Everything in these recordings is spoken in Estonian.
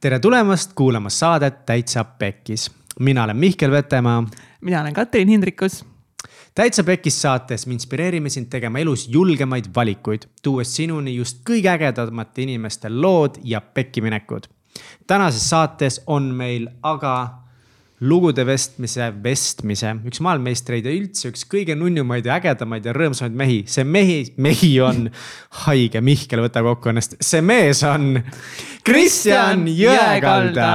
tere tulemast kuulama saadet Täitsa Pekkis. mina olen Mihkel Vetemaa. mina olen Katrin Hindrikus. täitsa Pekkis saates me inspireerime sind tegema elus julgemaid valikuid, tuues sinuni just kõige ägedamate inimeste lood ja pekkiminekud. tänases saates on meil aga lugude vestmise, vestmise, üks maailmameistreid ja üldse üks kõige nunnumaid ja ägedamaid ja rõõmsamaid mehi. see mehi, mehi on haige, Mihkel, võta kokku ennast, see mees on Kristjan Jõekalda.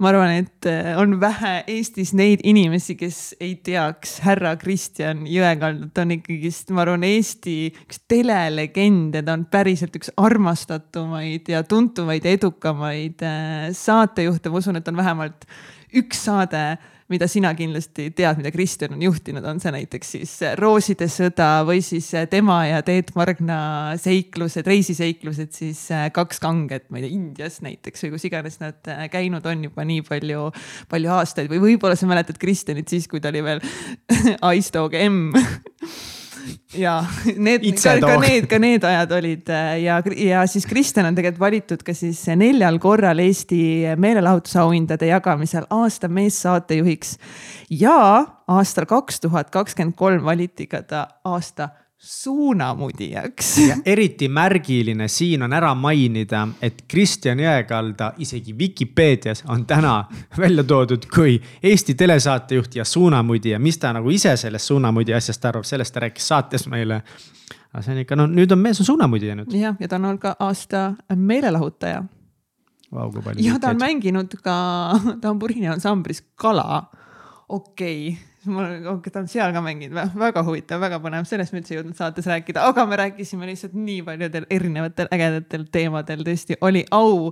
Ma arvan, et äh, on vähe Eestis neid inimesi, kes ei teaks härra Kristjan Jõekalda, ta on ikkagist, ma arvan, Eesti üks telelegend ja ta on päriselt üks armastatumaid ja tuntumaid ja edukamaid äh, saatejuhte, ma usun, et on vähemalt üks saade, mida sina kindlasti tead, mida Kristjan on juhtinud, on see näiteks siis Rooside sõda või siis tema ja Teet Margna seiklused, reisiseiklused siis äh, Kaks kanget, ma ei tea, Indias näiteks või kus iganes nad äh, käinud on juba nii palju, palju aastaid või võib-olla sa mäletad Kristjanit siis, kui ta oli veel Ice Dog M ja need, ka, ka need, ka need ajad olid äh, ja, ja siis Kristjan on tegelikult valitud ka siis neljal korral Eesti meelelahutusauhindade jagamisel aasta meessaatejuhiks. ja aastal kaks tuhat kakskümmend kolm valiti ka ta aasta suunamudijaks. ja eriti märgiline siin on ära mainida, et Kristjan Jõekalda isegi Vikipeedias on täna välja toodud kui Eesti telesaatejuht ja suunamudija. mis ta nagu ise sellest suunamudija asjast arvab, sellest ta rääkis saates meile. aga see on ikka, no nüüd on mees on suunamudija nüüd. jah, ja ta on olnud ka aasta meelelahutaja wow,. ja ta on mänginud ka, ta on Purini ansamblis Kala. okei okay mul, ta on seal ka mänginud, väga huvitav, väga põnev, sellest me üldse ei jõudnud saates rääkida, aga me rääkisime lihtsalt nii paljudel erinevatel ägedatel teemadel, tõesti oli au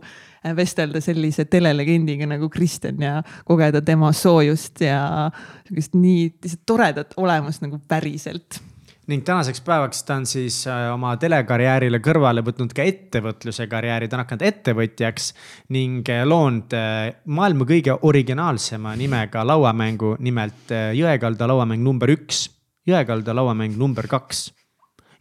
vestelda sellise telelegendiga nagu Kristjan ja kogeda tema soojust ja sihukest nii lihtsalt toredat olemust nagu päriselt ning tänaseks päevaks ta on siis äh, oma telekarjäärile kõrvale võtnud ka ettevõtluse karjääri, ta on hakanud ettevõtjaks ning äh, loonud äh, maailma kõige originaalsema nimega lauamängu, nimelt Jõekalda lauamäng number üks, Jõekalda lauamäng number kaks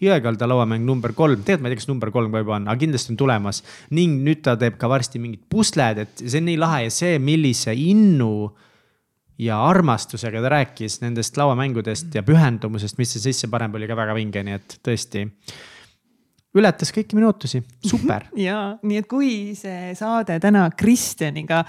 Jõekalda lauamäng number kolm, tegelikult ma ei tea, kas number kolm ka juba on, aga kindlasti on tulemas. ning nüüd ta teeb ka varsti mingid pusled, et see on nii lahe ja see, millise innu äh, ja armastusega ta rääkis nendest lauamängudest ja pühendumusest, mis see sisse paneb, oli ka väga vinge, nii et tõesti ületas kõiki minu ootusi, super. Ja nii et kui see saade täna Kristjaniga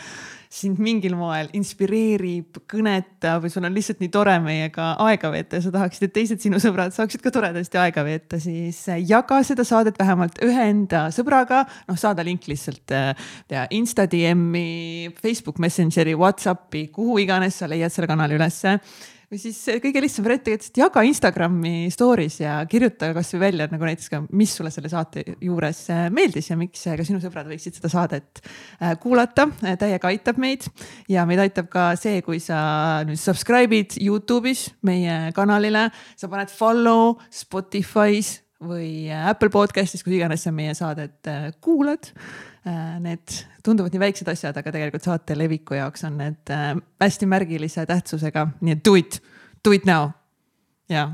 sind mingil moel inspireerib, kõnetab või sul on lihtsalt nii tore meiega aega veeta ja sa tahaksid, et teised sinu sõbrad saaksid ka toredasti aega veeta, siis jaga seda saadet vähemalt ühe enda sõbraga. noh, saada link lihtsalt äh, tea Insta DM-i, Facebook Messengeri, Whatsappi, kuhu iganes sa leiad selle kanali ülesse või siis kõige lihtsam variant tegelikult jaga Instagrami story's ja kirjuta kasvõi välja nagu näiteks ka, mis sulle selle saate juures äh, meeldis ja miks ka sinu sõbrad võiksid seda saadet äh, kuulata. Äh, täiega aitab meid ja meid aitab ka see, kui sa nüüd subscribe'id Youtube'is meie kanalile, sa paned follow Spotify's või Apple podcast'is, kus iganes sa meie saadet kuulad Äh, need tunduvad nii väiksed asjad, aga tegelikult saate leviku jaoks on need äh, hästi märgilise tähtsusega, nii et do it, do it now. ja,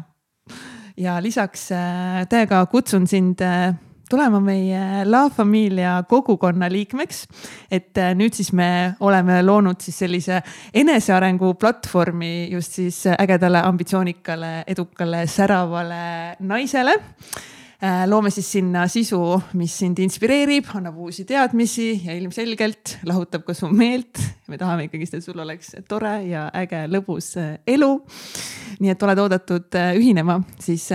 ja lisaks äh, täiega kutsun sind tulema meie La Familia kogukonna liikmeks. et nüüd siis me oleme loonud siis sellise enesearengu platvormi just siis ägedale, ambitsioonikale, edukale, säravale naisele Äh, loome siis sinna sisu, mis sind inspireerib, annab uusi teadmisi ja ilmselgelt lahutab ka su meelt. me tahame ikkagist, et sul oleks tore ja äge, lõbus äh, elu. nii et oled oodatud äh, ühinema. Siis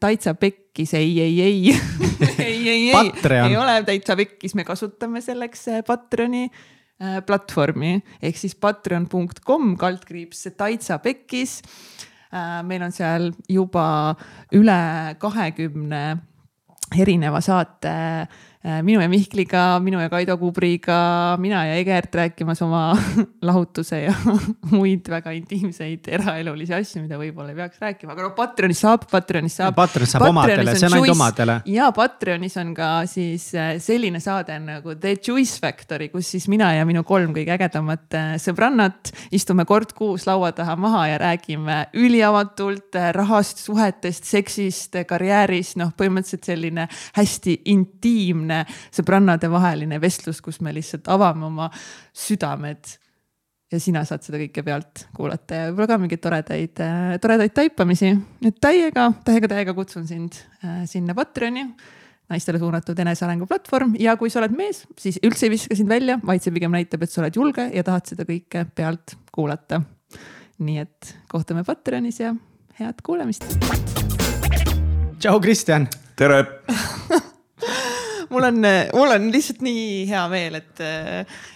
Taitsa Pekkis, ei, ei, ei. Ei, ei, ei, ei ole Täitsa Pekkis, me kasutame selleks Patreoni platvormi. Ehk siis patreon.com kaldkriips Taitsa Pekkis meil on seal juba üle kahekümne erineva saate Äh, minu ja Mihkliga, minu ja Kaido Kubriga, mina ja Egert rääkimas oma lahutuse ja muid väga intiimseid eraelulisi asju, mida võib-olla ei peaks rääkima, aga noh, Patreonis saab, Patreonis saab. Patreonis saab omadele, see on ainult omadele. ja Patreonis on ka siis äh, selline saade nagu The Choice Factory, kus siis mina ja minu kolm kõige ägedamat äh, sõbrannat istume kord kuus laua taha maha ja räägime üliavatult rahast, suhetest, seksist, karjäärist, noh, põhimõtteliselt selline hästi intiimne selline sõbrannade vaheline vestlus, kus me lihtsalt avame oma südamed ja sina saad seda kõike pealt kuulata ja võib-olla ka mingeid toredaid, toredaid taipamisi. et täiega, täiega, täiega kutsun sind äh, sinna Patreoni, naistele suunatud enesearengu platvorm ja kui sa oled mees, siis üldse ei viska sind välja, vaid see pigem näitab, et sa oled julge ja tahad seda kõike pealt kuulata. nii et kohtume Patreonis ja head kuulamist. tšau, Kristjan. tere mul on, mul on lihtsalt nii hea meel, et,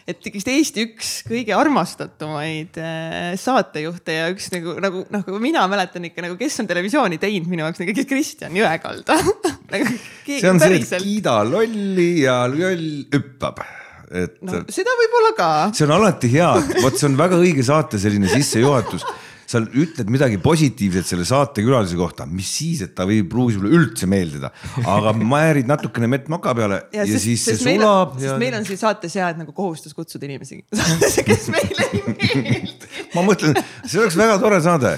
et ikkagist Eesti üks kõige armastatumaid äh, saatejuhte ja üks nagu, nagu noh, kui mina mäletan ikka nagu, kes on televisiooni teinud minu jaoks nagu Kristjan Jõekalda nagu, see on see, et kiida lolli ja loll hüppab et no,. seda võib-olla ka. see on alati hea, vot see on väga õige saate selline sissejuhatus sa ütled midagi positiivset selle saatekülalise kohta, mis siis, et ta ei pruugi sulle üldse meeldida, aga määrid natukene mett maka peale ja, ja sest, siis see sulab. Ja... meil on siin saates hea, et nagu kohustus kutsuda inimesi saatesse, kes meile ei meeldi. ma mõtlen, see oleks väga tore saade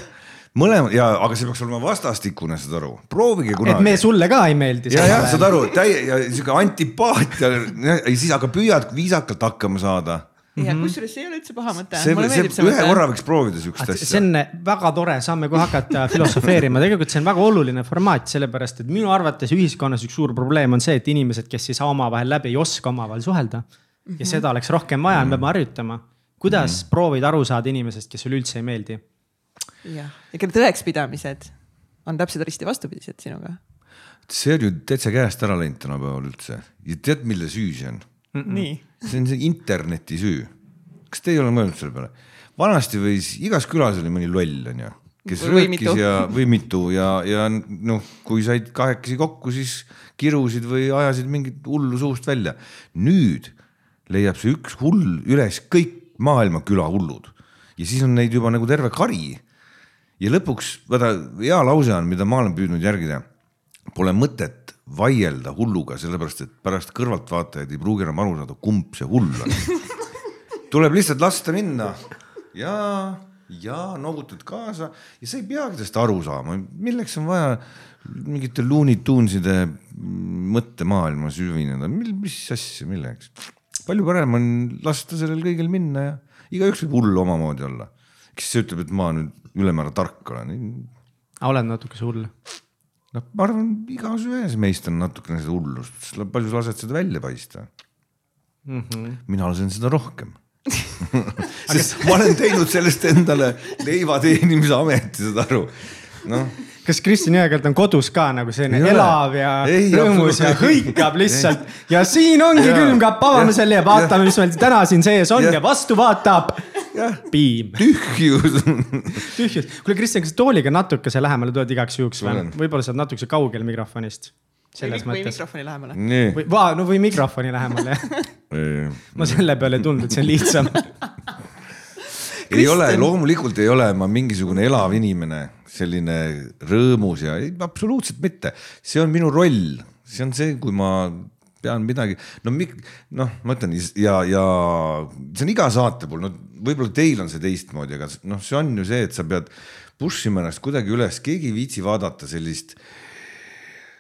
mõlemad ja, aga see peaks olema vastastikune, saad aru, proovige kunagi. et me sulle ka ei meeldi. ja, ja saad aru, täie ja sihuke antipaatia ja siis, aga püüad viisakalt hakkama saada ja mhm. kusjuures see ei ole üldse paha mõte. see, see, see ühe korra võiks proovida siukest asja. see on väga tore, saame kohe hakata filosofeerima, tegelikult see on väga oluline formaat, sellepärast et minu arvates ühiskonnas üks suur probleem on see, et inimesed, kes ei saa omavahel läbi, ei oska omavahel suhelda. ja -hmm. seda oleks rohkem vaja, me peame harjutama. kuidas proovida aru saada inimesest, kes sulle üldse ei meeldi? jah, ja kelle tõekspidamised on täpselt risti vastupidised sinuga. see on ju täitsa käest ära läinud tänapäeval üldse ja tead, mille süü see on? mm. -mm. nii. See on see interneti süü. kas te ei ole mõelnud selle peale? vanasti võis, igas külas oli mõni loll, onju, kes või röökis mitu. ja, või mitu ja, ja noh, kui said kahekesi kokku, siis kirusid või ajasid mingit hullu suust välja. nüüd leiab see üks hull üles kõik maailma külahullud ja siis on neid juba nagu terve kari. ja lõpuks, vaata hea lause on, mida ma olen püüdnud järgida. Pole mõtet vaielda hulluga, sellepärast et pärast kõrvaltvaatajad ei pruugi enam aru saada, kumb see hull on. tuleb lihtsalt lasta minna ja, ja noogutad kaasa ja sa ei peagi sellest aru saama, milleks on vaja mingite Looney Tuneside mõttemaailma süvineda, mis asja, milleks. palju parem on lasta sellel kõigil minna ja igaüks võib hull omamoodi olla. kes ütleb, et ma nüüd ülemäära tark olen? oled natukese hull noh, ma arvan, igas ühes meist on natukene seda hullust, palju sa lased seda välja paista? Mm. -hmm. mina lasen seda rohkem. Sest ma olen teinud sellest endale leiva teenimise ameti, saad aru, noh. Kas Kristjan Jõekärt on kodus ka nagu selline elav ja ei, rõõmus ja hõikab lihtsalt? Ei. ja siin ongi külmkapp, avame selle ja vaatame, mis meil täna siin sees on ja, ja vastu vaatab piim. tühjus tühjus. kuule, Kristjan, kas tooliga natukese lähemale tuled igaks juhuks või? võib-olla sa oled natukese kaugel mikrofonist. selles või, mõttes. või mikrofoni lähemale. või, no või mikrofoni lähemale ma selle peale ei tulnud, et see on lihtsam ei ole, loomulikult ei ole ma mingisugune elav inimene, selline rõõmus ja ei, absoluutselt mitte. see on minu roll, see on see, kui ma pean midagi, no noh, ma ütlen ja, ja see on iga saate puhul, no võib-olla teil on see teistmoodi, aga noh, see on ju see, et sa pead push ima ennast kuidagi üles, keegi ei viitsi vaadata sellist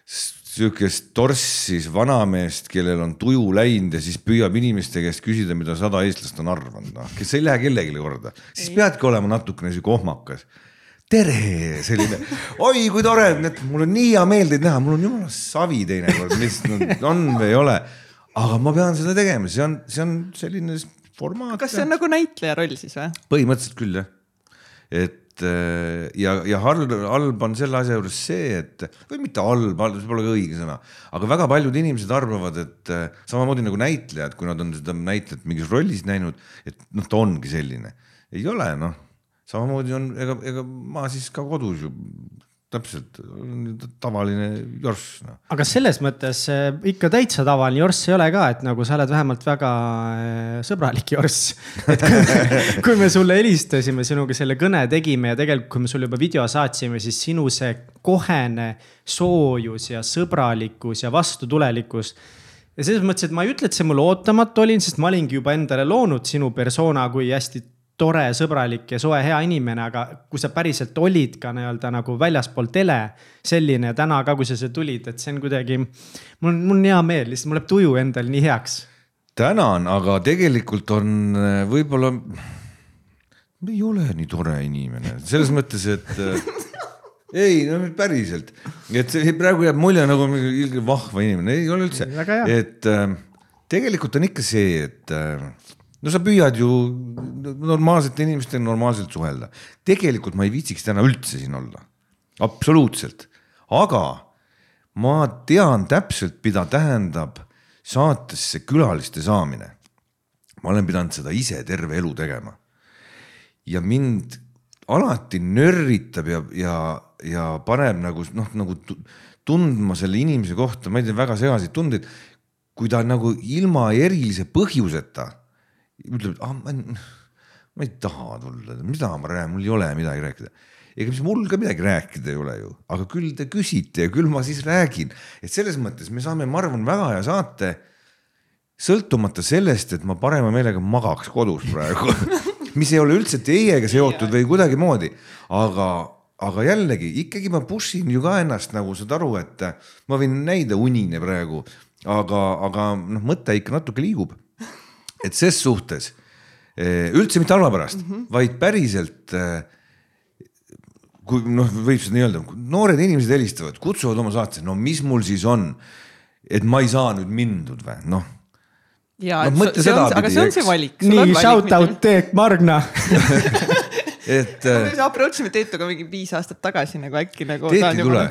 sihukest torssis vanameest, kellel on tuju läinud ja siis püüab inimeste käest küsida, mida sada eestlast on arvanud, noh, kes ei lähe kellelegi korda, siis peadki olema natukene sihuke ohmakas tere, selline, oi kui tore, mul on nii hea meel teid näha, mul on jumala savi teinekord, mis on või ei ole. aga ma pean seda tegema, see on, see on selline formaat. kas see on nagu näitleja roll siis või? põhimõtteliselt küll jah. et äh, ja, ja halb, halb on selle asja juures see, et või mitte halb, halb, see pole ka õige sõna, aga väga paljud inimesed arvavad, et äh, samamoodi nagu näitlejad, kui nad on seda näitlejat mingis rollis näinud, et noh, ta ongi selline. ei ole noh samamoodi on, ega, ega ma siis ka kodus ju täpselt tavaline jorss no.. aga selles mõttes eh, ikka täitsa tavaline jorss ei ole ka, et nagu sa oled vähemalt väga eh, sõbralik jorss. et kui, kui me sulle helistasime, sinuga selle kõne tegime ja tegelikult, kui me sulle juba video saatsime, siis sinu see kohene soojus ja sõbralikkus ja vastutulelikkus ja selles mõttes, et ma ei ütle, et see mulle ootamatu oli, sest ma olingi juba endale loonud sinu persona kui hästi tore, sõbralik ja soe, hea inimene, aga kui sa päriselt olid ka nii-öelda nagu väljaspool tele selline täna ka, kui sa siia tulid, et see on kuidagi. mul on, mul on hea meel, lihtsalt mul läheb tuju endal nii heaks. tänan, aga tegelikult on äh, võib-olla, ei ole nii tore inimene selles mõttes, et äh, ei, no päriselt, et see praegu jääb mulje nagu ilge vahva inimene, ei ole üldse, et äh, tegelikult on ikka see, et äh, no sa püüad ju normaalsete inimestega normaalselt suhelda. tegelikult ma ei viitsiks täna üldse siin olla, absoluutselt, aga ma tean täpselt, mida tähendab saatesse külaliste saamine. ma olen pidanud seda ise terve elu tegema. ja mind alati nörritab ja, ja, ja paneb nagu noh, nagu tundma selle inimese kohta, ma ei tea, väga segaseid tundeid. kui ta nagu ilma erilise põhjuseta ütleb, et ah, ma, ma ei taha tulla, mida ma räägin, mul ei ole midagi rääkida. ega mis mul ka midagi rääkida ei ole ju, aga küll te küsite ja küll ma siis räägin, et selles mõttes me saame, ma arvan, väga hea saate. sõltumata sellest, et ma parema meelega magaks kodus praegu mis ei ole üldse teiega seotud või kuidagimoodi, aga aga jällegi ikkagi ma push in ju ka ennast nagu saad aru, et ma võin näida unine praegu, aga, aga noh, mõte ikka natuke liigub et ses suhtes eh, üldse mitte halva pärast mm, -hmm. vaid päriselt. Eh, kui noh, võib seda nii öelda, noored inimesed helistavad, kutsuvad oma saatesse, no mis mul siis on, et ma ei saa nüüd mindud või noh ja no,, see on, aga see on see valik. nii, shout out Teet Margna et me approach ime Teetuga mingi viis aastat tagasi nagu äkki nagu. Teet ei tule,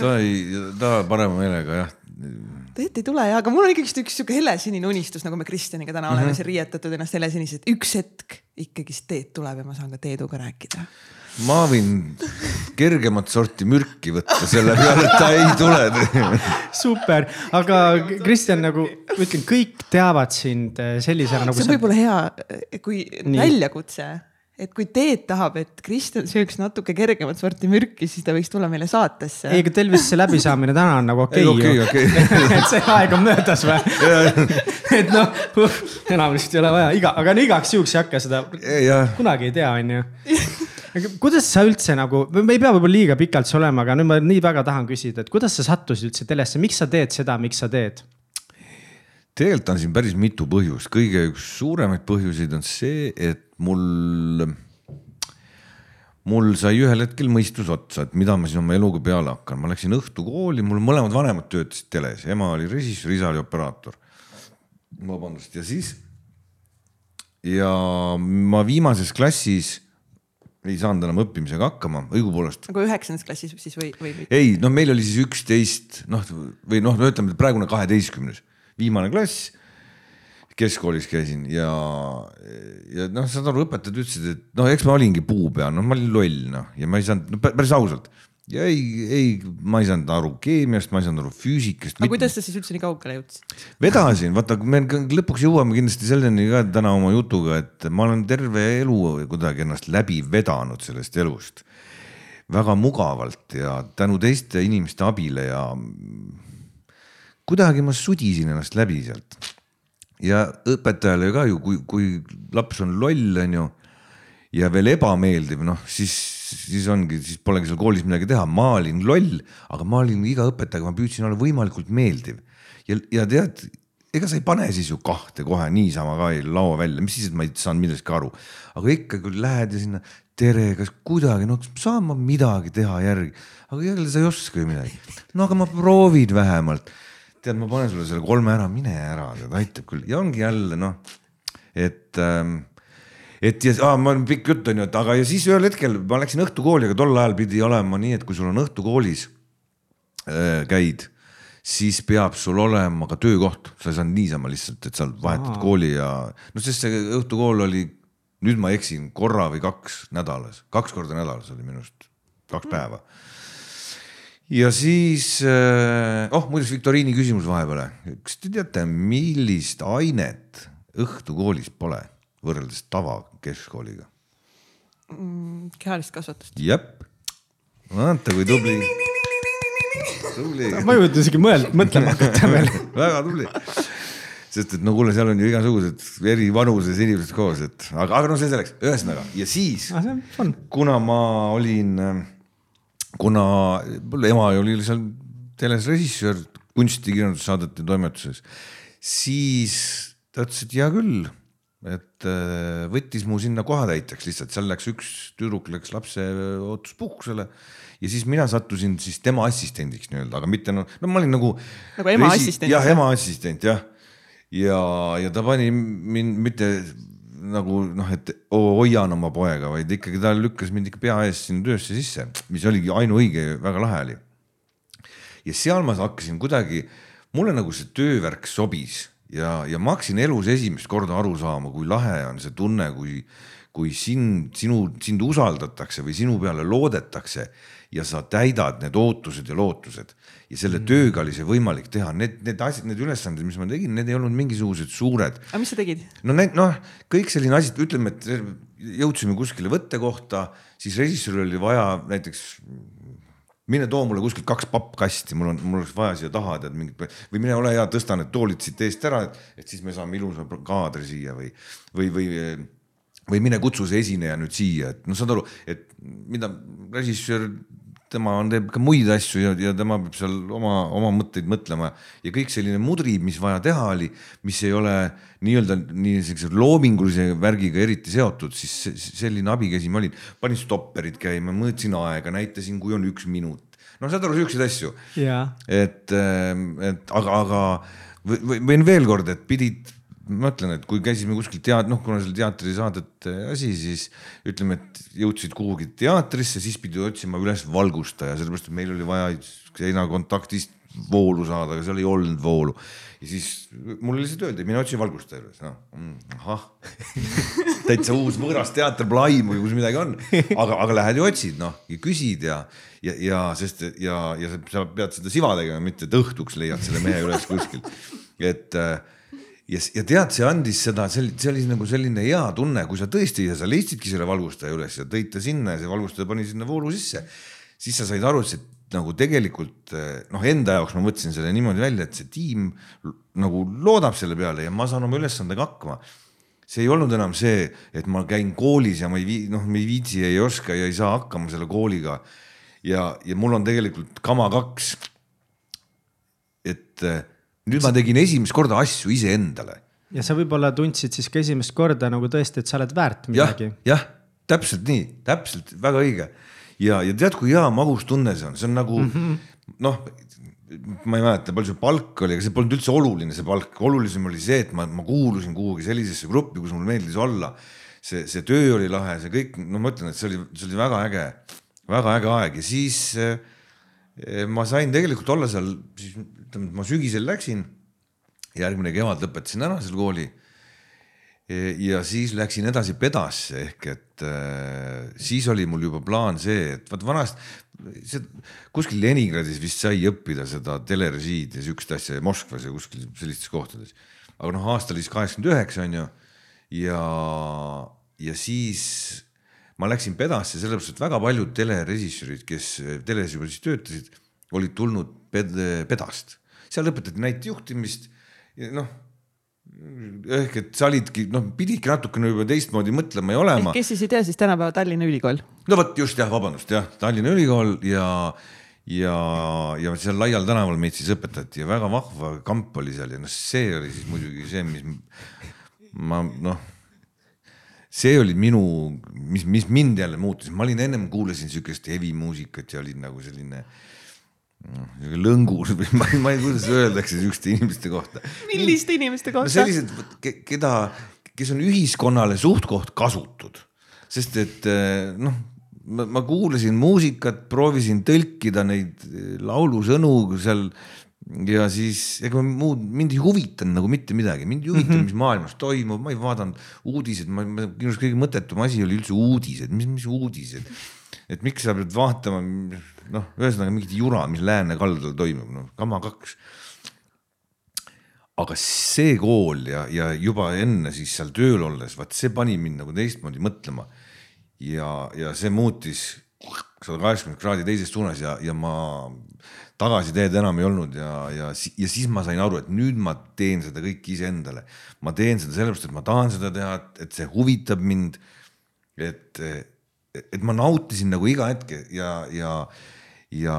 ta ei, ta parema meelega jah Teet ei tule ja, aga mul on ikkagist üks sihuke helesinine unistus, nagu me Kristjaniga täna mm -hmm. oleme mhm. siin riietatud ennast helesiniselt, üks hetk ikkagist Teet tuleb ja ma saan ka Teeduga rääkida. ma võin kergemat sorti mürki võtta selle peale, et ta ei tule super, aga Kristjan nagu ütlen, kõik teavad sind äh, sellisena nagu. see on võib-olla hea, kui Nii. väljakutse et kui Teet tahab, et Kristjan sööks natuke kergemat sorti mürki, siis ta võiks tulla meile saatesse. ei, aga teil vist see läbisaamine täna on nagu okei okay, ju okay, okay. et see aeg on möödas või et noh uh,, enam vist ei ole vaja, iga, aga no igaks juhuks ei hakka seda, kunagi ei tea, onju. kuidas sa üldse nagu, me ei pea võib-olla liiga pikalt see olema, aga nüüd ma nii väga tahan küsida, et kuidas sa sattusid üldse telesse, miks sa teed seda, miks sa teed? Tegelikult on siin päris mitu põhjust, kõige üks suuremaid põhjuseid on see, et mul, mul sai ühel hetkel mõistus otsa, et mida ma siis oma eluga peale hakkan, ma läksin õhtukooli, mul mõlemad vanemad töötasid teles, ema oli režissöör, isa oli operaator. vabandust, ja siis ja ma viimases klassis ei saanud enam õppimisega hakkama, õigupoolest. nagu üheksandas klassis siis või, või? ei, noh, meil oli siis üksteist, noh, või noh, ütleme praegune kaheteistkümnes, viimane klass keskkoolis käisin ja, ja noh, saad aru, õpetajad ütlesid, et noh, eks ma olingi puu peal, noh, ma olin loll noh ja ma ei saanud no,, päris ausalt ja ei, ei, ma ei saanud aru keemiast, ma ei saanud aru füüsikast. aga kuidas sa siis üldse nii kaugele jõudsid? vedasin, vaata, me lõpuks jõuame kindlasti selleni ka täna oma jutuga, et ma olen terve elu kuidagi ennast läbi vedanud sellest elust. väga mugavalt ja tänu teiste inimeste abile ja kuidagi ma sudisin ennast läbi sealt. Ja õpetajale ka ju, kui, kui laps on loll, on ju, ja veel ebameeldiv, noh siis, siis ongi, siis polegi seal koolis midagi teha, ma olin loll, aga ma olin iga õpetajaga, ma püüdsin olla võimalikult meeldiv. ja, ja tead, ega sa ei pane siis ju kahte kohe niisama ka lao välja, mis siis, et ma ei saanud millestki aru, aga ikka küll lähed ja sinna, tere, kas kuidagi, no saan ma midagi teha järgi, aga jälle sa ei oska ju midagi. no aga ma proovid vähemalt tead, ma panen sulle selle kolme ära, mine ära, tead aitab küll ja ongi jälle noh, et ähm, et ja ah, ma pikk jutt on ju, et aga ja siis ühel hetkel ma läksin õhtukooli, aga tol ajal pidi olema nii, et kui sul on õhtukoolis äh, käid, siis peab sul olema ka töökoht, sa ei saanud niisama lihtsalt, et sa vahetad Aa. kooli ja no sest see õhtukool oli, nüüd ma eksin, korra või kaks nädalas, kaks korda nädalas oli minu arust, kaks mm. Ja siis äh, oh muideks viktoriini küsimus vahepeale, kas te teate, millist ainet õhtukoolis pole võrreldes tavakeskkooliga mm,? kehalist kasvatust. jep, vaata kui tubli. tubli. ma ei jõudnud isegi mõelda, mõtlema hakata veel väga tubli. sest et no kuule, seal on ju igasugused eri vanuses inimesed koos, et aga, aga no see selleks, ühesõnaga ja siis ah,, kuna ma olin, kuna mul ema oli seal teles režissöör kunstikirjandussaadete toimetuses, siis ta ütles, et hea küll, et äh, võttis mu sinna kohatäitjaks lihtsalt, seal läks üks tüdruk läks lapseootuspuhkusele ja siis mina sattusin siis tema assistendiks nii-öelda, aga mitte no, no ma olin nagu. nagu ema assistent. jah, ema assistent jah. ja, ja ta pani mind mitte nagu noh, et hoian oma poega, vaid ikkagi ta lükkas mind ikka pea ees sinna töösse sisse, mis oligi ainuõige, väga lahe oli. ja seal ma hakkasin kuidagi, mulle nagu see töövärk sobis ja, ja ma hakkasin elus esimest korda aru saama, kui lahe on see tunne, kui, kui sind, sinu, sind usaldatakse või sinu peale loodetakse ja sa täidad need ootused ja lootused ja selle mm. tööga oli see võimalik teha, need, need asjad, need ülesanded, mis ma tegin, need ei olnud mingisugused suured. aga mis sa tegid? no need noh, kõik selline asi, ütleme, et jõudsime kuskile võttekohta, siis režissööril oli vaja näiteks mine too mulle kuskilt kaks pappkasti, mul on, mul oleks vaja siia taha tead mingit või mine ole hea, tõsta need toolid siit eest ära, et, et siis me saame ilusa kaadri siia või, või, või või mine kutsu see esineja nüüd siia, et noh, saad aru, et mida režissöör tema on, teeb ka muid asju ja, ja tema peab seal oma, oma mõtteid mõtlema ja kõik selline mudri, mis vaja teha oli, mis ei ole nii-öelda nii siukse loomingulise värgiga eriti seotud, siis selline abikäsi ma olin, panin stopperid käima, mõõtsin aega, näitasin, kui on üks minut. no saad aru, siukseid asju. et, et aga, aga võin veel kord, et pidid mõtlen, et kui käisime kuskil teat-, noh, kuna seal teatrisaadete asi, siis ütleme, et jõudsid kuhugi teatrisse, siis pidi otsima üles valgustaja, sellepärast et meil oli vaja seinakontaktist voolu saada, aga seal ei olnud voolu. ja siis mulle lihtsalt öeldi, mine otsi valgustaja üles, noh. Mm, ahah. Täitsa uus võõras teater, pole aimu, kus midagi on, aga, aga lähed ja otsid, noh ja küsid ja, ja, ja sest ja, ja sa pead seda siva tegema, mitte et õhtuks leiad selle mehe üles kuskilt, et äh, ja, ja tead, see andis seda, see oli, see oli nagu selline hea tunne, kui sa tõesti ja sa leidsidki selle valgustaja üles ja tõid ta sinna ja see valgustaja pani sinna voolu sisse. siis sa said aru, et see nagu tegelikult noh, enda jaoks ma mõtlesin selle niimoodi välja, et see tiim nagu loodab selle peale ja ma saan oma ülesandega hakkama. see ei olnud enam see, et ma käin koolis ja ma ei vii-, noh, ma ei viitsi, ei oska ja ei saa hakkama selle kooliga. ja, ja mul on tegelikult kama kaks. et nüüd ma tegin esimest korda asju iseendale. ja sa võib-olla tundsid siis ka esimest korda nagu tõesti, et sa oled väärt midagi ja,. jah, täpselt nii, täpselt väga õige. ja, ja tead, kui hea magustunne see on, see on nagu mm -hmm. noh, ma ei mäleta, palju see palk oli, aga see polnud üldse oluline, see palk, olulisem oli see, et ma, ma kuulusin kuhugi sellisesse gruppi, kus mulle meeldis olla. see, see töö oli lahe, see kõik, no ma ütlen, et see oli, see oli väga äge, väga äge aeg ja siis äh, ma sain tegelikult olla seal siis ütleme, et ma sügisel läksin, järgmine kevad lõpetasin ära selle kooli. ja siis läksin edasi pedasse ehk et äh, siis oli mul juba plaan see, et vaat vanasti see kuskil Leningradis vist sai õppida seda telerežiid ja siukest asja Moskvas ja kuskil sellistes kohtades. aga noh, aasta oli siis kaheksakümmend üheksa on ju ja, ja siis ma läksin pedasse sellepärast, et väga paljud telerežissöörid, kes siis töötasid, olid tulnud ped pedast seal õpetati näitejuhtimist ja noh ehk et sa olidki, noh, pididki natukene juba teistmoodi mõtlema ja olema. kes siis ei tea, siis tänapäeva Tallinna Ülikool. no vot just jah, vabandust jah, Tallinna Ülikool ja, ja, ja seal Laial tänaval meid siis õpetati ja väga vahva kamp oli seal ja noh, see oli siis muidugi see, mis ma noh see oli minu, mis, mis mind jälle muutis, ma olin ennem kuulasin siukest heavy muusikat ja olin nagu selline äh, noh, lõngus või ma ei, ma ei, kuidas öeldakse siukeste inimeste kohta. milliste inimeste kohta no? sellised, keda, kes on ühiskonnale suht-koht kasutud, sest et eh, noh, ma kuulasin muusikat, proovisin tõlkida neid eh, laulusõnu seal ja siis ega muud mind ei huvitanud nagu mitte midagi, mind ei huvita mm, -hmm. mis maailmas toimub, ma ei vaadanud uudiseid, ma, ma minu arust kõige mõttetum asi oli üldse uudised, mis, mis uudised et miks sa pead vaatama, noh, ühesõnaga mingit jura, mis lääne kaldal toimub, noh, kama kaks. aga see kool ja, ja juba enne siis seal tööl olles, vaat see pani mind nagu teistmoodi mõtlema. ja, ja see muutis sada kaheksakümmend kraadi teises suunas ja, ja ma tagasiteed enam ei olnud ja, ja, ja siis ma sain aru, et nüüd ma teen seda kõike iseendale. ma teen seda sellepärast, et ma tahan seda teha, et see huvitab mind. et, et ma nautisin nagu iga hetke ja, ja, ja,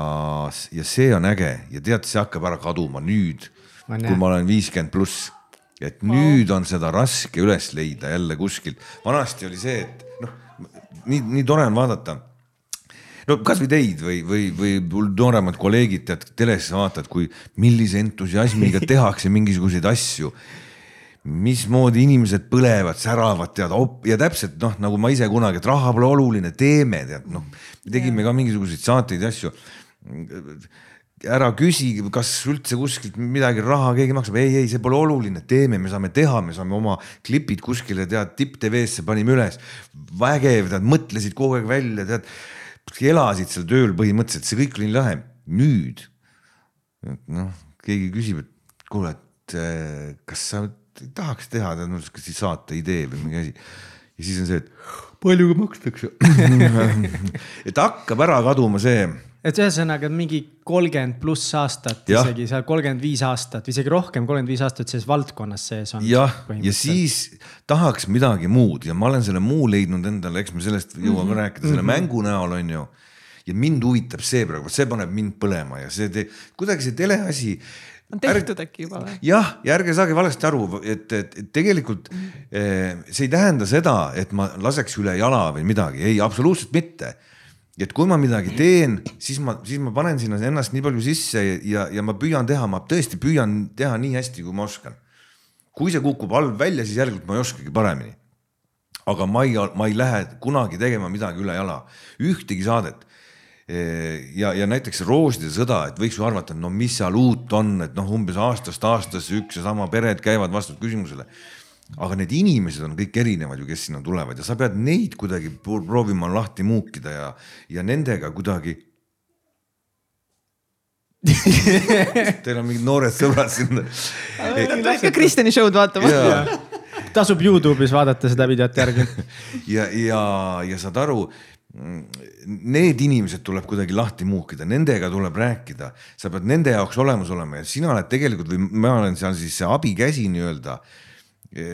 ja see on äge. Ja tead, see hakkab ära kaduma nüüd, kui ma olen viiskümmend pluss. Et nüüd on seda raske üles leida jälle kuskilt. vanasti oli see, et noh, nii, nii tore on vaadata. no kasvõi teid või, või, või mul nooremad kolleegid, tead telesse vaatad, kui millise entusiasmiga tehakse mingisuguseid asju mismoodi inimesed põlevad, säravad, tead, ja täpselt noh, nagu ma ise kunagi, et raha pole oluline, teeme, tead noh, tegime ka mingisuguseid saateid ja asju. Ära küsi, kas üldse kuskilt midagi raha keegi maksab, ei, ei, see pole oluline, teeme, me saame teha, me saame oma klipid kuskile tead tipp TV-sse panime üles. vägev, tead mõtlesid kogu aeg välja, tead. Elasid seal tööl põhimõtteliselt, see kõik oli nii lahe. nüüd noh, keegi küsib, et kuule, et eh, kas sa tahaks teha tead mul siukest saate idee või mingi asi. ja siis on see, et palju makstakse et hakkab ära kaduma see et ühesõnaga mingi kolmkümmend pluss aastat, isegi seal kolmkümmend viis aastat, isegi rohkem, kolmkümmend viis aastat selles valdkonnas sees on. jah, ja siis tahaks midagi muud ja ma olen selle muu leidnud endale, eks me sellest jõuame mm -hmm. rääkida, selle mm -hmm. mängu näol on ju. ja mind huvitab see praegu, see paneb mind põlema ja see te, kuidagi see teleasi on tehtud äkki juba või? jah, ja ärge saage valesti aru, et, et, et tegelikult mm -hmm. see ei tähenda seda, et ma laseks üle jala või midagi, ei, absoluutselt mitte et kui ma midagi teen, siis ma, siis ma panen sinna ennast nii palju sisse ja, ja ma püüan teha, ma tõesti püüan teha nii hästi, kui ma oskan. kui see kukub halb välja, siis järelikult ma ei oskagi paremini. aga ma ei, ma ei lähe kunagi tegema midagi üle jala, ühtegi saadet. Ja, ja näiteks Rooside sõda, et võiks ju arvata, et no mis seal uut on, et noh, umbes aastast aastasse üks ja sama pered käivad vastavalt küsimusele aga need inimesed on kõik erinevad ju, kes sinna tulevad ja sa pead neid kuidagi proovima lahti muukida ja, ja nendega kuidagi Teil on mingid noored sõbrad sinna. Lähme Kristjani show'd vaatama. tasub Youtube'is vaadata seda videot järgi. ja, ja, ja saad aru, need inimesed tuleb kuidagi lahti muukida, nendega tuleb rääkida, sa pead nende jaoks olemas olema ja sina oled tegelikult või ma olen seal siis see abikäsi nii-öelda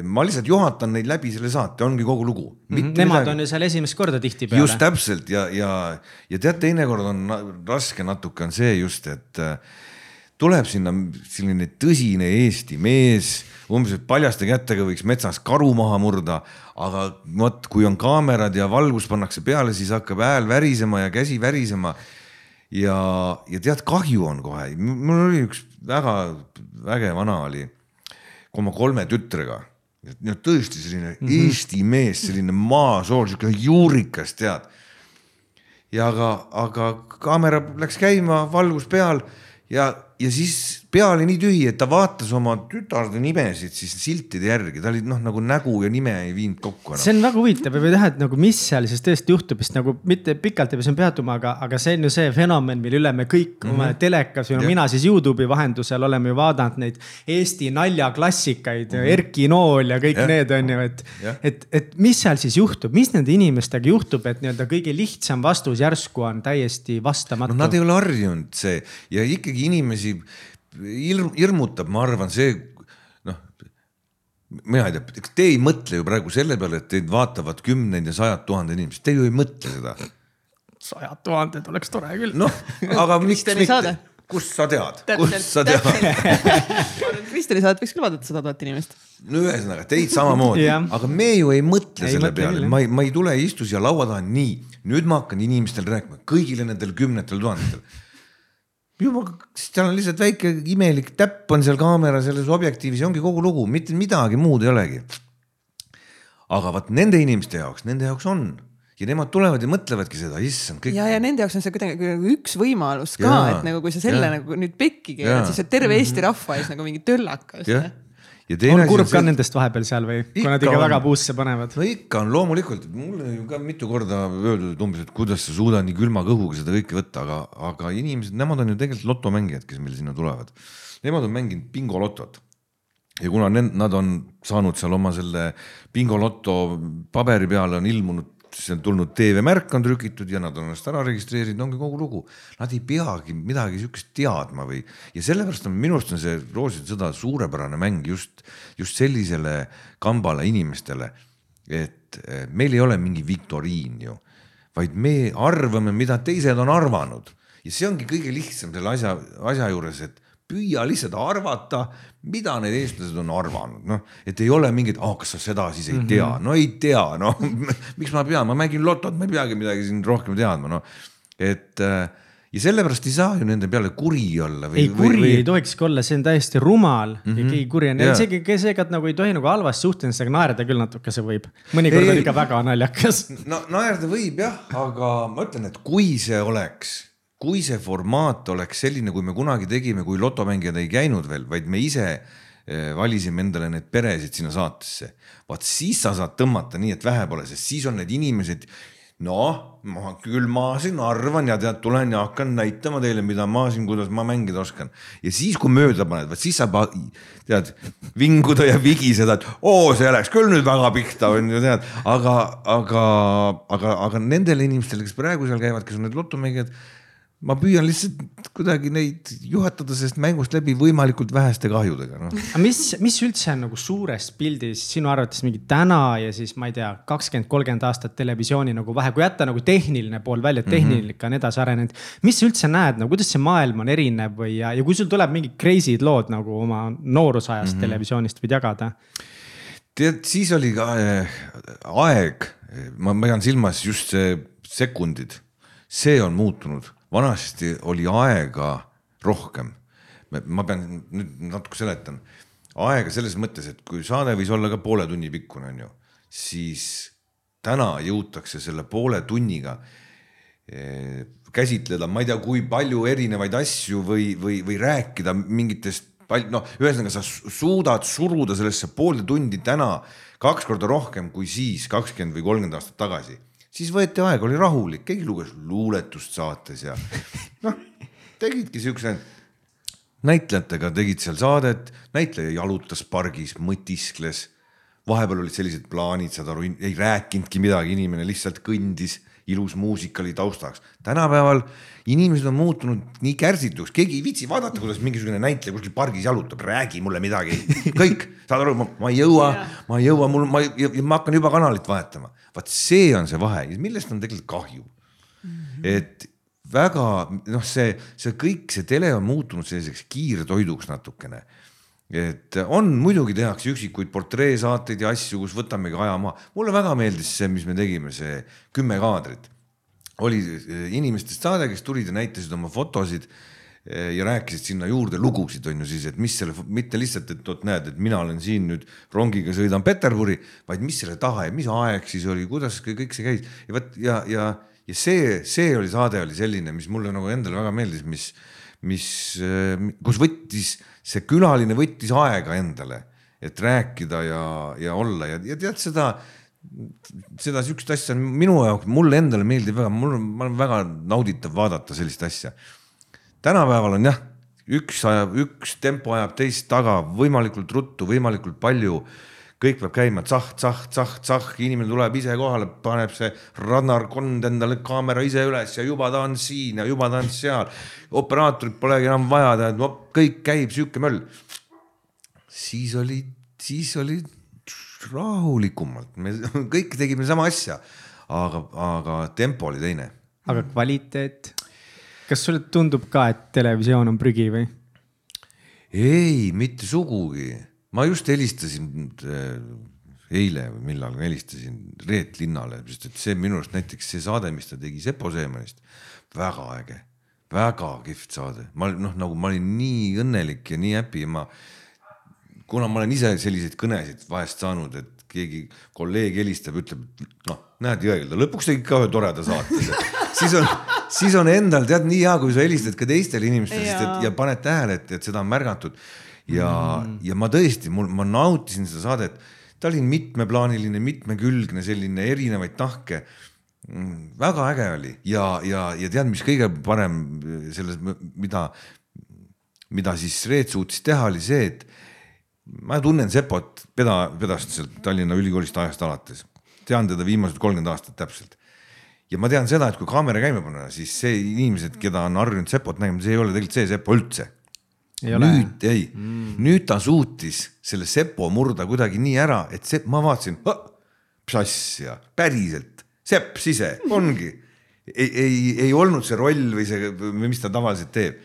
ma lihtsalt juhatan neid läbi selle saate, ongi kogu lugu mm. -hmm. Nemad midagi. on ju seal esimest korda tihtipeale. just täpselt ja, ja, ja tead, teinekord on raske natuke on see just, et äh, tuleb sinna selline tõsine Eesti mees, umbes, paljaste kätega võiks metsas karu maha murda, aga vot, kui on kaamerad ja valgus pannakse peale, siis hakkab hääl värisema ja käsi värisema. ja, ja tead, kahju on kohe, mul oli üks väga vägev vana oli oma kolme tütrega no tõesti selline mm -hmm. Eesti mees, selline maasool, sihuke juurikas, tead. ja aga, aga kaamera läks käima, valgus peal ja, ja siis pea oli nii tühi, et ta vaatas oma tütarde nimesid siis siltide järgi, ta oli noh, nagu nägu ja nime ei viinud kokku enam. see on väga huvitav ja ma ei taha, et nagu mis seal siis tõesti juhtub, sest nagu mitte pikalt ei pea siin peatuma, aga, aga see on ju see fenomen, mille üle me kõik mm -hmm. oma telekas või no mina siis Youtube'i vahendusel oleme ju vaadanud neid Eesti naljaklassikaid mm, -hmm. Erki Nool ja kõik ja. need on ju, et, et, et mis seal siis juhtub, mis nende inimestega juhtub, et nii-öelda kõige lihtsam vastus järsku on täiesti vastamatu. no nad ei ole harjunud see ja ikkagi inimesi hirm, hirmutab, ma arvan, see noh, mina ei tea, te ei mõtle ju praegu selle peale, et teid vaatavad kümned ja sajad tuhanded inimesed, te ju ei mõtle seda. sajad tuhanded oleks tore küll. noh, aga miks mitte, kust sa tead, kust sa tead? Kristjani saadet võiks küll vaadata sada tuhat inimest. no ühesõnaga teid samamoodi. Aga me ju ei mõtle ei selle mõtle peale, ma ei, ma ei tule, ei istu siia laua taha, nii, nüüd ma hakkan inimestele rääkima, kõigile nendel kümnetel tuhandetel juba, seal on lihtsalt väike imelik täpp on seal kaamera selles objektiivis ja ongi kogu lugu, mitte midagi muud ei olegi. aga vot nende inimeste jaoks, nende jaoks on ja nemad tulevad ja mõtlevadki seda, issand kõik. ja, ja nende jaoks on see kuidagi nagu üks võimalus ka, et nagu kui sa selle ja. nagu nüüd pekki keerad, siis on terve Eesti rahva ees nagu mingi töllakas on kurb ka see... nendest vahepeal seal või, kui nad ikka on... väga puusse panevad? no ikka on loomulikult, mulle ju ka mitu korda öeldud umbes, et kuidas sa suudad nii külma kõhuga seda kõike võtta, aga, aga inimesed, nemad on ju tegelikult lotomängijad, kes meil sinna tulevad. Nemad on mänginud bingolotot ja kuna need, nad on saanud seal oma selle bingoloto paberi peale on ilmunud see on tulnud TV-märk on trükitud ja nad on ennast ära registreerinud, ongi kogu lugu. Nad ei peagi midagi sihukest teadma või ja sellepärast on minu arust on see Rooside sõda suurepärane mäng just, just sellisele kambale inimestele. et eh, meil ei ole mingi viktoriin ju, vaid me arvame, mida teised on arvanud ja see ongi kõige lihtsam selle asja, asja juures, et püüa lihtsalt arvata, mida need eestlased on arvanud, noh, et ei ole mingit, oh, kas sa seda siis ei tea -hmm. no ei tea, noh miks ma pean, ma mängin lotot, ma ei peagi midagi siin rohkem teadma, noh, et äh, ja sellepärast ei saa ju nende peale kuri olla. ei, kuri või... ei tohikski olla, see on täiesti rumal mm -hmm. ja mhm. keegi kuri on, isegi seekord nagu ei tohi nagu halvasti suhtumisega naerda küll natukese võib. mõnikord on ikka väga naljakas. no naerda võib jah, aga ma ütlen, et kui see oleks kui see formaat oleks selline, kui me kunagi tegime, kui lotomängijad ei käinud veel, vaid me ise eh, valisime endale need peresid sinna saatesse. vaat siis sa saad tõmmata nii, et vähe pole, sest siis on need inimesed. noh, ma küll ma siin arvan ja tead, tulen ja hakkan näitama teile, mida ma siin, kuidas ma mängida oskan. ja siis, kui mööda paned, vaat siis saab tead vinguda ja vigiseda, et oo, see läks küll nüüd väga pihta, on ju tead, aga, aga, aga, aga nendele inimestele, kes praegu seal käivad, kes on need lotomängijad ma püüan lihtsalt kuidagi neid juhatada sellest mängust läbi võimalikult väheste kahjudega no.. aga mis, mis üldse on nagu suures pildis sinu arvates mingi täna ja siis ma ei tea, kakskümmend, kolmkümmend aastat televisiooni nagu vahe, kui jätta nagu tehniline pool välja, mhm. tehnika mm -hmm. on edasi arenenud. mis sa üldse näed nagu, kuidas see maailm on erinev või, ja, ja kui sul tuleb mingid crazy'd lood nagu oma noorusajast mm -hmm. televisioonist võid jagada? tead, siis oli ka äh, aeg, ma pean silmas just see sekundid, see on muutunud vanasti oli aega rohkem. ma pean nüüd natuke seletan, aega selles mõttes, et kui saade võis olla ka poole tunni pikkune, on ju, siis täna jõutakse selle poole tunniga eh, käsitleda, ma ei tea, kui palju erinevaid asju või, või, või rääkida mingitest noh, ühesõnaga sa suudad suruda sellesse poolde tundi täna kaks korda rohkem kui siis kakskümmend või kolmkümmend aastat tagasi siis võeti aeg, oli rahulik, keegi luges luuletust saates ja noh, tegidki siukse, näitlejatega tegid seal saadet, näitleja jalutas pargis, mõtiskles. vahepeal olid sellised plaanid, saad aru, ei rääkinudki midagi, inimene lihtsalt kõndis, ilus muusika oli taustaks. tänapäeval inimesed on muutunud nii kärsituks, keegi ei viitsi vaadata, kuidas mingisugune näitleja kuskil pargis jalutab, räägi mulle midagi, kõik, saad aru, ma ei jõua, ma ei jõua, mul, ma, ma hakkan juba kanalit vahetama. vaat see on see vahe, millest on tegelikult kahju mm. -hmm. et väga noh, see, see kõik, see tele on muutunud selliseks kiirtoiduks natukene et on, muidugi tehakse üksikuid portreesaateid ja asju, kus võtamegi aja maha. mulle väga meeldis see, mis me tegime, see kümme kaadrit oli eh, inimestest saade, kes tulid ja näitasid oma fotosid eh, ja rääkisid sinna juurde lugusid, on ju siis, et mis selle, mitte lihtsalt, et vot näed, et mina olen siin nüüd rongiga sõidan Peterburi, vaid mis selle taha ja mis aeg siis oli, kuidas kõik see käis ja vot ja, ja, ja see, see oli saade oli selline, mis mulle nagu endale väga meeldis, mis, mis, eh, kus võttis, see külaline võttis aega endale, et rääkida ja, ja olla ja, ja tead seda seda sihukest asja on minu jaoks, mulle endale meeldib väga, mul on, ma olen väga nauditav vaadata sellist asja. tänapäeval on jah, üks ajab, üks tempo ajab teist taga võimalikult ruttu, võimalikult palju. Kõik peab käima tsah, tsah, tsah, tsah, inimene tuleb ise kohale, paneb see radnarkond endale kaamera ise üles ja juba ta on siin ja juba ta on seal. operaatorit polegi enam vaja, tead, kõik käib sihuke möll. siis oli, siis oli rahulikumalt, me kõik tegime sama asja, aga, aga tempo oli teine. aga kvaliteet? kas sulle tundub ka, et televisioon on prügi või? ei, mitte sugugi. Ma just helistasin äh, eile või millal ma helistasin Reet Linnale, sest et see minu arust näiteks see saade, mis ta tegi Sepo Seemanist, väga äge, väga kihvt saade. ma noh, nagu ma olin nii õnnelik ja nii happy ma kuna ma olen ise selliseid kõnesid vahest saanud, et keegi kolleeg helistab, ütleb, noh, näed Jõegelda, lõpuks tegid ka ühe toreda saate siis on, siis on endal tead nii hea, kui sa helistad ka teistele inimestele, sest et ja paned tähele, et, et seda on märgatud. Ja mm., ja ma tõesti, mul, ma nautisin seda saadet, ta oli mitmeplaaniline, mitmekülgne, selline erinevaid tahke mm, väga äge oli ja, ja, ja tead, mis kõige parem selles, mida, mida siis Reet suutis teha, oli see, et ma tunnen Sepot peda, pedast sealt Tallinna Ülikoolist ajast alates. tean teda viimased kolmkümmend aastat täpselt. ja ma tean seda, et kui kaamera käima panna, siis see inimesed, keda on harjunud Sepot nägema, see ei ole tegelikult see Sepo üldse. Nüüd ei mm., nüüd ta suutis selle Sepo murda kuidagi nii ära, et see, ma vaatasin, mis asja, päriselt, Sepp Sise ongi ei, ei, ei olnud see roll või see, või mis ta tavaliselt teeb.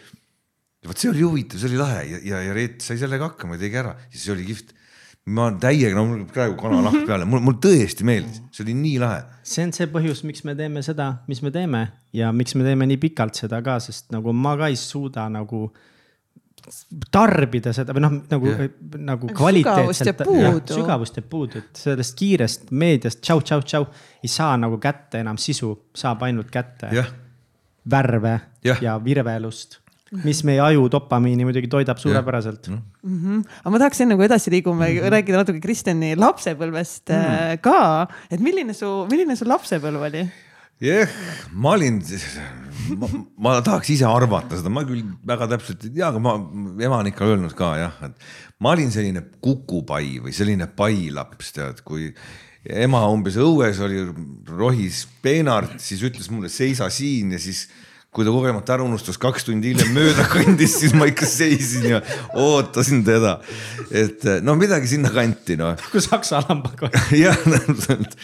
vot see oli huvitav, see oli lahe ja, ja, ja Reet sai sellega hakkama ja tegi ära, siis see oli kihvt ma täiega, no mul praegu kanalahk mhm. peale, mul, mul tõesti meeldis, see oli nii lahe. see on see põhjus, miks me teeme seda, mis me teeme ja miks me teeme nii pikalt seda ka, sest nagu ma ka ei suuda nagu tarbida seda või noh, nagu nagu kvaliteetselt. sügavust jääb puudu, et sellest kiirest meediast tšau, tšau, tšau ei saa nagu kätte enam sisu, saab ainult kätte yeah. värve yeah. ja virvelust mis meie aju dopamiini muidugi toidab suurepäraselt. Mm -hmm. aga ma tahaks enne kui edasi liigume mm -hmm. rääkida natuke Kristjani lapsepõlvest mm -hmm. ka, et milline su, milline su lapsepõlv oli? jah yeah,, ma olin, ma tahaks ise arvata seda, ma küll väga täpselt ei tea, aga ma, ema on ikka öelnud ka jah, et ma olin selline kukupai või selline pailaps, tead, kui ema umbes õues oli, rohis peenart, siis ütles mulle seisa siin ja siis kui ta kogemata ära unustas, kaks tundi hiljem mööda kõndis, siis ma ikka seisin ja ootasin teda. et no midagi sinnakanti noh. nagu saksa lambaga jah, täpselt,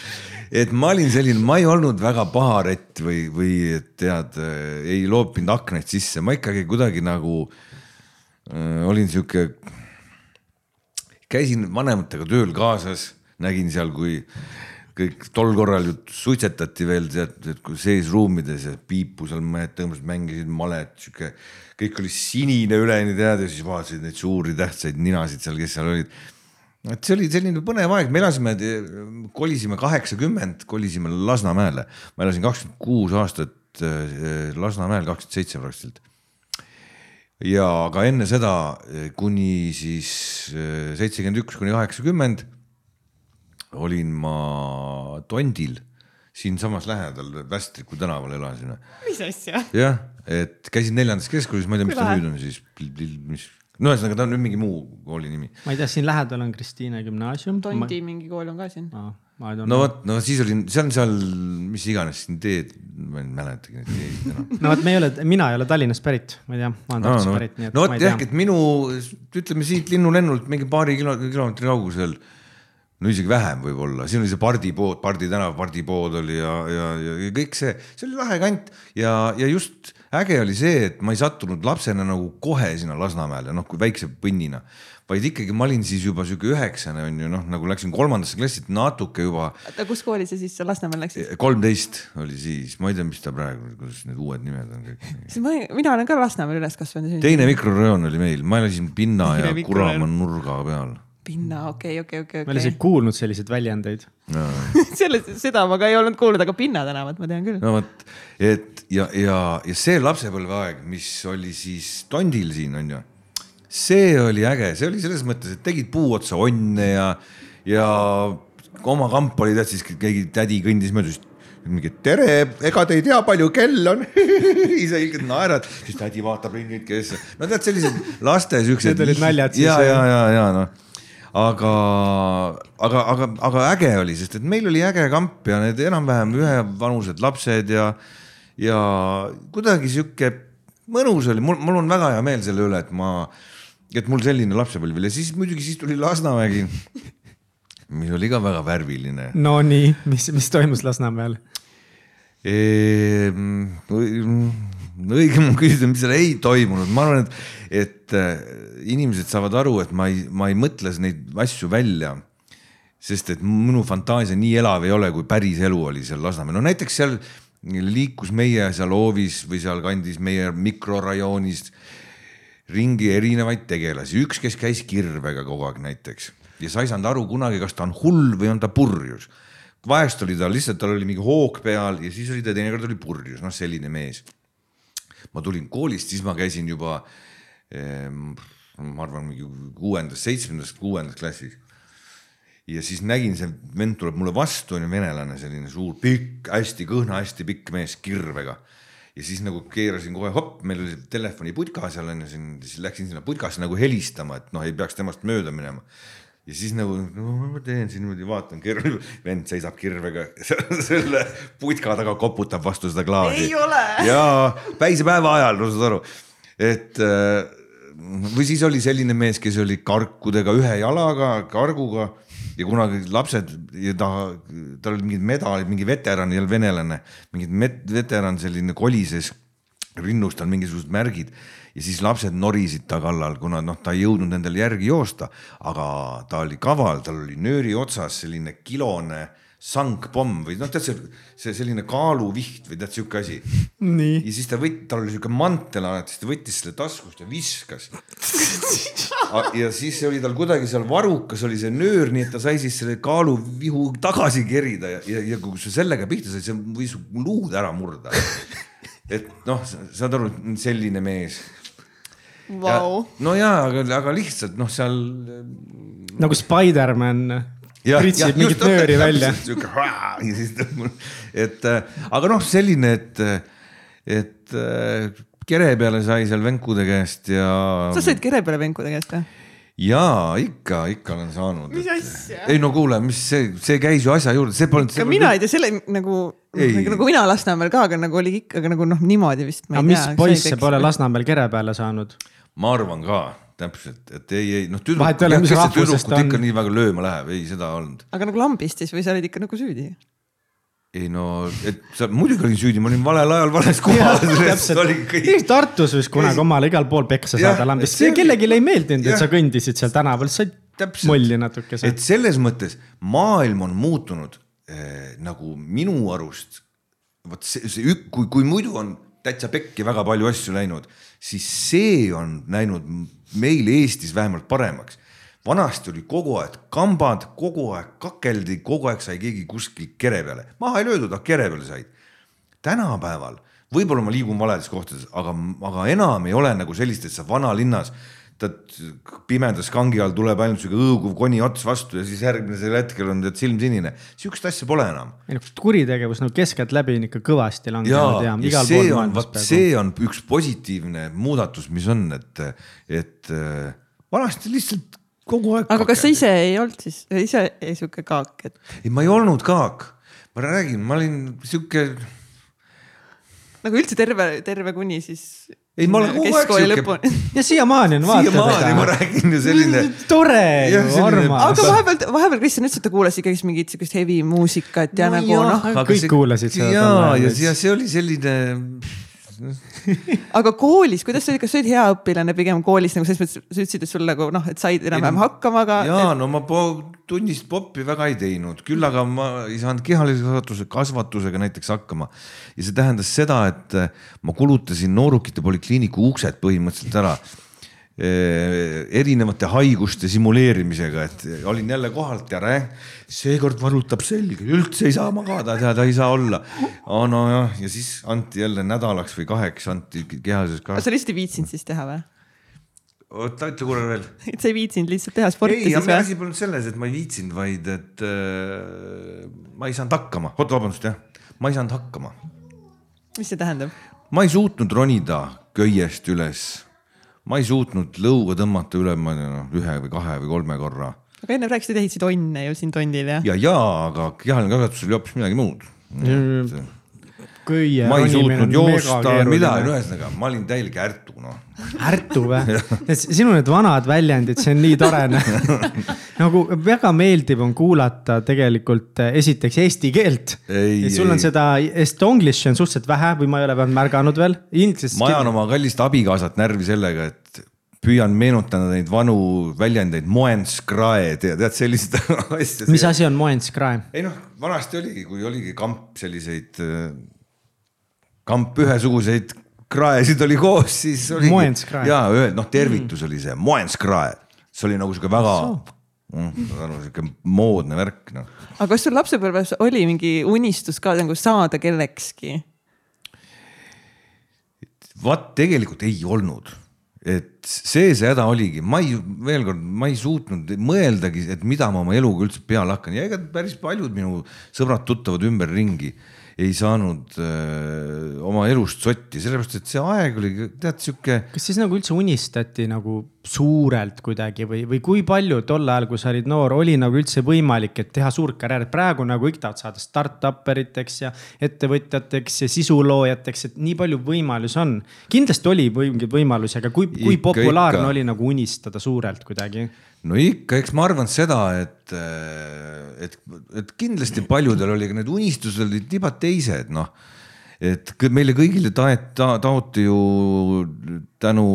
et ma olin selline, ma ei olnud väga paharett või, või tead, ei loopinud aknaid sisse, ma ikkagi kuidagi nagu äh, olin sihuke. käisin vanematega tööl kaasas, nägin seal, kui kõik tol korral ju suitsetati veel tead, sees ruumides ja piipu seal mehed tõmbasid, mängisid malet, sihuke. kõik oli sinine üleni tead ja siis vaatasid neid suuri tähtsaid ninasid seal, kes seal olid. Et see oli selline põnev aeg, me elasime, kolisime kaheksakümmend, kolisime Lasnamäele. ma elasin kakskümmend kuus aastat eh, Lasnamäel, kakskümmend seitse praktiliselt ja aga enne seda eh, kuni siis eh, seitsekümmend üks kuni kaheksakümmend olin ma Tondil, siinsamas lähedal Västriku tänaval elasin. mis asja? jah, et käisin neljandas keskkoolis, ma ei tea, mis ta nüüd on siis, mis, no ühesõnaga ta on nüüd mingi muu kooli nimi. ma ei tea, siin lähedal on Kristiine gümnaasium. Tondi ma... mingi kool on ka siin ah,. no vot, no siis olin, see on seal, mis iganes siin teed, ma ei mäletagi neid teid enam. no vot, me ei ole, mina ei ole Tallinnast pärit, ma ei tea, ma olen Tartust no, pärit, nii et. no vot jah, et minu, ütleme siit linnulennult mingi paari kilo, kilomeetri kaugusel no isegi vähem võib-olla, siin oli see Pardi pood, Pardi tänav, Pardi pood oli ja, ja, ja, ja kõik see, see oli lahe kant ja, ja just äge oli see, et ma ei sattunud lapsena nagu kohe sinna Lasnamäele, noh, kui väikse põnnina, vaid ikkagi ma olin siis juba sihuke üheksane on ju noh, nagu läksin kolmandasse klassi, natuke juba. oota, kus kooli sa siis Lasnamäel läksid? kolmteist oli siis, ma ei tea, mis ta praegu, kuidas need uued nimed on kõik. siis ma, mina olen ka Lasnamäel üles kasvanud. teine mikrorajoon oli meil, ma elasin Pinna ja Kuramaa nurga peal pinna, okei okay,, okei okei okay,. ma olen isegi kuulnud selliseid väljendeid no. selle, seda ma ka ei olnud kuulnud, aga Pinna tänavat ma tean küll. no vot, et ja, ja, ja see lapsepõlveaeg, mis oli siis Tondil siin on ju, see oli äge, see oli selles mõttes, et tegid puu otsa onne ja, ja oma kamp oli tead siis keegi tädi kõndis mööda, siis mingi tere, ega te ei tea, palju kell on ise ilgelt naerad, siis tädi vaatab ringi, kes, no tead sellised laste siuksed. Need olid naljad siis. ja, ja, ja, ja noh aga, aga, aga, aga äge oli, sest et meil oli äge kamp ja need enam-vähem ühevanused lapsed ja, ja kuidagi sihuke mõnus oli, mul, mul on väga hea meel selle üle, et ma, et mul selline lapsepõlv oli ja siis muidugi siis tuli Lasnamägi, mis oli ka väga värviline. Nonii, mis, mis toimus Lasnamäel? õigem on küsida, mis seal ei toimunud, ma arvan, et, et inimesed saavad aru, et ma ei, ma ei mõtle neid asju välja. sest et minu fantaasia nii elav ei ole, kui päris elu oli seal Lasnamäel, no näiteks seal liikus meie seal hoovis või sealkandis meie mikrorajoonis ringi erinevaid tegelasi, üks, kes käis kirvega kogu aeg näiteks ja sa ei saanud aru kunagi, kas ta on hull või on ta purjus. vahest oli ta lihtsalt, tal oli mingi hoog peal ja siis oli ta teinekord oli purjus, noh, selline mees ma tulin koolist, siis ma käisin juba ehm, ma arvan, mingi kuuendas, seitsmendas, kuuendas klassis. ja siis nägin, see vend tuleb mulle vastu, on ju venelane, selline suur, pikk, hästi kõhna, hästi pikk mees kirvega. ja siis nagu keerasin kohe hopp, meil oli telefoniputka seal on ju, siis läksin sinna putkasse nagu helistama, et noh, ei peaks temast mööda minema. ja siis nagu, no ma teen siin niimoodi, vaatan, kirv, vend seisab kirvega selle putka taga, koputab vastu seda klaasi. ei ole. ja päisepäeva ajal, no saad aru, et äh, või siis oli selline mees, kes oli karkudega ühe jalaga, karguga ja kunagi lapsed ja ta, tal olid mingid medalid, mingi veteran, ei olnud venelane, mingi veteran selline kolises rinnust on mingisugused märgid ja siis lapsed norisid ta kallal, kuna noh, ta ei jõudnud nendele järgi joosta, aga ta oli kaval, tal oli nööri otsas selline kilone sangpomm või noh, tead see, see selline kaaluviht või tead sihuke asi. ja siis ta võttis, tal oli sihuke mantel alati, siis ta võttis selle taskust ja viskas ja siis oli tal kuidagi seal varukas oli see nöör, nii et ta sai siis selle kaaluvihu tagasi kerida ja, ja, ja kui sa sellega pihta said, see võis luud ära murda. et noh, saad aru, selline mees wow.. no jaa, aga, aga lihtsalt noh, seal. nagu Spider-man pritsib mingit nööri välja. et aga noh, selline, et, et kere peale sai seal venkude käest ja. sa said kere peale venkude käest või? jaa, ikka, ikka olen saanud. mis asja? ei no kuule, mis see, see käis ju asja juurde, see polnud. ka mina ei tea selle nagu, nagu, nagu mina Lasnamäel ka, aga nagu oli ikka nagu noh, niimoodi vist. aga mis poisse pole Lasnamäel kere peale saanud? ma arvan ka täpselt, et ei, ei noh, tüdrukut ikka nii väga lööma läheb, ei seda olnud. aga nagu lambistis või sa olid ikka nagu süüdi? ei no, et sa muidugi olin süüdi, ma olin valel ajal vales kohas. Tartus võis kunagi omale igal pool peksa saada lambist, see kellelegi ei meeldinud, et sa kõndisid seal tänaval, sa said molli natukese. et selles mõttes maailm on muutunud eh, nagu minu arust, vot see, see, kui, kui muidu on täitsa pekki väga palju asju läinud, siis see on läinud meil Eestis vähemalt paremaks. vanasti oli kogu aeg kambad, kogu aeg kakeldi, kogu aeg sai keegi kuskil kere peale, maha ei löödud, aga kere peale said. tänapäeval, võib-olla ma liigun valedes kohtades, aga, aga enam ei ole nagu sellist, et sa vanalinnas tead pimedas kangi all tuleb ainult sihuke õõguv koni ots vastu ja siis järgmisel hetkel on tead silm sinine. sihukest asja pole enam. ei noh, kuritegevus nagu keskeltläbi on ikka kõvasti langenud ja, ja see on, vot see on üks positiivne muudatus, mis on, et, et äh, vanasti lihtsalt kogu aeg. aga kas sa ise ei olnud siis, ise sihuke kaak, et? ei, ma ei olnud kaak, ma räägin, ma olin sihuke. nagu üldse terve, terve kuni siis ei, ma olen kogu aeg siuke. ja siiamaani on vaata siiamaani ma räägin ju selline. tore ju, armas. aga vahepeal, vahepeal Kristjan ütles, et ta kuulas ikkagi mingit siukest heavy muusikat ja no, nagu noh. kõik see, kuulasid seda. ja, ja, ja see oli selline aga koolis, kuidas sa olid, kas sa olid hea õpilane pigem koolis nagu selles mõttes, sa ütlesid, et sul nagu noh, et said enam-vähem hakkama, aga. ja et... no ma po tunnist poppi väga ei teinud, küll aga ma ei saanud kehalise kasvatuse, kasvatusega näiteks hakkama. ja see tähendas seda, et ma kulutasin noorukite polikliiniku uksed põhimõtteliselt ära erinevate haiguste simuleerimisega, et olin jälle kohalt tere, seekord valutab selga, üldse ei saa magada, tead, ei saa olla nojah, ja siis anti jälle nädalaks või kaheks anti kehalises ka. sa lihtsalt ei viitsinud siis teha või? oota, ütle korra veel. et sa ei viitsinud lihtsalt teha sporti ei, siis või? asi polnud selles, et ma ei viitsinud, vaid et äh, ma ei saanud hakkama, oota, vabandust jah, ma ei saanud hakkama. mis see tähendab? ma ei suutnud ronida köiest üles ma ei suutnud lõuga tõmmata üle, ma ei tea noh, ühe või kahe või kolme korra. aga enne rääkisid, et ehitasid onne ju siin tondil jah? ja, ja, aga kehaline kasvatus oli hoopis midagi muud. Köie. ma ei suutnud joosta, midagi, ühesõnaga ma olin täielik ärtu noh. ärtu või? sinu need vanad väljendid, see on nii tore nagu väga meeldiv on kuulata tegelikult eh, esiteks eesti keelt. sul on seda estonglish'i on suhteliselt vähe või ma ei ole veel märganud veel. ma ajan oma kallist abikaasat närvi sellega, et püüan meenutada neid vanu väljendeid, moenskrae, tead, sellised asjad. mis asi on moenskrae? ei noh, vanasti oligi, kui oligi kamp selliseid äh, kamp ühesuguseid kraesid oli koos, siis oli. ja noh, tervitus mm. oli see moenskrae, see oli nagu sihuke väga mm, sihuke moodne värk noh. aga kas sul lapsepõlves oli mingi unistus ka nagu saada kellekski? vaat tegelikult ei olnud et see see häda oligi, ma ei, veel kord, ma ei suutnud mõeldagi, et mida ma oma eluga üldse peale hakkan ja ega päris paljud minu sõbrad-tuttavad ümberringi ei saanud öö, oma elust sotti, sellepärast et see aeg oli tead sihuke. kas siis nagu üldse unistati nagu suurelt kuidagi või, või kui palju tol ajal, kui sa olid noor, oli nagu üldse võimalik, et teha suurt karjääri, praegu nagu kõik tahavad saada startup eriteks ja ettevõtjateks ja sisuloojateks, et nii palju võimalusi on. kindlasti oli mingeid võimalusi, aga kui, kui ikka, populaarne ikka. oli nagu unistada suurelt kuidagi? No ikka, eks ma arvan seda, et, et, et kindlasti paljudel oli need unistused olid tiba teised, noh. et meile kõigile taet- ta,, taoti ju tänu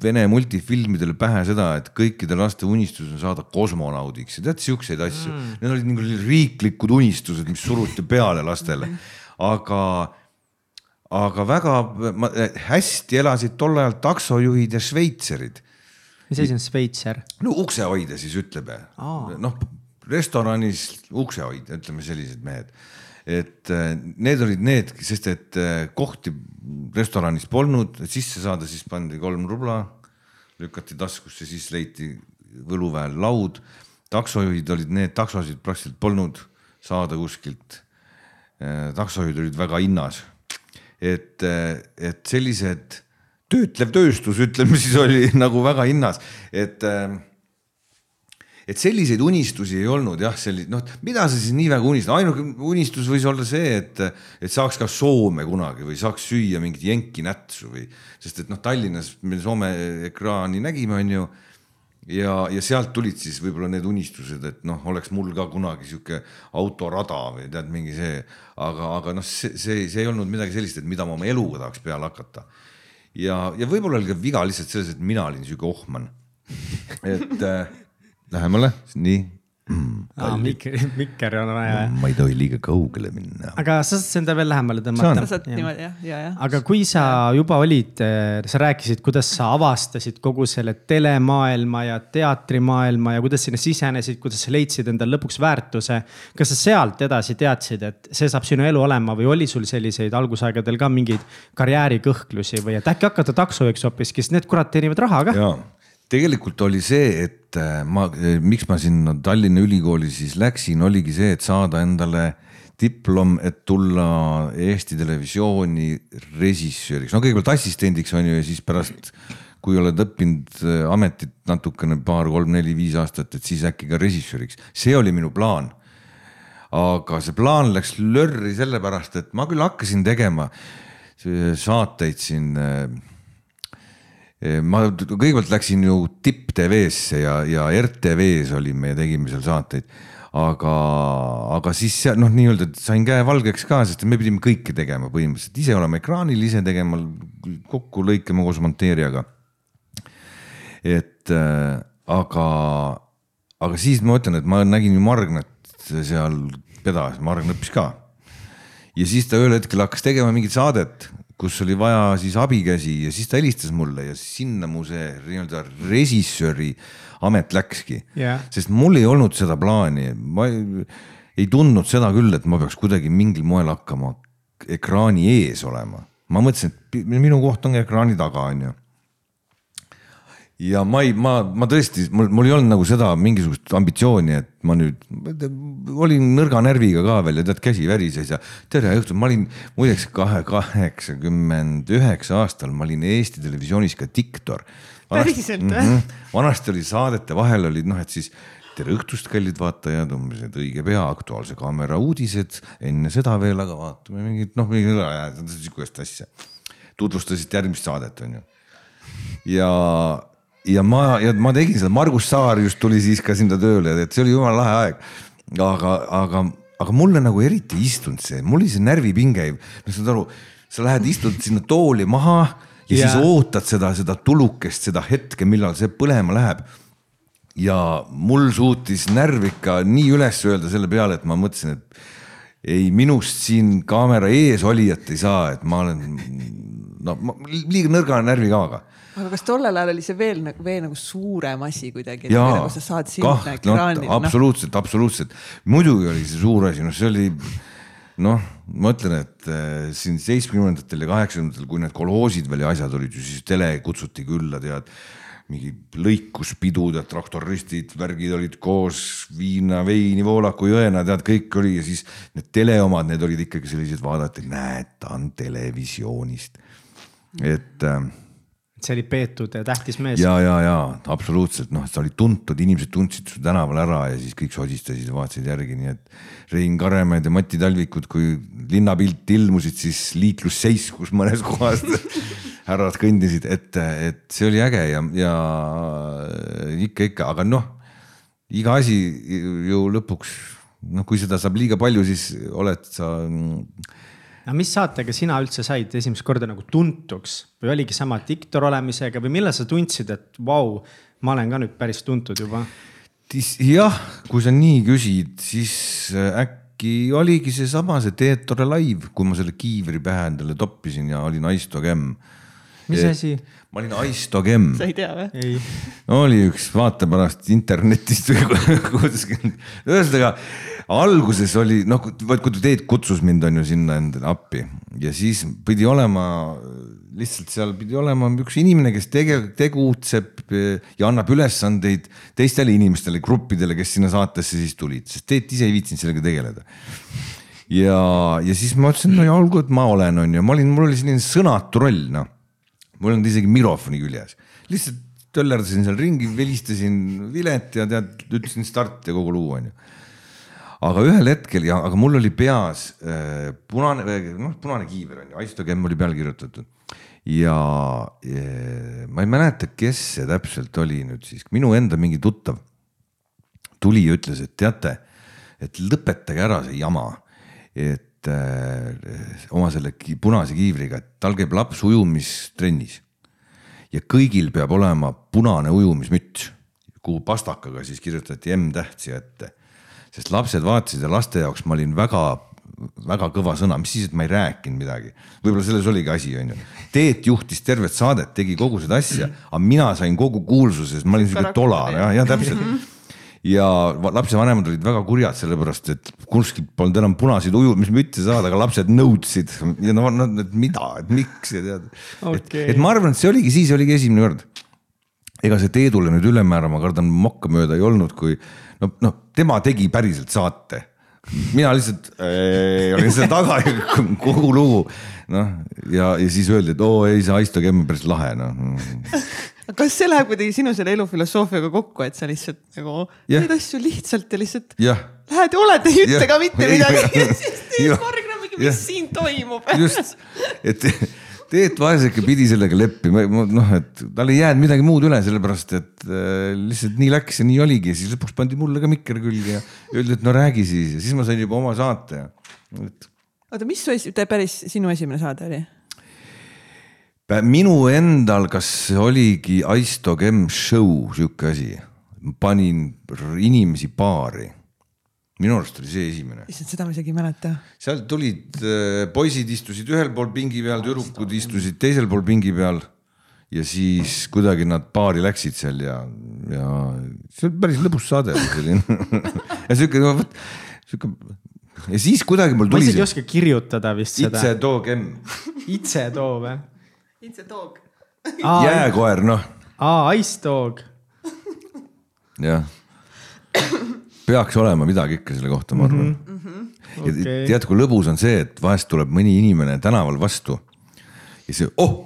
Vene multifilmidele pähe seda, et kõikide laste unistus on saada kosmonaudiks ja tead siukseid asju. Mm.. Need olid nagu riiklikud unistused, mis suruti peale lastele, aga aga väga ma, hästi elasid tol ajal taksojuhid ja šveitserid mis asi on Šveitser? no uksehoidja siis ütleme, noh restoranis uksehoidja, ütleme sellised mehed. et äh, need olid need, sest et äh, kohti restoranis polnud, sisse saada, siis pandi kolm rubla, lükati taskusse, siis leiti Võluväel laud. taksojuhid olid need, taksosid praktiliselt polnud saada kuskilt. Äh, taksojuhid olid väga hinnas. et, et sellised töötlev tööstus, ütleme siis oli nagu väga hinnas, et ähm, et selliseid unistusi ei olnud jah, selliseid noh, mida sa siis nii väga unistad, ainuke unistus võis olla see, et, et saaks ka Soome kunagi või saaks süüa mingit jenki nätsu või, sest et noh, Tallinnas me Soome ekraani nägime, onju. ja, ja sealt tulid siis võib-olla need unistused, et noh, oleks mul ka kunagi sihuke autorada või tead, mingi see, aga, aga noh, see, see, see ei olnud midagi sellist, et mida ma oma eluga tahaks peale hakata ja, ja võib-olla oli ka viga lihtsalt selles, et mina olin sihuke ohman. et äh, lähemale, nii. Aa, mikker, mikker on vaja ma ei tohi liiga kaugele minna. aga sa saad enda veel lähemale tõmmata. saad niimoodi jah, ja, ja. aga kui sa juba olid, eh, sa rääkisid, kuidas sa avastasid kogu selle telemaailma ja teatrimaailma ja kuidas sinna sisenesid, kuidas sa leidsid endale lõpuks väärtuse. kas sa sealt edasi teadsid, et see saab sinu elu olema või oli sul selliseid algusaegadel ka mingeid karjäärikõhklusi või et äkki hakata taksojuhiks hoopiski, sest need kurat teenivad raha ka? Tegelikult oli see, et äh, ma, äh, miks ma sinna Tallinna Ülikooli siis läksin, oligi see, et saada endale diplom, et tulla Eesti Televisiooni režissööriks, no kõigepealt assistendiks on ju ja siis pärast, kui oled õppinud äh, ametit natukene paar, kolm, neli, viis aastat, et siis äkki ka režissööriks, see oli minu plaan. aga see plaan läks lörri sellepärast, et ma küll hakkasin tegema saateid siin ma kõigepealt läksin ju Tipp TV-sse ja, ja RTV-s olime ja tegime seal saateid. aga, aga siis seal noh, nii-öelda sain käe valgeks ka, sest me pidime kõike tegema põhimõtteliselt, ise olema ekraanil, ise tegema, kokku lõikama koos monteerijaga. et äh, aga, aga siis ma ütlen, et ma nägin ju Margnat seal pedas, Margn õppis ka. ja siis ta ühel hetkel hakkas tegema mingit saadet kus oli vaja siis abikäsi ja siis ta helistas mulle ja sinna mu see nii-öelda režissööri amet läkski. Yeah.. sest mul ei olnud seda plaani, ma ei, ei tundnud seda küll, et ma peaks kuidagi mingil moel hakkama ekraani ees olema. ma mõtlesin, et minu koht on ekraani taga, onju ja ma ei, ma, ma tõesti, mul, mul ei olnud nagu seda mingisugust ambitsiooni, et ma nüüd olin nõrga närviga ka veel ja tead, käsi värises ja tere õhtut, ma olin muideks kahe, kaheksakümmend üheksa aastal, ma olin Eesti Televisioonis ka diktor. päriselt või -hmm.? vanasti oli saadete vahel olid noh, et siis tere õhtust, kallid vaatajad, umbes, et õige pea Aktuaalse Kaamera uudised, enne seda veel, aga vaatame mingit noh, sihukest asja. tutvustasid järgmist saadet, onju. ja ja ma, ja ma tegin seda, Margus Saar just tuli siis ka sinna tööle, et see oli jumala lahe aeg. aga, aga, aga mulle nagu eriti ei istunud see, mul oli see närvipinge, saad aru, sa lähed, istud sinna tooli maha ja yeah. siis ootad seda, seda tulukest, seda hetke, millal see põlema läheb. ja mul suutis närv ikka nii üles öelda selle peale, et ma mõtlesin, et ei, minust siin kaamera ees olijat ei saa, et ma olen no liiga nõrga närvikavaga aga kas tollel ajal oli see veel, veel nagu suurem asi kuidagi, nagu sa saad sinna ekraanile no,? absoluutselt, absoluutselt, muidugi oli see suur asi, noh, see oli noh, ma ütlen, et äh, siin seitsmekümnendatel ja kaheksakümnendatel, kui need kolhoosid veel ja asjad olid ju siis tele kutsuti külla, tead. mingi lõikuspidud ja traktoristid, värgid olid koos, viina, veini, voolaku jõena, tead, kõik oli ja siis need teleomad, need olid ikkagi sellised, vaadati, näed, ta on televisioonist. et äh, see oli peetud tähtis mees. ja, ja, ja absoluutselt. Noh, sa olid tuntud, inimesed tundsid su tänaval ära ja siis kõik sodistasid ja vaatasid järgi, nii et Rein Karemäed ja Mati Talvikud, kui linnapilti ilmusid, siis liiklus seiskus mõnes kohas härrad kõndisid ette, et see oli äge ja, ja ikka, ikka, aga noh, iga asi ju lõpuks noh, kui seda saab liiga palju, siis oled sa aga mis saatega sina üldse said esimest korda nagu tuntuks või oligi sama diktor olemisega või millal sa tundsid, et vau, ma olen ka nüüd päris tuntud juba? jah, kui sa nii küsid, siis äh, äkki oligi seesama see Teet Tore live, kui ma selle kiivri pähe endale toppisin ja olin Aisto Kemm. mis asi? Ma olin Aisto Kemm. sa ei tea või? oli üks, vaata pärast internetist või kuskil, ühesõnaga alguses oli noh, vot kui Teet kutsus mind on ju sinna endale appi ja siis pidi olema lihtsalt seal pidi olema üks inimene, kes tege-, tegutseb ja annab ülesandeid teistele inimestele, gruppidele, kes sinna saatesse siis tulid, sest Teet ise ei viitsinud sellega tegeleda. ja, ja siis ma ütlesin, no ja olgu, et ma olen, on ju, ma olin, mul oli selline sõnatu roll, noh. Mul olnud isegi mikrofoni küljes, lihtsalt töllerdasin seal ringi, vilistasin vilet ja tead, ütlesin start ja kogu luu, on ju aga ühel hetkel ja, aga mul oli peas äh, punane, noh punane kiiver on ju, Aisto Kemm oli peale kirjutatud. ja äh, ma ei mäleta, kes see täpselt oli nüüd siis, minu enda mingi tuttav tuli ja ütles, et teate, et lõpetage ära see jama, et äh, oma selle punase kiivriga, et tal käib laps ujumistrennis ja kõigil peab olema punane ujumismüts, kuhu pastakaga siis kirjutati M-täht siia ette sest lapsed vaatasid ja laste jaoks ma olin väga väga kõva sõna, mis siis, et ma ei rääkinud midagi. võib-olla selles oligi asi, onju. Teet juhtis tervet saadet, tegi kogu seda asja, aga mina sain kogu kuulsuse, sest ma olin siuke tola, jah, jah, täpselt. ja lapsevanemad olid väga kurjad, sellepärast et kuskilt polnud enam punaseid ujumismütte saada, aga lapsed nõudsid ja no, no et mida, et miks ja tead okay.. et, et ma arvan, et see oligi, siis oligi esimene kord. ega see Teedule nüüd ülemäära, ma kardan, mokka mööda ei olnud, kui no, noh, tema tegi päriselt saate. mina lihtsalt äh, olin seal taga ja kogu lugu. noh, ja, ja siis öeldi, et oo ei, see Aisto Kemm on päris lahe, noh kas see läheb kuidagi sinu selle elufilosoofiaga kokku, et sa lihtsalt nagu yeah. teed asju lihtsalt ja lihtsalt yeah. lähed ja oled, ei ütle yeah. ka mitte midagi ja siis teed mingi, mis yeah. siin toimub just, et Teet Vaeseke pidi sellega leppima, noh, et tal ei jäänud midagi muud üle, sellepärast et äh, lihtsalt nii läks ja nii oligi, siis lõpuks pandi mulle ka mikker külge ja öeldi, et no räägi siis ja siis ma sain juba oma saate oota, mis su esi-, päris sinu esimene saade oli? Minu endal, kas oligi Aisto Kemm show, sihuke asi, panin inimesi paari minu arust oli see esimene. issand, seda ma isegi ei mäleta. seal tulid äh, poisid istusid ühel pool pingi peal, tüdrukud istusid teisel pool pingi peal. ja siis kuidagi nad paari läksid seal ja, ja see oli päris lõbus saade oli selline ja vot siuke ja siis kuidagi mul tuli. ma isegi ei oska kirjutada vist seda. Itse toog M. Itse too või? Itse toog. jääkoer, noh. aa, Ice Dog. jah peaks olema midagi ikka selle kohta, ma arvan mm. -hmm. ja okay. tead, kui lõbus on see, et vahest tuleb mõni inimene tänaval vastu ja see, oh,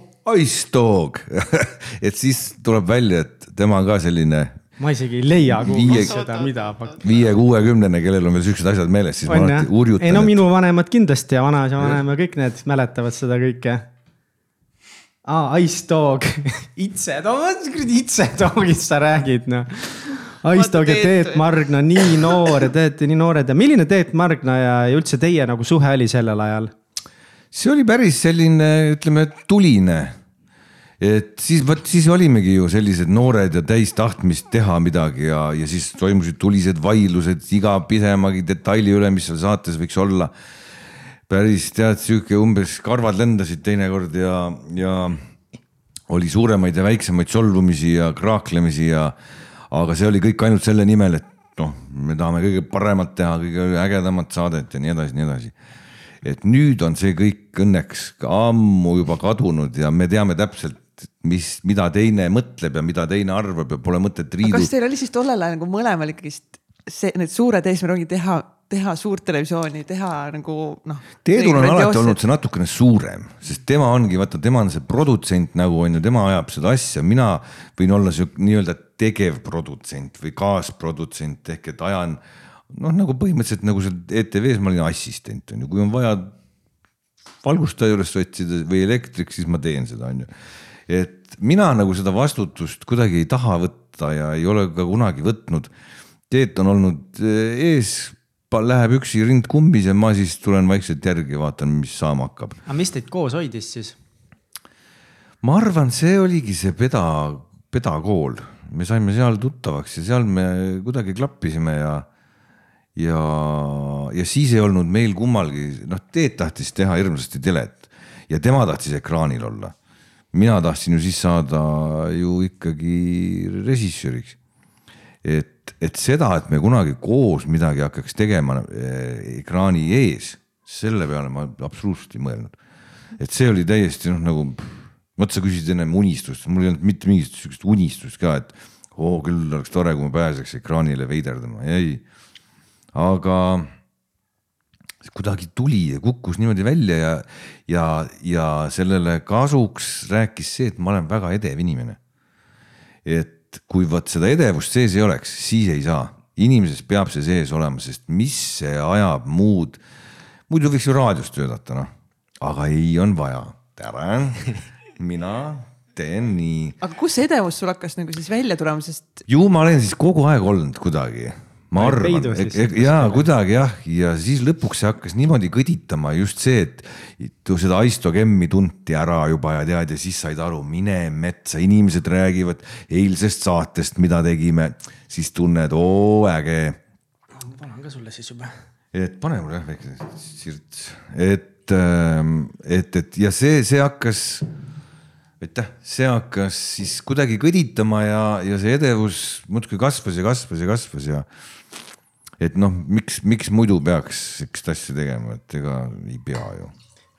ice dog et siis tuleb välja, et tema on ka selline ma isegi ei leia kuhugi seda, mida. viie-kuuekümnene, kellel on veel siuksed asjad meeles, siis on, ma alati urjutan. ei no minu vanemad kindlasti ja vanaisa vanem ja kõik need mäletavad seda kõike. Aa, Ice Dog Itse, no kuradi Itse Dogist sa räägid noh Aistoge Teet Margna, nii noor ja te olete nii noored ja milline Teet Margna ja, ja üldse teie nagu suhe oli sellel ajal? see oli päris selline, ütleme tuline. et siis vot siis olimegi ju sellised noored ja täis tahtmist teha midagi ja, ja siis toimusid tulised vaidlused iga pisemagi detaili üle, mis seal saates võiks olla. Päris tead, sihuke umbes karvad lendasid teinekord ja, ja oli suuremaid ja väiksemaid solvumisi ja kraaklemisi ja aga see oli kõik ainult selle nimel, et noh, me tahame kõige paremat teha, kõige ägedamat saadet ja nii edasi, nii edasi. et nüüd on see kõik õnneks ammu juba kadunud ja me teame täpselt, mis, mida teine mõtleb ja mida teine arvab ja pole mõtet riidu. kas teil oli siis tollel ajal nagu mõlemal ikkagist see, need suured eesmärgid ongi teha, teha suurt televisiooni, teha nagu noh. Teedul on alati olnud see natukene suurem, sest tema ongi, vaata, tema on see produtsent nagu on ju, tema ajab seda asja, mina võin olla sihuke nii-öelda tegevprodutsent või kaasprodutsent ehk et ajan noh, nagu põhimõtteliselt nagu seal ETV-s ma olin assistent on ju, kui on vaja valgustaja juures otsida või elektrik, siis ma teen seda, on ju. et mina nagu seda vastutust kuidagi ei taha võtta ja ei ole ka kunagi võtnud Teet on olnud eh, ees, läheb üksi rind kummis ja ma siis tulen vaikselt järgi, vaatan, mis saama hakkab. aga mis teid koos hoidis siis? ma arvan, see oligi see peda, pedakool, me saime seal tuttavaks ja seal me kuidagi klappisime ja ja, ja siis ei olnud meil kummalgi, noh, Teet tahtis teha hirmsasti telet ja tema tahtis ekraanil olla. mina tahtsin ju siis saada ju ikkagi režissööriks et, et seda, et me kunagi koos midagi hakkaks tegema eh, ekraani ees, selle peale ma absoluutselt ei mõelnud. et see oli täiesti noh, nagu vot sa küsisid ennem unistust, mul ei olnud mitte mingit sihukest unistust ka, et oo küll oleks tore, kui ma pääseks ekraanile veiderdama, ei. aga kuidagi tuli ja kukkus niimoodi välja ja, ja, ja sellele kasuks rääkis see, et ma olen väga edev inimene. et kui vot seda edevust sees ei oleks, siis ei saa. inimeses peab see sees olema, sest mis see ajab muud, muidu võiks ju raadios töötada, noh. aga ei, on vaja. tere, mina teen nii. aga kus see edevus sul hakkas nagu siis välja tulema, sest? ju ma olen siis kogu aeg olnud kuidagi ma arvan, ja kuidagi jah, ja siis lõpuks see hakkas niimoodi kõditama just see, et seda Aisto-Kemmi tunti ära juba ja tead ja siis said aru, mine metsa, inimesed räägivad eilsest saatest, mida tegime, siis tunned, oo äge. ma panen ka sulle siis juba. et pane mulle jah väike sirts, et, ähm, et, et ja see, see hakkas aitäh, see hakkas siis kuidagi kõditama ja, ja see edevus muudkui kasvas ja kasvas ja kasvas ja et noh, miks, miks muidu peaks sihukest asja tegema, et ega ei pea ju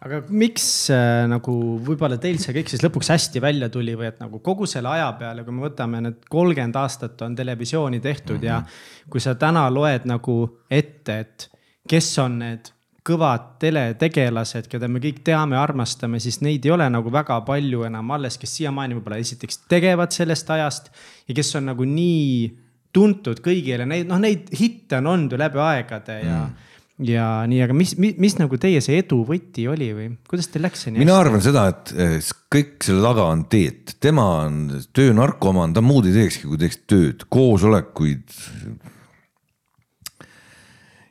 aga miks äh, nagu võib-olla teil see kõik siis lõpuks hästi välja tuli või et nagu kogu selle aja peale, kui me võtame need kolmkümmend aastat on televisiooni tehtud mm -hmm. ja mhm. kui sa täna loed nagu ette, et kes on need kõvad teletegelased, keda me kõik teame, armastame, siis neid ei ole nagu väga palju enam alles, kes siiamaani võib-olla esiteks tegevad sellest ajast ja kes on nagu nii tuntud kõigile, neid noh, neid hitte on olnud ju läbi aegade ja mm. ja nii, aga mis, mis, mis nagu teie see edu võti oli või kuidas teil läks see nii? mina arvan seda, et eh, kõik selle taga on Teet, tema on töönarkomaan, ta muud ei teekski, kui teeks tööd, koosolekuid.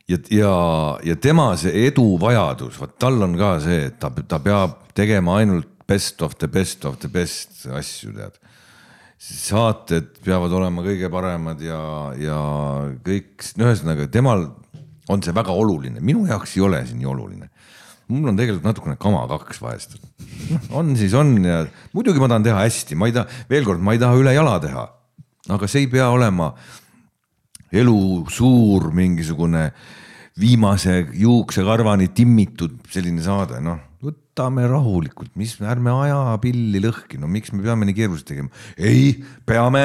ja, ja, ja tema see eduvajadus, vot tal on ka see, et ta, ta peab tegema ainult best of the best of the best asju, tead saated peavad olema kõige paremad ja, ja kõik, no ühesõnaga temal on see väga oluline, minu jaoks ei ole see nii oluline. mul on tegelikult natukene kama kaks vahest. on siis on ja muidugi ma tahan teha hästi, ma ei taha, veel kord, ma ei taha üle jala teha. aga see ei pea olema elu suur mingisugune viimase juuksekarvani timmitud selline saade, noh võtame rahulikult, mis, ärme aja pilli lõhki, no miks me peame nii keeruliselt tegema? ei, peame,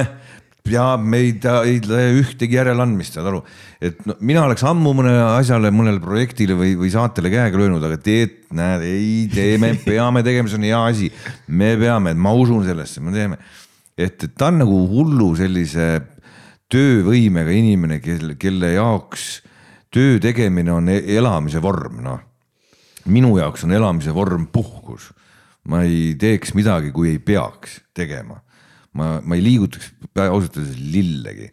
peab, me ei, ei tee ühtegi järeleandmist, saad aru. et no mina oleks ammu mõnele asjale, mõnele projektile või, või saatele käega löönud, aga teed, näed, ei teeme, peame tegema, see on hea asi. me peame, ma usun sellesse, me teeme. et, et ta on nagu hullu sellise töövõimega inimene, kelle, kelle jaoks töö tegemine on e-, elamise vorm, noh minu jaoks on elamise vorm puhkus. ma ei teeks midagi, kui ei peaks tegema. ma, ma ei liigutaks ausalt öeldes lillegi,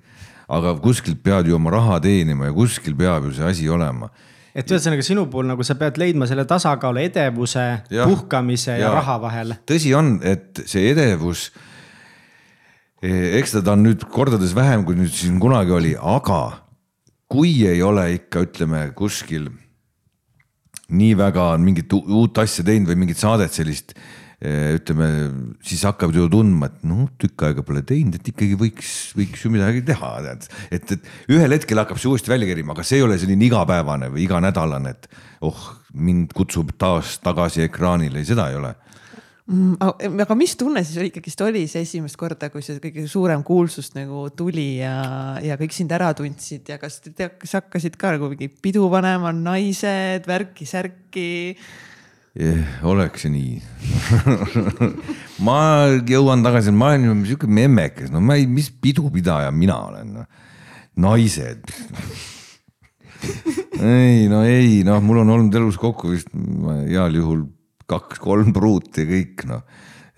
aga kuskilt pead ju oma raha teenima ja kuskil peab ju see asi olema et ühesõnaga sinu puhul nagu sa pead leidma selle tasakaalu edevuse, puhkamise ja, ja raha vahel. tõsi on, et see edevus, e, eks ta on nüüd kordades vähem, kui nüüd siin kunagi oli, aga kui ei ole ikka, ütleme kuskil nii väga on mingit uut asja teinud või mingit saadet sellist eh, ütleme, siis hakkab ju tundma, et noh, tükk aega pole teinud, et ikkagi võiks, võiks ju midagi teha, tead. et, et ühel hetkel hakkab see uuesti välja kerima, aga see ei ole selline igapäevane või iganädalane, et oh, mind kutsub taas tagasi ekraanile, seda ei ole. Aga mis tunne siis ikkagist oli see esimest korda, kui see kõige suurem kuulsus nagu tuli ja, ja kõik sind ära tundsid ja kas te, kas hakkasid ka nagu mingi pidu panema, naised, värki-särki? oleks see nii. Ma jõuan tagasi, ma olen sihuke memmekas, no ma ei, mis pidupidaja mina olen no.. naised. Ei no ei noh, mul on olnud elus kokku vist heal juhul kaks-kolm pruuti kõik noh,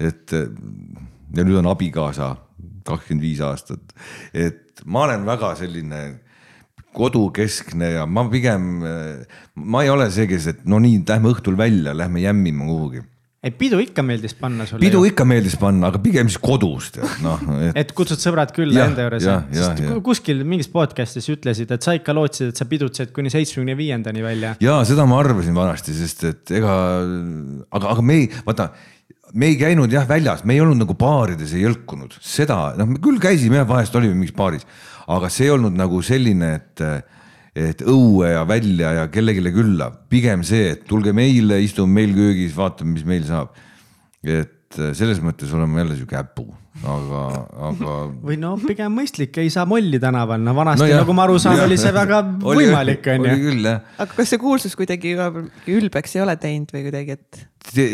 et ja nüüd on abikaasa kakskümmend viis aastat, et ma olen väga selline kodukeskne ja ma pigem, ma ei ole see, kes, et no nii, lähme õhtul välja, lähme jämmima kuhugi ei pidu ikka meeldis panna sulle. pidu ju. ikka meeldis panna, aga pigem siis kodus tead noh et.... et kutsud sõbrad külla enda juures. sest ja. kuskil mingis podcast'is ütlesid, et sa ikka lootsid, et sa pidutsesid kuni seitsmekümne viiendani välja. ja seda ma arvasin vanasti, sest et ega, aga, aga me ei, vaata me ei käinud jah väljas, me ei olnud nagu baarides ei jõlkunud, seda noh, me küll käisime jah, vahest olime mingis baaris, aga see ei olnud nagu selline, et et õue ja välja ja kellelegi külla, pigem see, et tulge meile, istume meil köögis, vaatame, mis meil saab. et äh, selles mõttes oleme jälle sihuke äpu, aga, aga. või no pigem mõistlik, ei saa molli tänaval, no vanasti no jah, nagu ma aru saan, oli see väga oli, võimalik, on ju. aga kas see kuulsus kuidagi ülbeks ei ole teinud või kuidagi, et Te,?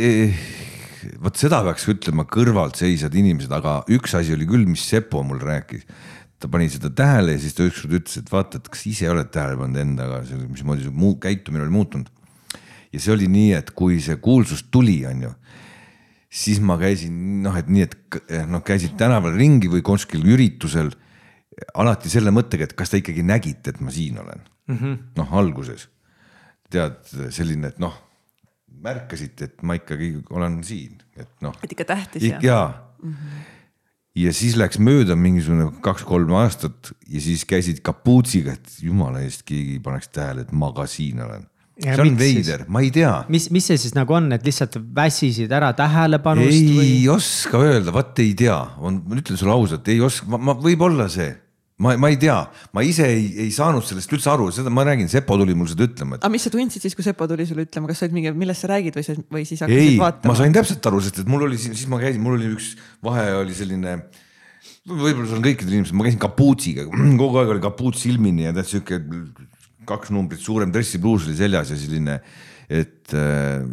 vot seda peaks ütlema kõrvaltseisjad inimesed, aga üks asi oli küll, mis Sepo mul rääkis ta pani seda tähele ja siis ta ükskord ütles, et vaata, et kas ise oled tähele pannud endaga, mismoodi su muu käitumine oli muutunud. ja see oli nii, et kui see kuulsus tuli, on ju, siis ma käisin noh, et nii, et noh, käisid tänaval ringi või kuskil üritusel alati selle mõttega, et kas te ikkagi nägite, et ma siin olen mm -hmm.. noh, alguses tead selline, et noh, märkasite, et ma ikkagi olen siin, et noh. et ikka tähtis jah? jaa mm. -hmm ja siis läks mööda mingisugune kaks-kolm aastat ja siis käisid kapuutsiga, et jumala eest keegi paneks tähele, et ma ka siin olen. see on veider, ma ei tea. mis, mis see siis nagu on, et lihtsalt väsisid ära tähelepanust? ei või? oska öelda, vot ei tea, on, ma ütlen sulle ausalt, ei oska, ma, võib-olla see ma, ma ei tea, ma ise ei, ei saanud sellest üldse aru, seda ma räägin, Sepo tuli mul seda ütlema et.... aga mis sa tundsid siis, kui Sepo tuli sulle ütlema, kas sa olid mingi, millest sa räägid või, või siis hakkasid ei, vaatama? ma sain täpselt aru, sest et mul oli siin, siis ma käisin, mul oli üks vahe oli selline. võib-olla see on kõikidel inimestel, ma käisin kapuutsiga, kogu aeg oli kapuuts silmini ja tead sihuke kaks numbrit suurem dressipluus oli seljas ja selline, et äh,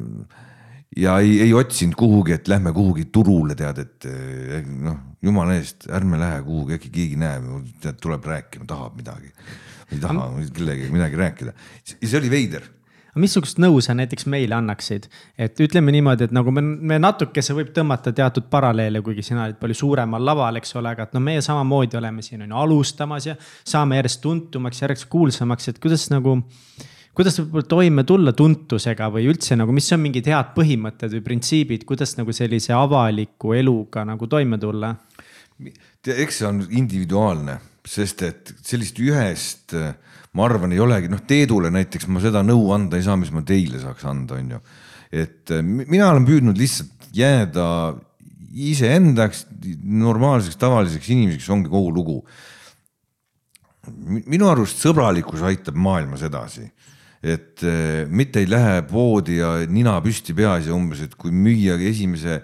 ja ei, ei otsinud kuhugi, et lähme kuhugi turule, tead, et eh, noh, jumala eest, ärme lähe kuhugi, äkki keegi näeb, tead, tuleb rääkima, tahab midagi. ei taha kellegagi midagi rääkida, see oli veider. Aga missugust nõu sa näiteks meile annaksid, et ütleme niimoodi, et nagu me, me natukese võib tõmmata teatud paralleele, kuigi sina olid palju suuremal laval, eks ole, aga et no meie samamoodi oleme siin on ju alustamas ja saame järjest tuntumaks, järjest kuulsamaks, et kuidas nagu kuidas võib-olla toime tulla tuntusega või üldse nagu, mis on mingid head põhimõtted või printsiibid, kuidas nagu sellise avaliku eluga nagu toime tulla? eks see on individuaalne, sest et sellist ühest, ma arvan, ei olegi, noh, Teedule näiteks ma seda nõu anda ei saa, mis ma teile saaks anda, on ju. et mina olen püüdnud lihtsalt jääda iseendaks, normaalseks, tavaliseks inimeseks, ongi kogu lugu. minu arust sõbralikkus aitab maailmas edasi et äh, mitte ei lähe poodi ja nina püsti peas ja umbes, et kui müüa esimese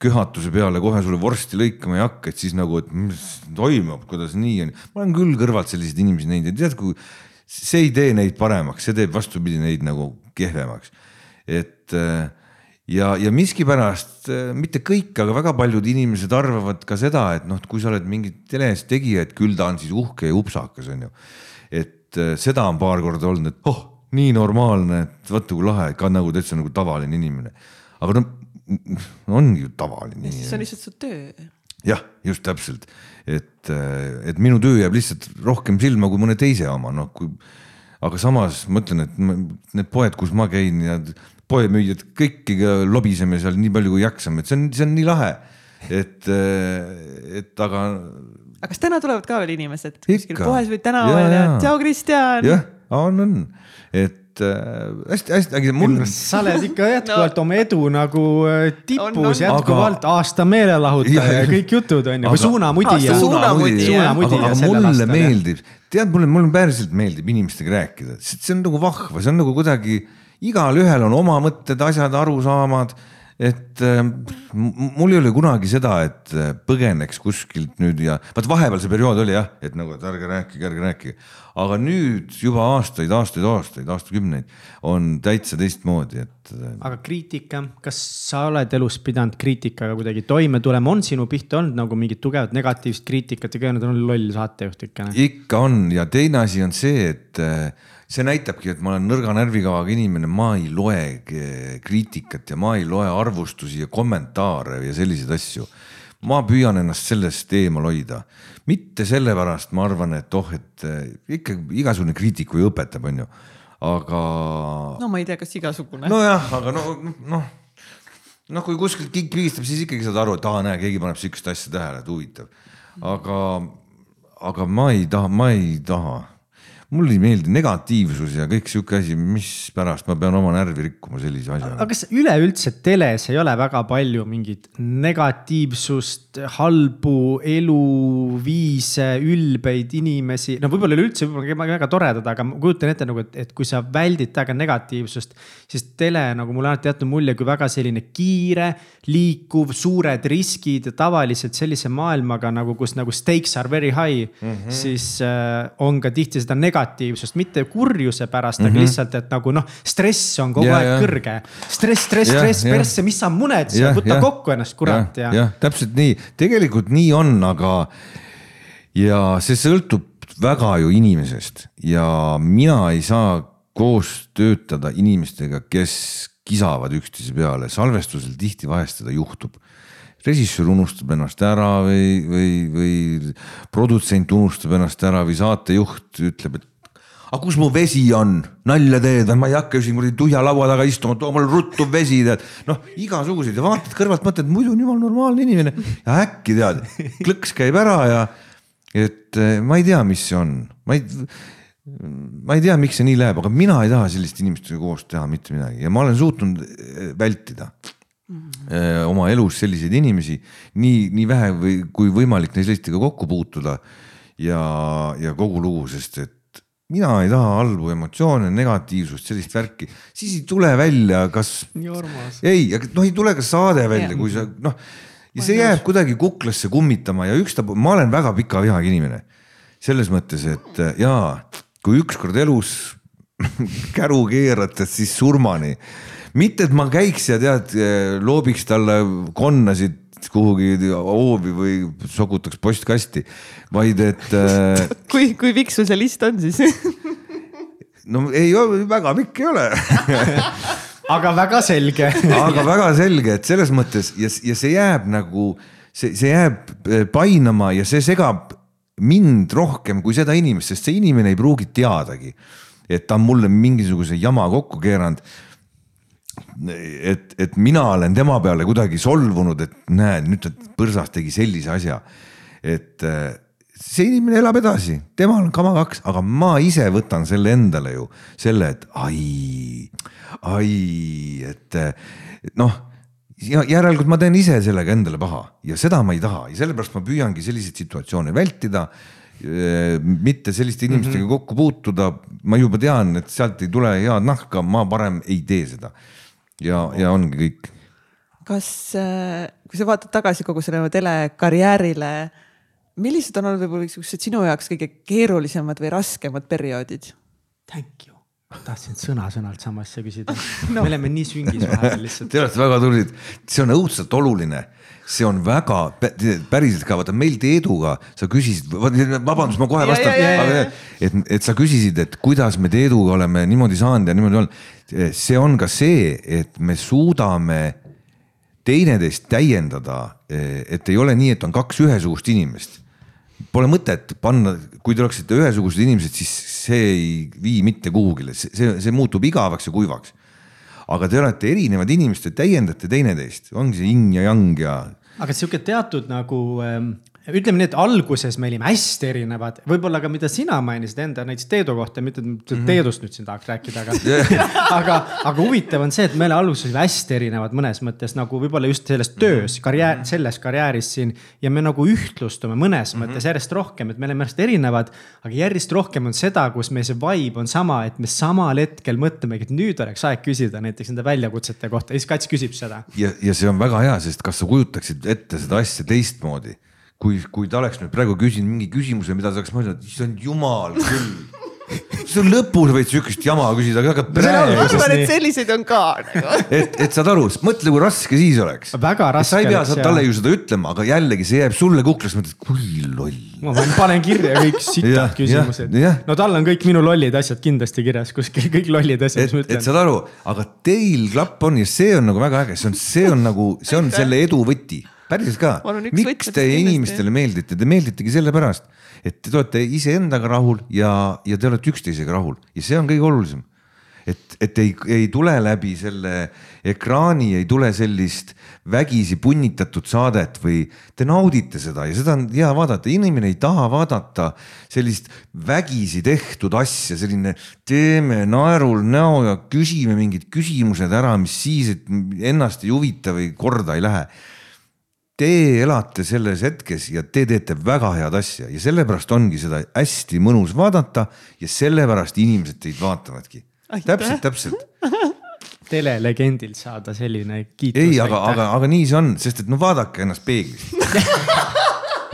köhatuse peale kohe sulle vorsti lõikama ei hakka, et siis nagu, et mis toimub, kuidas nii on. ma olen küll kõrvalt selliseid inimesi näinud ja tead, kui see ei tee neid paremaks, see teeb vastupidi neid nagu kehvemaks. et äh, ja, ja miskipärast äh, mitte kõik, aga väga paljud inimesed arvavad ka seda, et noh, et kui sa oled mingi teles tegija, et küll ta on siis uhke ja upsakas, on ju. et seda on paar korda olnud, et oh nii normaalne, et vaata kui lahe, ka nagu täitsa nagu tavaline inimene. aga no ongi ju tavaline. see on lihtsalt su töö. jah, just täpselt, et, et minu töö jääb lihtsalt rohkem silma kui mõne teise oma, noh kui. aga samas mõtlen, et need poed, kus ma käin ja poemüüjad kõikiga lobiseme seal nii palju kui jaksame, et see on, see on nii lahe, et, et aga. aga kas täna tulevad ka veel inimesed kuskil poes või tänaval ja, ja tšau, Kristjan. jah, on, on et hästi-hästi äh,, mul. sa oled ikka jätkuvalt no. oma edu nagu äh, tipus jätkuvalt aga... aasta meelelahutaja ja kõik jutud on ju, või suunamudija. suunamudija, suunamudija. aga mulle meeldib, tead, mulle, mulle päriselt meeldib inimestega rääkida, see on nagu vahva, see on nagu kuidagi, igalühel on oma mõtted, asjad, arusaamad et äh, mul ei ole kunagi seda, et äh, põgeneks kuskilt nüüd ja vaat vahepeal see periood oli jah, et nagu, et ärge rääkige, ärge rääkige. aga nüüd juba aastaid, aastaid, aastaid, aastakümneid on täitsa teistmoodi, et. Äh, aga kriitika, kas sa oled elus pidanud kriitikaga kuidagi toime tulema, on sinu pihta olnud nagu mingit tugevat negatiivset kriitikat ja käinud on loll saatejuht ikka? ikka on ja teine asi on see, et see näitabki, et ma olen nõrga närvikavaga inimene, ma ei loe kriitikat ja ma ei loe arvustusi ja kommentaare ja selliseid asju. ma püüan ennast sellest eemal hoida, mitte sellepärast, ma arvan, et oh, et eh, ikka igasugune kriitik või õpetab, onju, aga. no ma ei tea, kas igasugune. nojah, aga no, noh noh, kui kuskilt keegi pigistab, siis ikkagi saad aru, et aa, näe, keegi paneb sihukest asja tähele, et huvitav. aga, aga ma ei taha, ma ei taha mulle ei meeldi negatiivsus ja kõik sihuke asi, mispärast ma pean oma närvi rikkuma sellise asjaga. aga kas üleüldse teles ei ole väga palju mingit negatiivsust, halbu eluviise, ülbeid inimesi, no võib-olla üleüldse võib-olla väga toredad, aga ma kujutan ette nagu, et, et kui sa väldid täiega negatiivsust, siis tele nagu mulle alati jätnud mulje kui väga selline kiire, liikuv, suured riskid ja tavaliselt sellise maailmaga nagu, kus nagu stakes are very high mm, -hmm. siis äh, on ka tihti seda negatiivsust negatiivsust, mitte kurjuse pärast mm, -hmm. aga mhm. lihtsalt, et nagu noh, stress on kogu ja, aeg ja. kõrge. stress, stress, stress, persse, mis sa muned seal, võta ja, kokku ennast, kurat ja, ja.. jah, täpselt nii, tegelikult nii on, aga ja see sõltub väga ju inimesest ja mina ei saa koos töötada inimestega, kes kisavad üksteise peale, salvestusel tihti vahest seda juhtub režissöör unustab ennast ära või, või, või produtsent unustab ennast ära või saatejuht ütleb, et aga kus mu vesi on, nalja teed, ma ei hakka siin kuradi tuhja laua taga istuma, too mulle ruttu vesi, tead. noh, igasuguseid ja vaatad kõrvalt, mõtled, muidu on jumal normaalne inimene. Ja äkki tead, klõks käib ära ja et eh, ma ei tea, mis see on, ma ei, ma ei tea, miks see nii läheb, aga mina ei taha selliste inimestega koos teha mitte midagi ja ma olen suutnud eh, vältida mm. oma elus selliseid inimesi nii, nii vähe või kui võimalik neis sellistega kokku puutuda ja, ja kogu lugu, sest et mina ei taha halbu emotsioone, negatiivsust, sellist värki, siis ei tule välja, kas. ei, aga noh, ei tule ka saade välja, kui sa noh, ja see jääb kuidagi kuklasse kummitama ja ükstapuha, ma olen väga pika vihaga inimene. selles mõttes, et jaa, kui ükskord elus käru keerad, siis surmani. Mitte, et ma käiks ja tead, loobiks talle konnasid kuhugi hoovi või sokutaks postkasti, vaid et äh.... kui, kui pikk sul see list on siis? No ei ole, väga pikk ei ole. Aga väga selge. Aga väga selge, et selles mõttes ja, ja see jääb nagu, see, see jääb äh, painama ja see segab mind rohkem kui seda inimest, sest see inimene ei pruugi teadagi, et ta on mulle mingisuguse jama kokku keeranud et, et mina olen tema peale kuidagi solvunud, et näed, nüüd ta põrsas tegi sellise asja. et äh, see inimene elab edasi, temal on kama kaks, aga ma ise võtan selle endale ju, selle, et ai, ai, et noh ja järelikult ma teen ise sellega endale paha ja seda ma ei taha ja sellepärast ma püüangi selliseid situatsioone vältida äh, mitte selliste inimestega mm -hmm. kokku puutuda, ma juba tean, et sealt ei tule head nahka, ma parem ei tee seda ja, ja ongi kõik. kas, äh, kui sa vaatad tagasi kogu sellele telekarjäärile, millised on olnud võib-olla niisugused sinu jaoks kõige keerulisemad või raskemad perioodid? Thank you. Tahtsin sõna-sõnalt sama asja küsida. No.. me oleme nii süngis vahepeal lihtsalt. Te olete väga tublid, see on õudselt oluline, see on väga päriselt ka, vaata meil Teeduga sa küsisid, vabandust, ma kohe vastan, et, et sa küsisid, et kuidas me Teeduga oleme niimoodi saanud ja niimoodi olnud see on ka see, et me suudame teineteist täiendada, et ei ole nii, et on kaks ühesugust inimest. Pole mõtet panna, kui te oleksite ühesugused inimesed, siis see ei vii mitte kuhugile, see, see, muutub igavaks ja kuivaks. aga te olete erinevad inimesed, täiendate teineteist, ongi see yin ja yang ja. aga sihuke teatud nagu ähm ütleme nii, et alguses me olime hästi erinevad, võib-olla ka mida sina mainisid enda näiteks Teedu kohta, mitte mm -hmm. Teedust nüüd siin tahaks rääkida, aga aga, aga huvitav on see, et me alguses olime hästi erinevad mõnes mõttes nagu võib-olla just selles töös, karjäär, selles karjääris siin. ja me nagu ühtlustume mõnes mm -hmm. mõttes järjest rohkem, et me oleme järjest erinevad, aga järjest rohkem on seda, kus meil see vibe on sama, et me samal hetkel mõtlemegi, et nüüd oleks aeg küsida näiteks nende väljakutsete kohta ja siis Kats küsib seda. ja, ja see on väga hea, sest kas sa kujutaksid ette seda asja teistmoodi kui, kui ta oleks nüüd praegu küsinud mingi küsimuse, mida ta oleks mõelnud, issand jumal küll see on lõpus võid sihukest jama küsida, aga praegu. ma arvan, et selliseid on ka nagu. et, et saad aru, mõtle, kui raske siis oleks. väga raske. sa ei pea talle ju seda ütlema, aga jällegi see jääb sulle kuklasse, mõtled, kui loll. ma panen kirja kõik sitad küsimused. no tal on kõik minu lollid asjad kindlasti kirjas kuskil, kõik lollid asjad, mis ma ütlen. et saad aru, aga teil klapp on ja see on nagu väga äge, see on, see on nagu, see on selle edu võti päriselt ka, miks te inimestele meeldite, te meelditegi sellepärast, et te olete iseendaga rahul ja, ja te olete üksteisega rahul. Ja see on kõige olulisem. et, et ei, ei tule läbi selle ekraani, ei tule sellist vägisi punnitatud saadet või te naudite seda. Ja seda on hea vaadata, inimene ei taha vaadata sellist vägisi tehtud asja, selline teeme naerul näo ja küsime mingid küsimused ära, mis siis, et ennast ei huvita või korda ei lähe Teie elate selles hetkes ja te teete väga head asja ja sellepärast ongi seda hästi mõnus vaadata ja sellepärast inimesed teid vaatavadki. täpselt, täpselt telelegendilt saada selline kiitus. ei, aga, aga, aga nii see on, sest et no vaadake ennast peeglist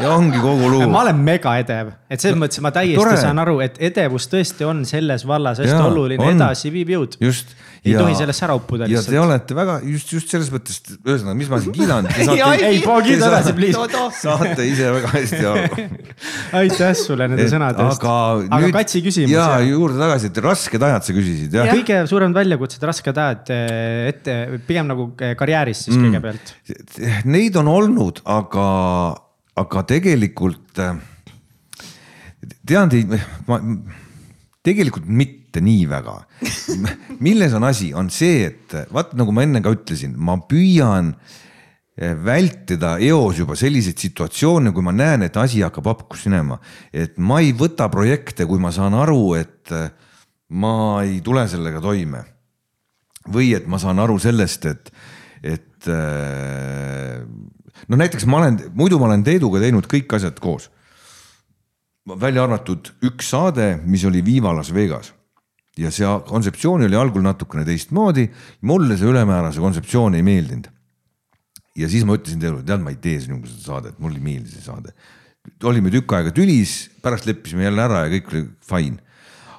ja ongi kogu lugu. ma olen mega edev, et selles mõttes ma täiesti Tore. saan aru, et edevus tõesti on selles vallas hästi ja, oluline edasiviiv jõud. just. ei ja, tohi sellest ära uppuda lihtsalt. ja te olete väga just, just selles mõttes, ühesõnaga, mis ma siin kiidan. ei, kiida edasi, please. saate ise väga hästi aru aitäh sulle nende sõnade eest. aga, aga nüüd, Katsi küsimus. ja juurde tagasi, et rasked ajad sa küsisid. kõige suuremad väljakutsed, rasked ajad eh, ette, pigem nagu eh, karjääris siis mm. kõigepealt. Neid on olnud, aga aga tegelikult äh, tean teid, ma tegelikult mitte nii väga. milles on asi, on see, et vaat nagu ma enne ka ütlesin, ma püüan äh, vältida eos juba selliseid situatsioone, kui ma näen, et asi hakkab hapkus minema. et ma ei võta projekte, kui ma saan aru, et äh, ma ei tule sellega toime. või et ma saan aru sellest, et, et no näiteks ma olen, muidu ma olen Teeduga teinud kõik asjad koos. välja arvatud üks saade, mis oli Viva Las Vegas ja see kontseptsioon oli algul natukene teistmoodi. mulle see ülemäärase kontseptsioon ei meeldinud. ja siis ma ütlesin Teedule, tead, ma ei tee sinuga seda saadet, mulle ei meeldi see saade. olime tükk aega tülis, pärast leppisime jälle ära ja kõik oli fine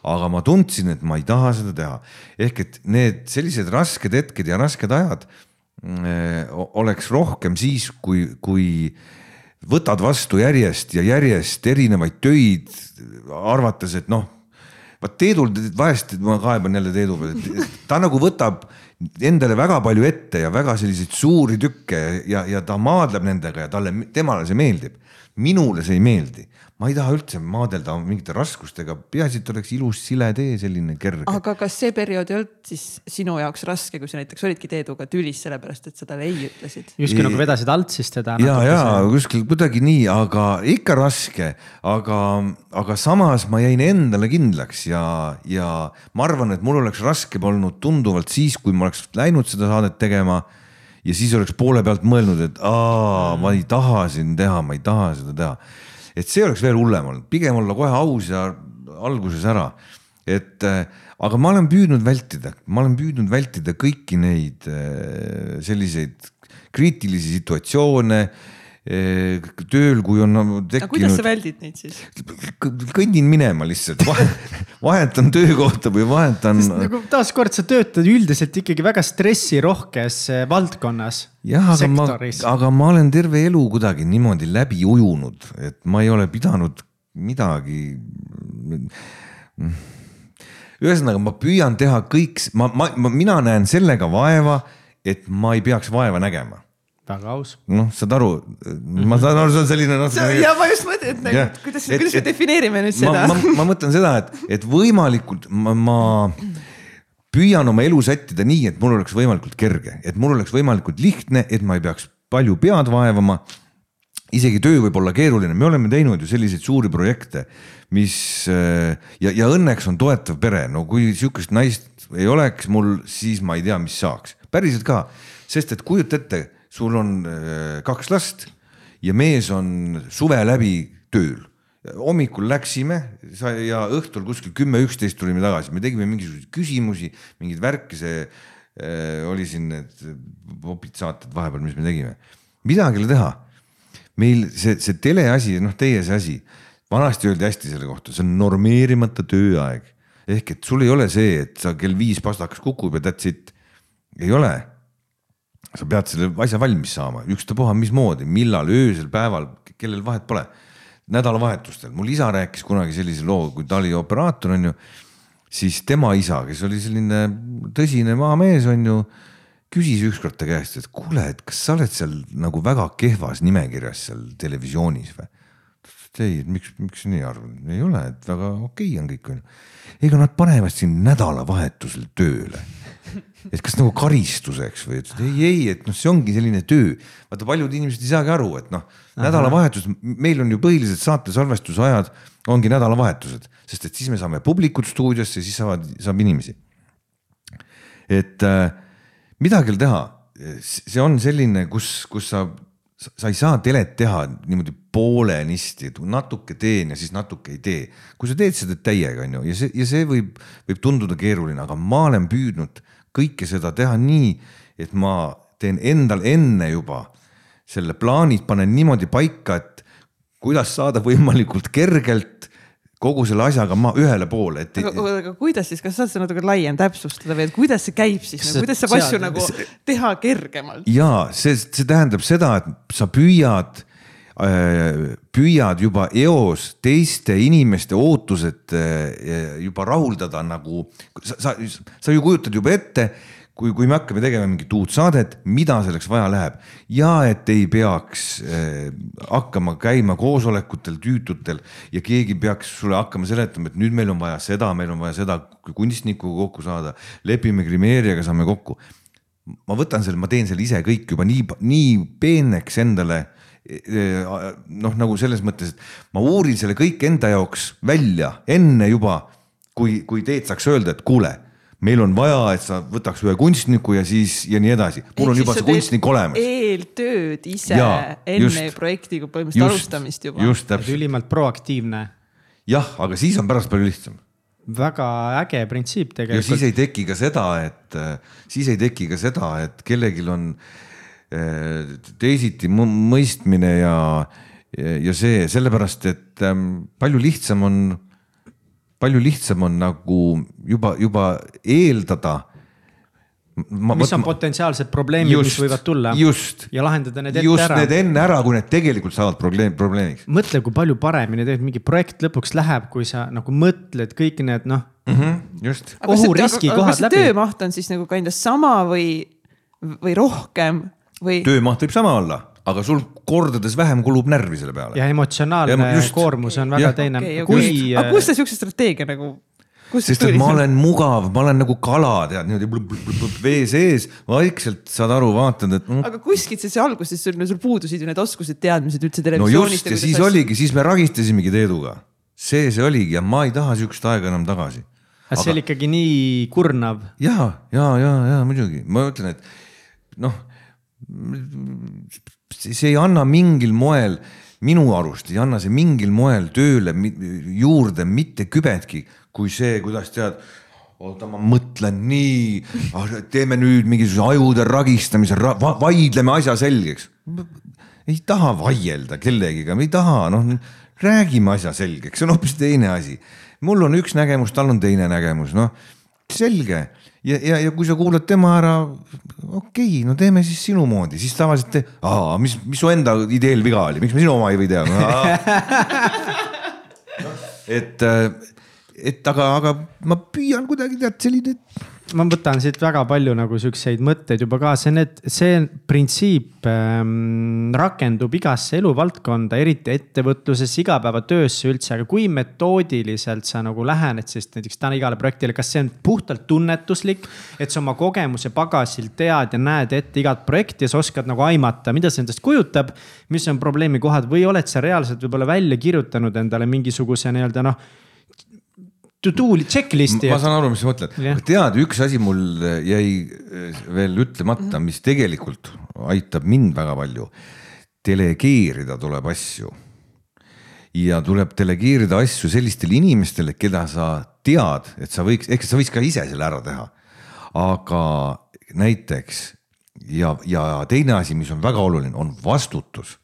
aga ma tundsin, et ma ei taha seda teha. ehk et need sellised rasked hetked ja rasked ajad oleks rohkem siis, kui, kui võtad vastu järjest ja järjest erinevaid töid, arvates, et noh, vaat Teedul vahest, ma kaeban jälle Teedu peale, ta nagu võtab endale väga palju ette ja väga selliseid suuri tükke ja, ja ta maadleb nendega ja talle, temale see meeldib. Minule see ei meeldi ma ei taha üldse maadelda mingite raskustega, peaasi, et oleks ilus sile tee, selline kerge. aga kas see periood ei olnud siis sinu jaoks raske, kui sa näiteks olidki Teeduga tülis sellepärast, et sa talle ei ütlesid? justkui nagu vedasid alt siis teda. ja, ja kuskil kuidagi nii, aga ikka raske, aga, aga samas ma jäin endale kindlaks ja, ja ma arvan, et mul oleks raskem olnud tunduvalt siis, kui ma oleks läinud seda saadet tegema ja siis oleks poole pealt mõelnud, et aa, ma ei taha siin teha, ma ei taha seda teha et see oleks veel hullem olnud, pigem olla kohe aus ja alguses ära. et äh, aga ma olen püüdnud vältida, ma olen püüdnud vältida kõiki neid äh, selliseid kriitilisi situatsioone tööl, kui on tekkinud. aga kuidas sa väldid neid siis? kõndin minema lihtsalt, vahetan töökohta või vahetan. nagu taaskord sa töötad üldiselt ikkagi väga stressirohkes eh, valdkonnas. jah, aga ma, aga ma olen terve elu kuidagi niimoodi läbi ujunud, et ma ei ole pidanud midagi. ühesõnaga, ma püüan teha kõik, ma, ma, ma, mina näen sellega vaeva, et ma ei peaks vaeva nägema väga aus. noh, saad aru, ma saan aru, see on selline noh. ja ma just mõtlen, et nagu, kuidas, kuidas me defineerime nüüd seda. ma, ma, ma mõtlen seda, et, et võimalikult ma, ma püüan oma elu sättida nii, et mul oleks võimalikult kerge, et mul oleks võimalikult lihtne, et ma ei peaks palju pead vaevama. isegi töö võib olla keeruline, me oleme teinud ju selliseid suuri projekte, mis äh, ja, ja õnneks on toetav pere, no kui sihukest naist ei oleks mul, siis ma ei tea, mis saaks, päriselt ka, sest et kujuta ette, sul on äh, kaks last ja mees on suve läbi tööl hommikul läksime sa ja õhtul kuskil kümme, üksteist tulime tagasi, me tegime mingisuguseid küsimusi, mingeid värke, see äh, oli siin need popid saated vahepeal, mis me tegime. midagi ei ole teha meil see, see teleasi, noh, teie see asi, vanasti öeldi hästi selle kohta, see on normeerimata tööaeg. ehk et sul ei ole see, et sa kell viis pastakas kukub ja that's it. ei ole. Sa pead selle asja valmis saama, ükstapuha mismoodi, millal, öösel, päeval, kellel vahet pole. nädalavahetustel, mul isa rääkis kunagi sellise loo, kui ta oli operaator, on ju, siis tema isa, kes oli selline tõsine maamees, on ju küsis ükskord ta käest, et kuule, et kas sa oled seal nagu väga kehvas nimekirjas seal televisioonis või? ei, et miks, miks nii arvan, ei ole, et väga okei okay on kõik onju. ega nad panevad sind nädalavahetusel tööle. et kas nagu karistuseks või, et ei, ei, et noh, see ongi selline töö. vaata, paljud inimesed ei saagi aru, et noh, nädalavahetus, meil on ju põhilised saate salvestusajad ongi nädalavahetused, sest et siis me saame publikut stuudiosse, siis saavad, saab inimesi. et äh, midagi ei ole teha, see on selline, kus, kus sa, sa ei saa telet teha niimoodi poolenisti, et natuke teen ja siis natuke ei tee. kui sa teed seda täiega, on ju, ja see, ja see võib, võib tunduda keeruline, aga ma olen püüdnud kõike seda teha nii, et ma teen endal enne juba selle plaanid panen niimoodi paika, et kuidas saada võimalikult kergelt kogu selle asjaga ma ühele poole, et. aga, kuidas siis, kas saad seda natuke laiem täpsustada või, et kuidas see käib siis, nagu, kuidas saab asju nagu teha kergemalt? ja see, see tähendab seda, et sa püüad püüad juba eos teiste inimeste ootused äh, juba rahuldada nagu, sa, sa, sa ju kujutad juba ette, kui, kui me hakkame tegema mingit uut saadet, mida selleks vaja läheb ja et ei peaks äh, hakkama käima koosolekutel tüütutel ja keegi peaks sulle hakkama seletama, et nüüd meil on vaja seda, meil on vaja seda kunstnikuga kokku saada, lepime grimeerijaga, saame kokku. ma võtan selle, ma teen selle ise kõik juba nii, nii peeneks endale noh, nagu selles mõttes, et ma uurin selle kõik enda jaoks välja enne juba, kui, kui teed saaks öelda, et kuule meil on vaja, et sa võtaks ühe kunstniku ja siis ja nii edasi. mul on juba see kunstnik olemas. eeltööd ise ja, enne just, projektiga põhimõtteliselt alustamist juba. just täpselt. ülimalt proaktiivne. jah, aga siis on pärast palju lihtsam. väga äge printsiip tegelikult. ja siis ei teki ka seda, et siis ei teki ka seda, et kellelgi on eh, teisiti mõistmine ja, ja see sellepärast, et ähm, palju lihtsam on palju lihtsam on nagu juba, juba eeldada. mis võt, on potentsiaalsed probleemid, mis võivad tulla. ja lahendada need ette just ära. just need enne ära, kui need tegelikult saavad probleem, probleemiks. mõtle, kui palju paremini tegelikult mingi projekt lõpuks läheb, kui sa nagu mõtled kõik need noh mm -hmm,. just. ohuriski kohad läbi. töömaht on siis nagu kandjas sama või, või rohkem või? töömaht võib sama olla aga sul kordades vähem kulub närvi selle peale. ja emotsionaalne just, koormus on väga ja. teine okay,. Okay. Kui... aga kust see siukse strateegia nagu? sest et ma olen mugav, ma olen nagu kala, tead niimoodi vee sees, vaikselt saad aru, vaatad, et mm.. aga kuskilt see, see alguses sul, sul puudusid ju need oskused, teadmised üldse televisioonist. no just ja siis asjad... oligi, siis me ragistasimegi Teeduga. see, see oligi ja ma ei taha siukest aega enam tagasi. aga see oli ikkagi nii kurnav. ja, ja, ja, ja muidugi, ma ütlen, et noh see ei anna mingil moel, minu arust ei anna see mingil moel tööle juurde mitte kübetki, kui see, kuidas tead oota, ma mõtlen nii, ah, teeme nüüd mingisuguse ajude ragistamise ra, vaidleme asja selgeks. ei taha vaielda kellegiga, ei taha, noh räägime asja selgeks, see on hoopis teine asi. mul on üks nägemus, tal on teine nägemus, noh selge ja, ja, ja kui sa kuulad tema ära, okei okay,, no teeme siis sinu moodi, siis tavaliselt te, aa, mis, mis su enda ideel viga oli, miks me sinu oma ei teha no,? et, et aga, aga ma püüan kuidagi tead selline ma võtan siit väga palju nagu siukseid mõtteid juba kaasa, need, see printsiip ähm, rakendub igasse eluvaldkonda, eriti ettevõtluses, igapäevatöösse üldse, aga kui metoodiliselt sa nagu lähened siis näiteks täna igale projektile, kas see on puhtalt tunnetuslik? et sa oma kogemuse pagasil tead ja näed ette igat projekti ja sa oskad nagu aimata, mida see endast kujutab, mis on probleemikohad või oled sa reaalselt võib-olla välja kirjutanud endale mingisuguse nii-öelda noh to-do checklist'i. ma saan aru, mis sa mõtled yeah., tead, üks asi mul jäi eh, veel ütlemata, mis tegelikult aitab mind väga palju. delegeerida tuleb asju. ja tuleb delegeerida asju sellistele inimestele, keda sa tead, et sa võiks, ehk sa võiks ka ise selle ära teha. aga näiteks ja, ja teine asi, mis on väga oluline, on vastutus.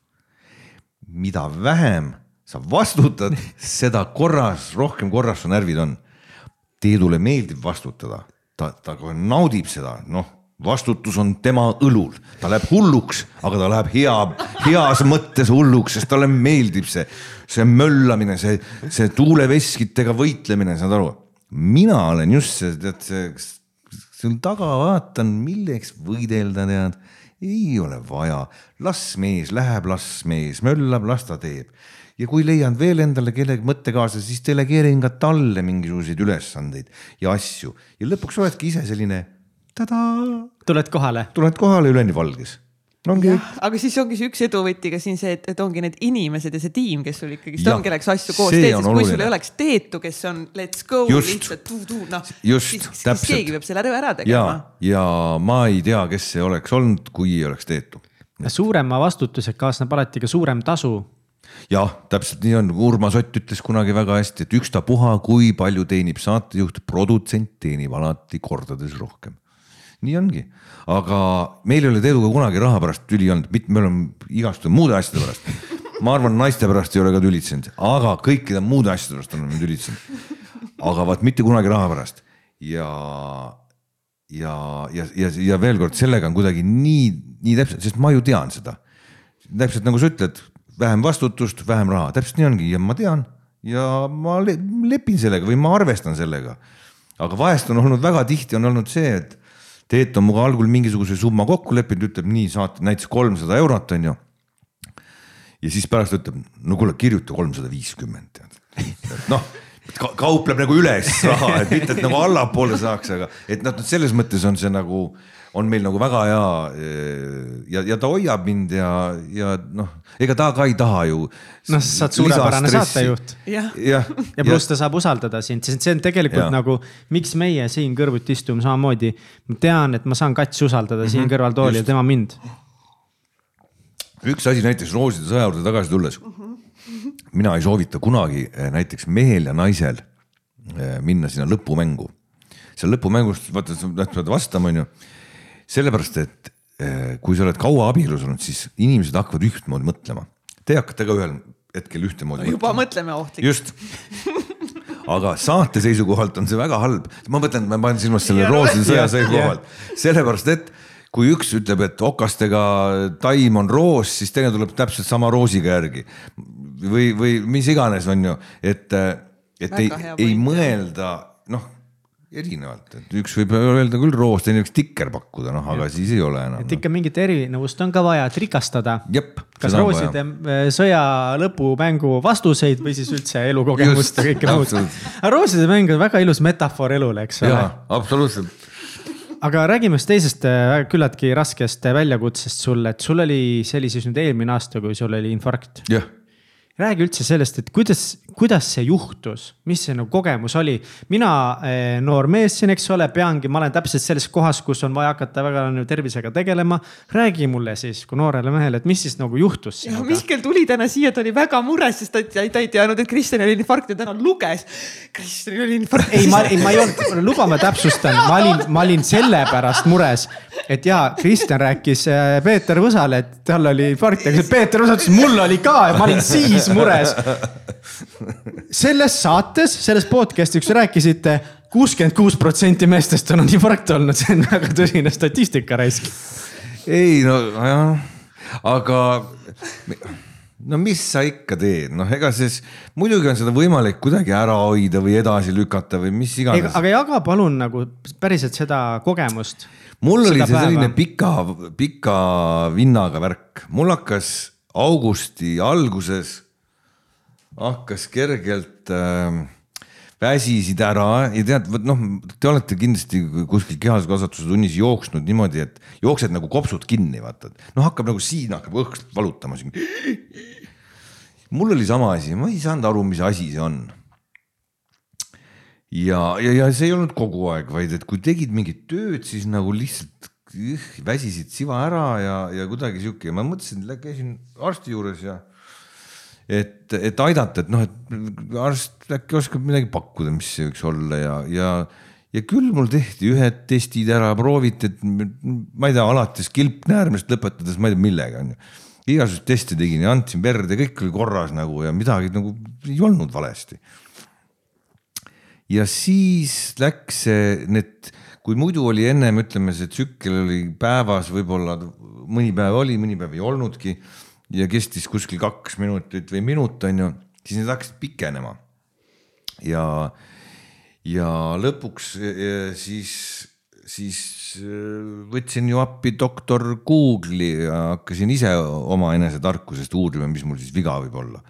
mida vähem sa vastutad, seda korras, rohkem korras su närvid on. Teedule meeldib vastutada, ta, ta naudib seda, noh, vastutus on tema õlul, ta läheb hulluks, aga ta läheb hea, heas mõttes hulluks, sest talle meeldib see, see möllamine, see, see tuuleveskitega võitlemine, saad aru. mina olen just see, tead see, seal taga vaatan, milleks võidelda, tead. Ei ole vaja, las mees läheb, las mees möllab, las ta teeb ja kui leian veel endale kellegi mõttekaaslase, siis delegeerin ka talle mingisuguseid ülesandeid ja asju ja lõpuks oledki ise selline tadaa. tuled kohale. tuled kohale üleni valges ongi. aga siis ongi see üks eduvõti ka siin see, et, et ongi need inimesed ja see tiim, kes sul ikkagist on, kellega sa asju koos teed, sest kui sul ei oleks teetu, kes on let's go just, lihtsalt tuu-tuu, noh. siis, siis keegi peab selle ära tegema. ja, ja ma ei tea, kes see oleks olnud, kui ei oleks teetu. suurema vastutusega kaasneb alati ka suurem tasu jah, täpselt nii on, Urmas Ott ütles kunagi väga hästi, et ükstapuha, kui palju teenib saatejuht, produtsent teenib alati kordades rohkem. nii ongi, aga meil ei ole Teeduga kunagi raha pärast tüli olnud, mitte me oleme igastunud muude asjade pärast. ma arvan, naiste pärast ei ole ka tülitsenud, aga kõikide muude asjade pärast oleme tülitsenud. aga vaat mitte kunagi raha pärast ja, ja, ja, ja, ja veel kord, sellega on kuidagi nii, nii täpselt, sest ma ju tean seda. täpselt nagu sa ütled vähem vastutust, vähem raha, täpselt nii ongi ja ma tean ja ma lepin sellega või ma arvestan sellega. aga vahest on olnud väga tihti on olnud see, et Teet on minuga algul mingisuguse summa kokku leppinud, ütleb nii, saate näiteks kolmsada eurot, on ju. ja siis pärast ütleb, no kuule, kirjuta kolmsada viiskümmend, tead. noh ka, kaupleb nagu üles raha, et mitte, et nagu allapoole saaks, aga et noh, selles mõttes on see nagu on meil nagu väga hea ja, ja ta hoiab mind ja, ja noh, ega ta ka ei taha ju. noh, sa oled suurepärane saatejuht. ja, ja, ja pluss ta saab usaldada sind, sest see on tegelikult ja. nagu, miks meie siin kõrvuti istume samamoodi. ma tean, et ma saan katsi usaldada mm -hmm. siin mhm. kõrval toolil, tema mind. üks asi näiteks rooside sõja juurde tagasi tulles mm. -hmm. mina ei soovita kunagi eh, näiteks mehel ja naisel eh, minna sinna lõpumängu seal lõpumängus vaata, sa pead vastama, onju sellepärast, et eh, kui sa oled kaua abielus olnud, siis inimesed hakkavad ühtmoodi mõtlema. Te hakkate ka ühel hetkel ühtemoodi no,. juba mõtleme ohtlikult. just. aga saate seisukohalt on see väga halb, ma mõtlen, ma panen silmas selle rooside sõja seisukohalt, sellepärast et kui üks ütleb, et okastega taim on roos, siis teine tuleb täpselt sama roosiga järgi. või, või mis iganes, on ju, et, et Väga ei, ei mõelda, noh erinevalt, et üks võib öelda küll roos, teine võiks tikker pakkuda, noh, aga siis ei ole enam. et ikka mingit erinevust on ka vaja, et rikastada. kas rooside äh, sõja lõpumängu vastuseid või siis üldse elukogemust ja kõike muud. aga rooside mäng on väga ilus metafoor elule, eks ole. absoluutselt aga räägime siis teisest äh, küllaltki raskest väljakutsest sulle, et sul oli, see oli siis nüüd eelmine aasta, kui sul oli infarkt. jah räägi üldse sellest, et kuidas, kuidas see juhtus, mis see nagu kogemus oli? mina eh,, noor mees siin, eks ole, peangi, ma olen täpselt selles kohas, kus on vaja hakata väga nagu tervisega tegelema. räägi mulle siis kui noorele mehele, et mis siis nagu juhtus sinuga? Mihkel tuli täna siia, ta oli väga mures, sest ta, ta ei teadnud, et Kristjanil oli infarkt ja täna luges. Kristjanil oli infarkt. ei, ma, ei, ma ei olnud, luba ma täpsustan, ma olin, ma olin sellepärast mures, et jaa, Kristjan rääkis eh, Peeter Võsale, et tal oli infarkt ja Peeter Võsa ütles, mul oli ka ja ma olin siis mures. Selles saates, selles podcast'is, rääkisite, kuuskümmend kuus protsenti meestest on infarkt olnud, see on väga tõsine statistika raisk. ei no jah, aga no mis sa ikka teed, noh, ega siis muidugi on seda võimalik kuidagi ära hoida või edasi lükata või mis iganes. aga jaga palun nagu päriselt seda kogemust. mul oli see päeva. selline pika, pika vinnaga värk, mul hakkas augusti alguses, hakkas kergelt äh, väsisid ära ja tead, vot noh, te olete kindlasti kuskil kehalise kasvatuse tunnis jooksnud niimoodi, et jooksed nagu kopsud kinni, vaata, noh, hakkab nagu siin hakkab õhk valutama siin. mul oli sama asi, ma ei saanud aru, mis asi see on. ja, ja, ja see ei olnud kogu aeg, vaid et kui tegid mingit tööd, siis nagu lihtsalt üh, väsisid siva ära ja, ja kuidagi sihuke ma mõtlesin, käisin arsti juures ja et, et aidata, et noh, et arst äkki oskab midagi pakkuda, mis see võiks olla ja, ja, ja küll mul tehti ühed testid ära, prooviti, et ma ei tea, alates kilpnäärmest lõpetades, ma ei tea, millega onju. igasuguseid teste tegin ja andsin verd ja kõik oli korras nagu ja midagi nagu ei olnud valesti. ja siis läks see, need, kui muidu oli ennem, ütleme, see tsükkel oli päevas, võib-olla mõni päev oli, mõni päev ei olnudki ja kestis kuskil kaks minutit või minut, on ju, siis need hakkasid pikenema. ja, ja lõpuks e, siis, siis e, võtsin ju appi doktor Google'i ja hakkasin ise omaenese tarkusest uurima, mis mul siis viga võib olla.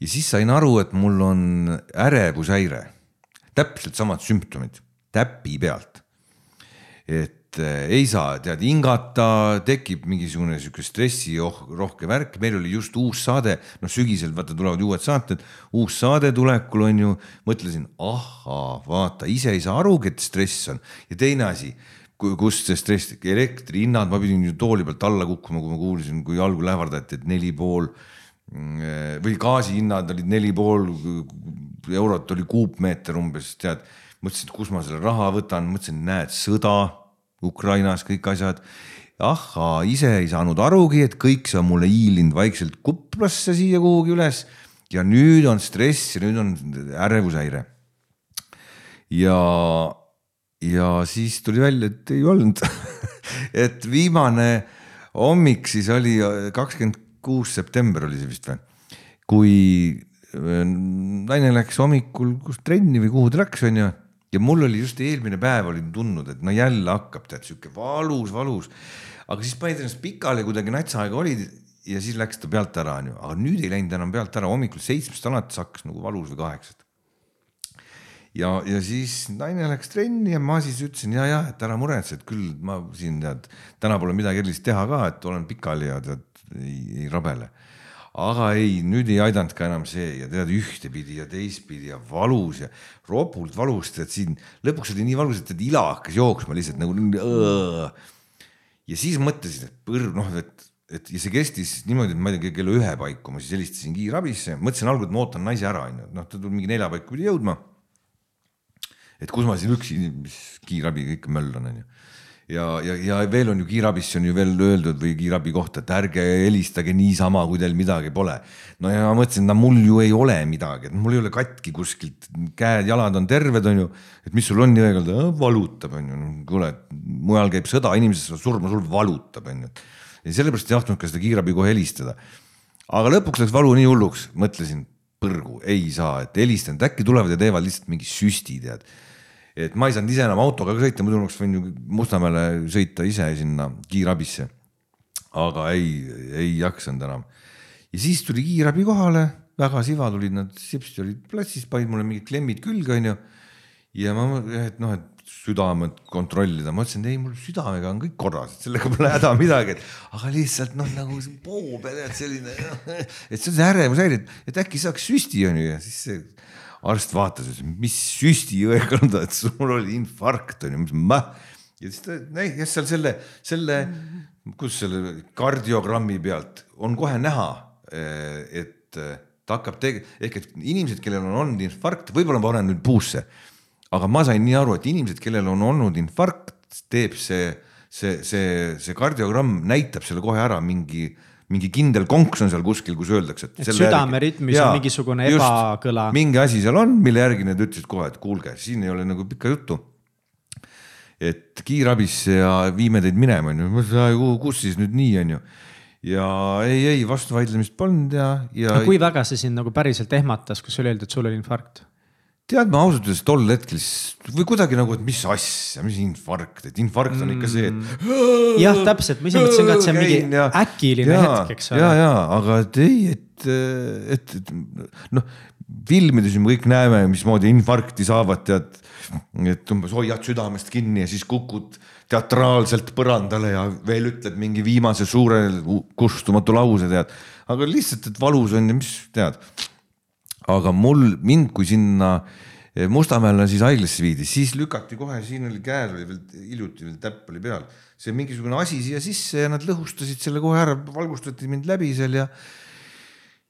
ja siis sain aru, et mul on ärevushäire, täpselt samad sümptomid, täpi pealt. et et eh, ei saa tead hingata, tekib mingisugune sihuke stressirohke värk, meil oli just uus saade, noh sügisel vaata tulevad uued saated, uus saade tulekul on ju, mõtlesin, ahhaa, vaata ise ei saa arugi, et stress on. Ja teine asi kust see stress, elektrihinnad, ma pidin ju tooli pealt alla kukkuma, kui ma kuulsin, kui algul ähvardati, et neli pool mm, või gaasihinnad olid neli pool eurot oli kuupmeeter umbes, tead. mõtlesin, et kus ma selle raha võtan, mõtlesin, näed, sõda Ukrainas kõik asjad. ahhaa, ise ei saanud arugi, et kõik see on mulle hiilinud vaikselt kuplasse siia kuhugi üles ja nüüd on stress ja nüüd on ärevushäire. ja, ja siis tuli välja, et ei olnud et viimane hommik siis oli kakskümmend kuus september oli see vist või, kui äh, naine läks hommikul kus trenni või kuhu ta läks, onju ja mul oli just eelmine päev olin tundnud, et no jälle hakkab tead sihuke valus, valus. aga siis panid ennast pikali, kuidagi natsa aega olid ja siis läks ta pealt ära, onju, aga nüüd ei läinud enam pealt ära, hommikul seitsmest alates hakkas nagu valus või kaheksast. ja, ja siis naine läks trenni ja ma siis ütlesin ja, ja, et ära muretse, et küll ma siin tead, täna pole midagi erilist teha ka, et olen pikali ja tead ei, ei rabele aga ei, nüüd ei aidanud ka enam see ja tead ühtepidi ja teistpidi ja valus ja ropult valus, tead siin lõpuks oli nii valus, et ila hakkas jooksma lihtsalt nagu. ja siis mõtlesin, et põrv noh, et, et ja see kestis niimoodi, et ma ei tea, kella ühe paiku ma siis helistasin kiirabisse, mõtlesin algul, et ma ootan naise ära, onju, noh, ta tuli mingi nelja paiku pidi jõudma. et kus ma siis üksi, mis kiirabi kõik möll on, onju ja, ja, ja veel on ju kiirabisse on ju veel öeldud või kiirabi kohta, et ärge helistage niisama, kui teil midagi pole. no ja ma mõtlesin, no mul ju ei ole midagi, et mul ei ole katki kuskilt, käed-jalad on terved, on ju. et mis sul on ja öelda, valutab, on ju, kuule, mujal käib sõda, inimesed saavad surma, sul valutab, on ju. ja sellepärast ei tahtnud ka seda kiirabi kohe helistada. aga lõpuks läks valu nii hulluks, mõtlesin põrgu, ei saa, et helistan, et äkki tulevad ja teevad lihtsalt mingi süsti, tead et ma ei saanud ise enam autoga ka sõita, muidu oleks võinud ju Mustamäele sõita ise sinna kiirabisse. aga ei, ei jaksanud enam. ja siis tuli kiirabi kohale, väga sivad olid nad, sipsti olid platsis, panid mulle mingid klemmid külge, onju. ja ma, et noh, et südamet kontrollida, ma ütlesin, ei mul südamega on kõik korras, et sellega pole häda midagi, et aga lihtsalt noh, nagu poobe tead selline, et see on see ärevushäire, et äkki saaks süsti onju ja siis see arst vaatas, ütles, mis süstijõega on ta, et sul oli infarkt on ju, mis ma. ja siis ta, kes seal selle, selle, kus selle kardiogrammi pealt on kohe näha, eh, et eh, ta hakkab tege-, ehk et inimesed, kellel on olnud infarkt, võib-olla ma panen nüüd puusse. aga ma sain nii aru, et inimesed, kellel on olnud infarkt, teeb see, see, see, see kardiogramm näitab selle kohe ära mingi mingi kindel konks on seal kuskil, kus öeldakse, et. et südameritmis on mingisugune ebakõla. mingi asi seal on, mille järgi nad ütlesid kohe, et kuulge, siin ei ole nagu pikka juttu. et kiirabisse ja viime teid minema, onju, kus siis nüüd nii, onju. ja ei, ei vastuvaidlemist polnud ja, ja. kui väga see sind nagu päriselt ehmatas, kui sulle öeldi, et sul oli infarkt? Tead, ma ausalt öeldes tol hetkel või kuidagi nagu, et mis asja, mis infarkt, et infarkt on ikka see, et. Mm. jah, täpselt, ma ise mõtlesin ka, et see on mingi ja, äkiline ja, hetk, eks ole. ja, ja, aga et ei, et, et, et noh, filmides me kõik näeme, mismoodi infarkti saavad, tead. et umbes hoiad südamest kinni ja siis kukud teatraalselt põrandale ja veel ütled mingi viimase suure kustumatu lause, tead. aga lihtsalt, et valus on ja mis tead aga mul, mind kui sinna eh, Mustamäele siis haiglasse viidi, siis lükati kohe, siin oli käel oli veel hiljuti veel täpp oli peal, see mingisugune asi siia sisse ja nad lõhustasid selle kohe ära, valgustati mind läbi seal ja.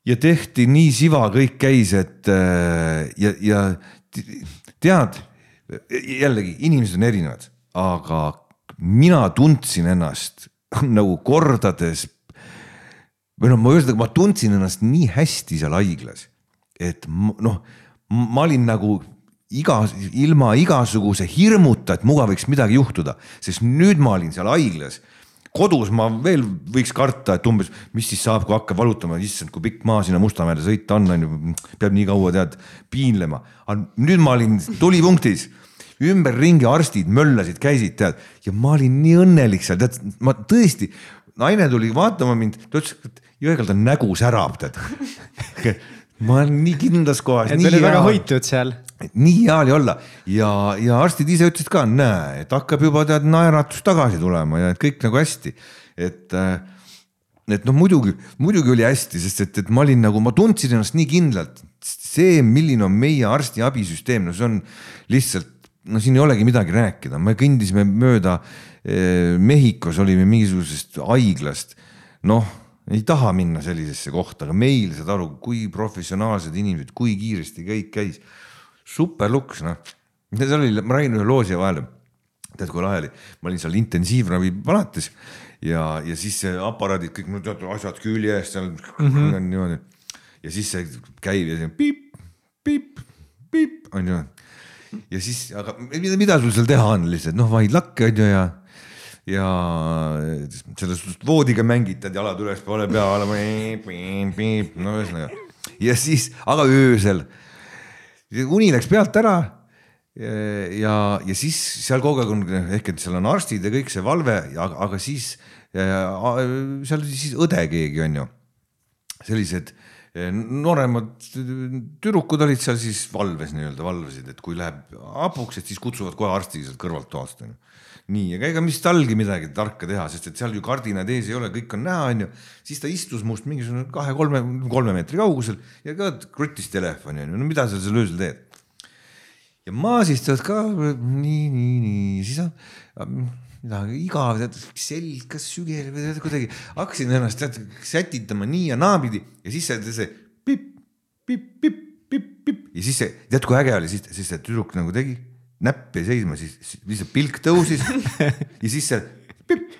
ja tehti nii siva, kõik käis, et eh, ja, ja tead jällegi inimesed on erinevad, aga mina tundsin ennast nagu kordades või noh, ma ühesõnaga, ma tundsin ennast nii hästi seal haiglas et noh, ma olin nagu iga, ilma igasuguse hirmuta, et muga võiks midagi juhtuda, sest nüüd ma olin seal haiglas kodus ma veel võiks karta, et umbes, mis siis saab, kui hakkab valutama, issand, kui pikk maa sinna Mustamäele sõita on, on ju, peab nii kaua tead piinlema. aga nüüd ma olin tulipunktis, ümberringi arstid möllasid, käisid tead ja ma olin nii õnnelik seal, tead, ma tõesti, naine tuli vaatama mind, ta ütles, et Jõegal ta nägu särab, tead ma olen nii kindlas kohas. et oli väga hoitud seal. nii hea oli olla ja, ja arstid ise ütlesid ka, näe, et hakkab juba tead naeratus tagasi tulema ja et kõik nagu hästi, et äh, et noh, muidugi, muidugi oli hästi, sest et, et ma olin nagu, ma tundsin ennast nii kindlalt. see, milline on meie arstiabisüsteem, no see on lihtsalt, no siin ei olegi midagi rääkida, me kõndisime mööda eh,. Mehhikos olime mingisugusest haiglast, noh ei taha minna sellisesse kohta, aga meil saad aru, kui professionaalsed inimesed, kui kiiresti kõik käis. super luks, noh. seal oli, ma räägin ühe loo siia vahele. tead, kui lahe oli, ma olin seal intensiivravi palatis ja, ja siis aparaadid kõik, no tead asjad küljes seal mm -hmm. niimoodi. ja siis see käib ja see piip, piip, piip on ju. ja siis, aga mida, mida sul seal teha on lihtsalt noh, vaid lakke on ju ja ja selles suhtes voodiga mängitad, jalad ülespoole, pea olema, no ühesõnaga. ja siis, aga öösel, uni läks pealt ära. ja, ja siis seal kogu aeg on ehk et seal on arstid ja kõik see valve, aga, siis seal oli siis õde keegi on ju, sellised nooremad tüdrukud olid seal siis valves nii-öelda, valvasid, et kui läheb hapuks, et siis kutsuvad kohe arsti sealt kõrvalt toast onju nii, aga ega mis talgi midagi tarka teha, sest et seal ju kardinad ees ei ole, kõik on näha, onju. siis ta istus must mingisugune kahe-kolme, kolme meetri kaugusel ja ka kruttis telefoni onju, no mida sa seal öösel teed. ja ma siis tead ka nii, nii, nii, siis midagi igav, tead selg, kas sügel või kuidagi hakkasin ennast tead sätitama nii ja naapidi ja siis see, see pipp, pipp, pipp, pipp, pipp ja siis see, tead kui äge oli, siis, siis see tüdruk nagu tegi näpp jäi seisma, siis lihtsalt pilk tõusis ja siis see pipp,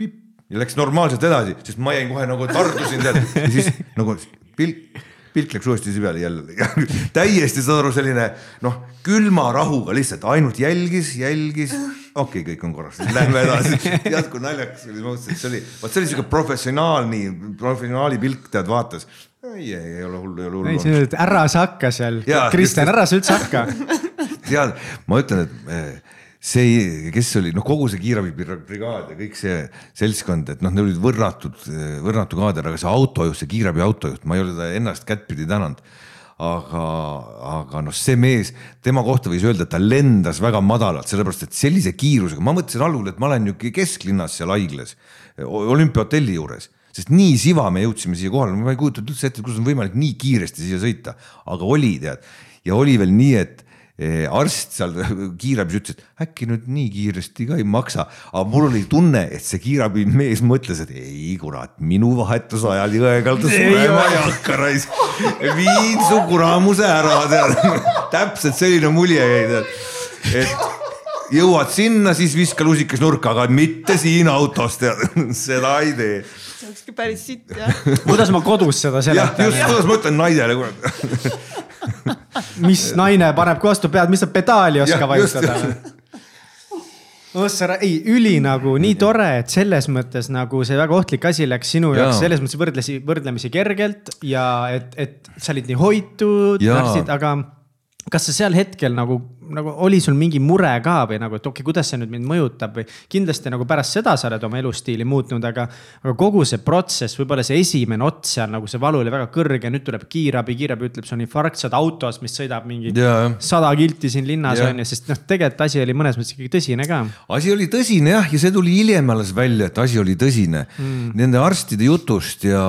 pipp ja läks normaalselt edasi, sest ma jäin kohe nagu tardusin tead ja siis nagu pilk, pilk läks uuesti peale jälle täiesti saad aru, selline noh, külma rahuga lihtsalt ainult jälgis, jälgis. okei okay,, kõik on korras, lähme edasi. kui naljakas oli, ma mõtlesin, et see oli, vot see oli siuke professionaali, professionaali pilk, tead, vaatas. ei, ei, ei ole hullu, ei ole hullu. ära sa hakka seal, Kristjan, ära sa üldse hakka tead, ma ütlen, et eh, see, kes oli, noh, kogu see kiirabibrigaad ja kõik see seltskond, et noh, need olid võrratud, võrratu kaader, aga see autojuht, see kiirabi autojuht, ma ei ole teda ennast kättpidi tänanud. Aga, aga noh, see mees, tema kohta võis öelda, et ta lendas väga madalalt, sellepärast et sellise kiirusega, ma mõtlesin algul, et ma olen ju kesklinnas seal haiglas, olümpiahotelli juures, sest nii siva me jõudsime siia kohale, ma ei kujutanud üldse ette, kuidas on võimalik nii kiiresti siia sõita, aga oli tead ja oli veel nii, et Eh, arst seal kiirabis ütles, et äkki nüüd nii kiiresti ka ei maksa, aga mul oli tunne, et see kiirabimees mõtles, et ei kurat, minu vahetuse ajal Jõekalda surema ei hakka raisk. viin su kuramuse ära, tead. täpselt selline mulje jäi, tead. et jõuad sinna, siis viska lusikas nurka, aga mitte siin autos, tead, seda ei tee see olekski päris sitt jah. kuidas ma kodus seda seletan? just, kuidas ma ütlen naisele kurat mis naine paneb, vastu pead, mis sa pedaali ei oska vajutada? Ossara, ei üli nagu nii tore, et selles mõttes nagu see väga ohtlik asi läks sinu jaoks selles mõttes võrdlesi, võrdlemisi kergelt ja et, et sa olid nii hoitud, aga kas sa seal hetkel nagu, nagu oli sul mingi mure ka või nagu, et okei okay,, kuidas see nüüd mind mõjutab või kindlasti nagu pärast seda sa oled oma elustiili muutnud, aga, aga kogu see protsess, võib-olla see esimene ots seal nagu see valu oli väga kõrge, nüüd tuleb kiirabi, kiirabi ütleb, sul on infarkt, sa oled autos, mis sõidab mingi sada kilti siin linnas on ju, sest noh, tegelikult asi oli mõnes mõttes ikkagi tõsine ka. Asi oli tõsine jah, ja see tuli hiljem alles välja, et asi oli tõsine. Mm. nende arstide jutust ja,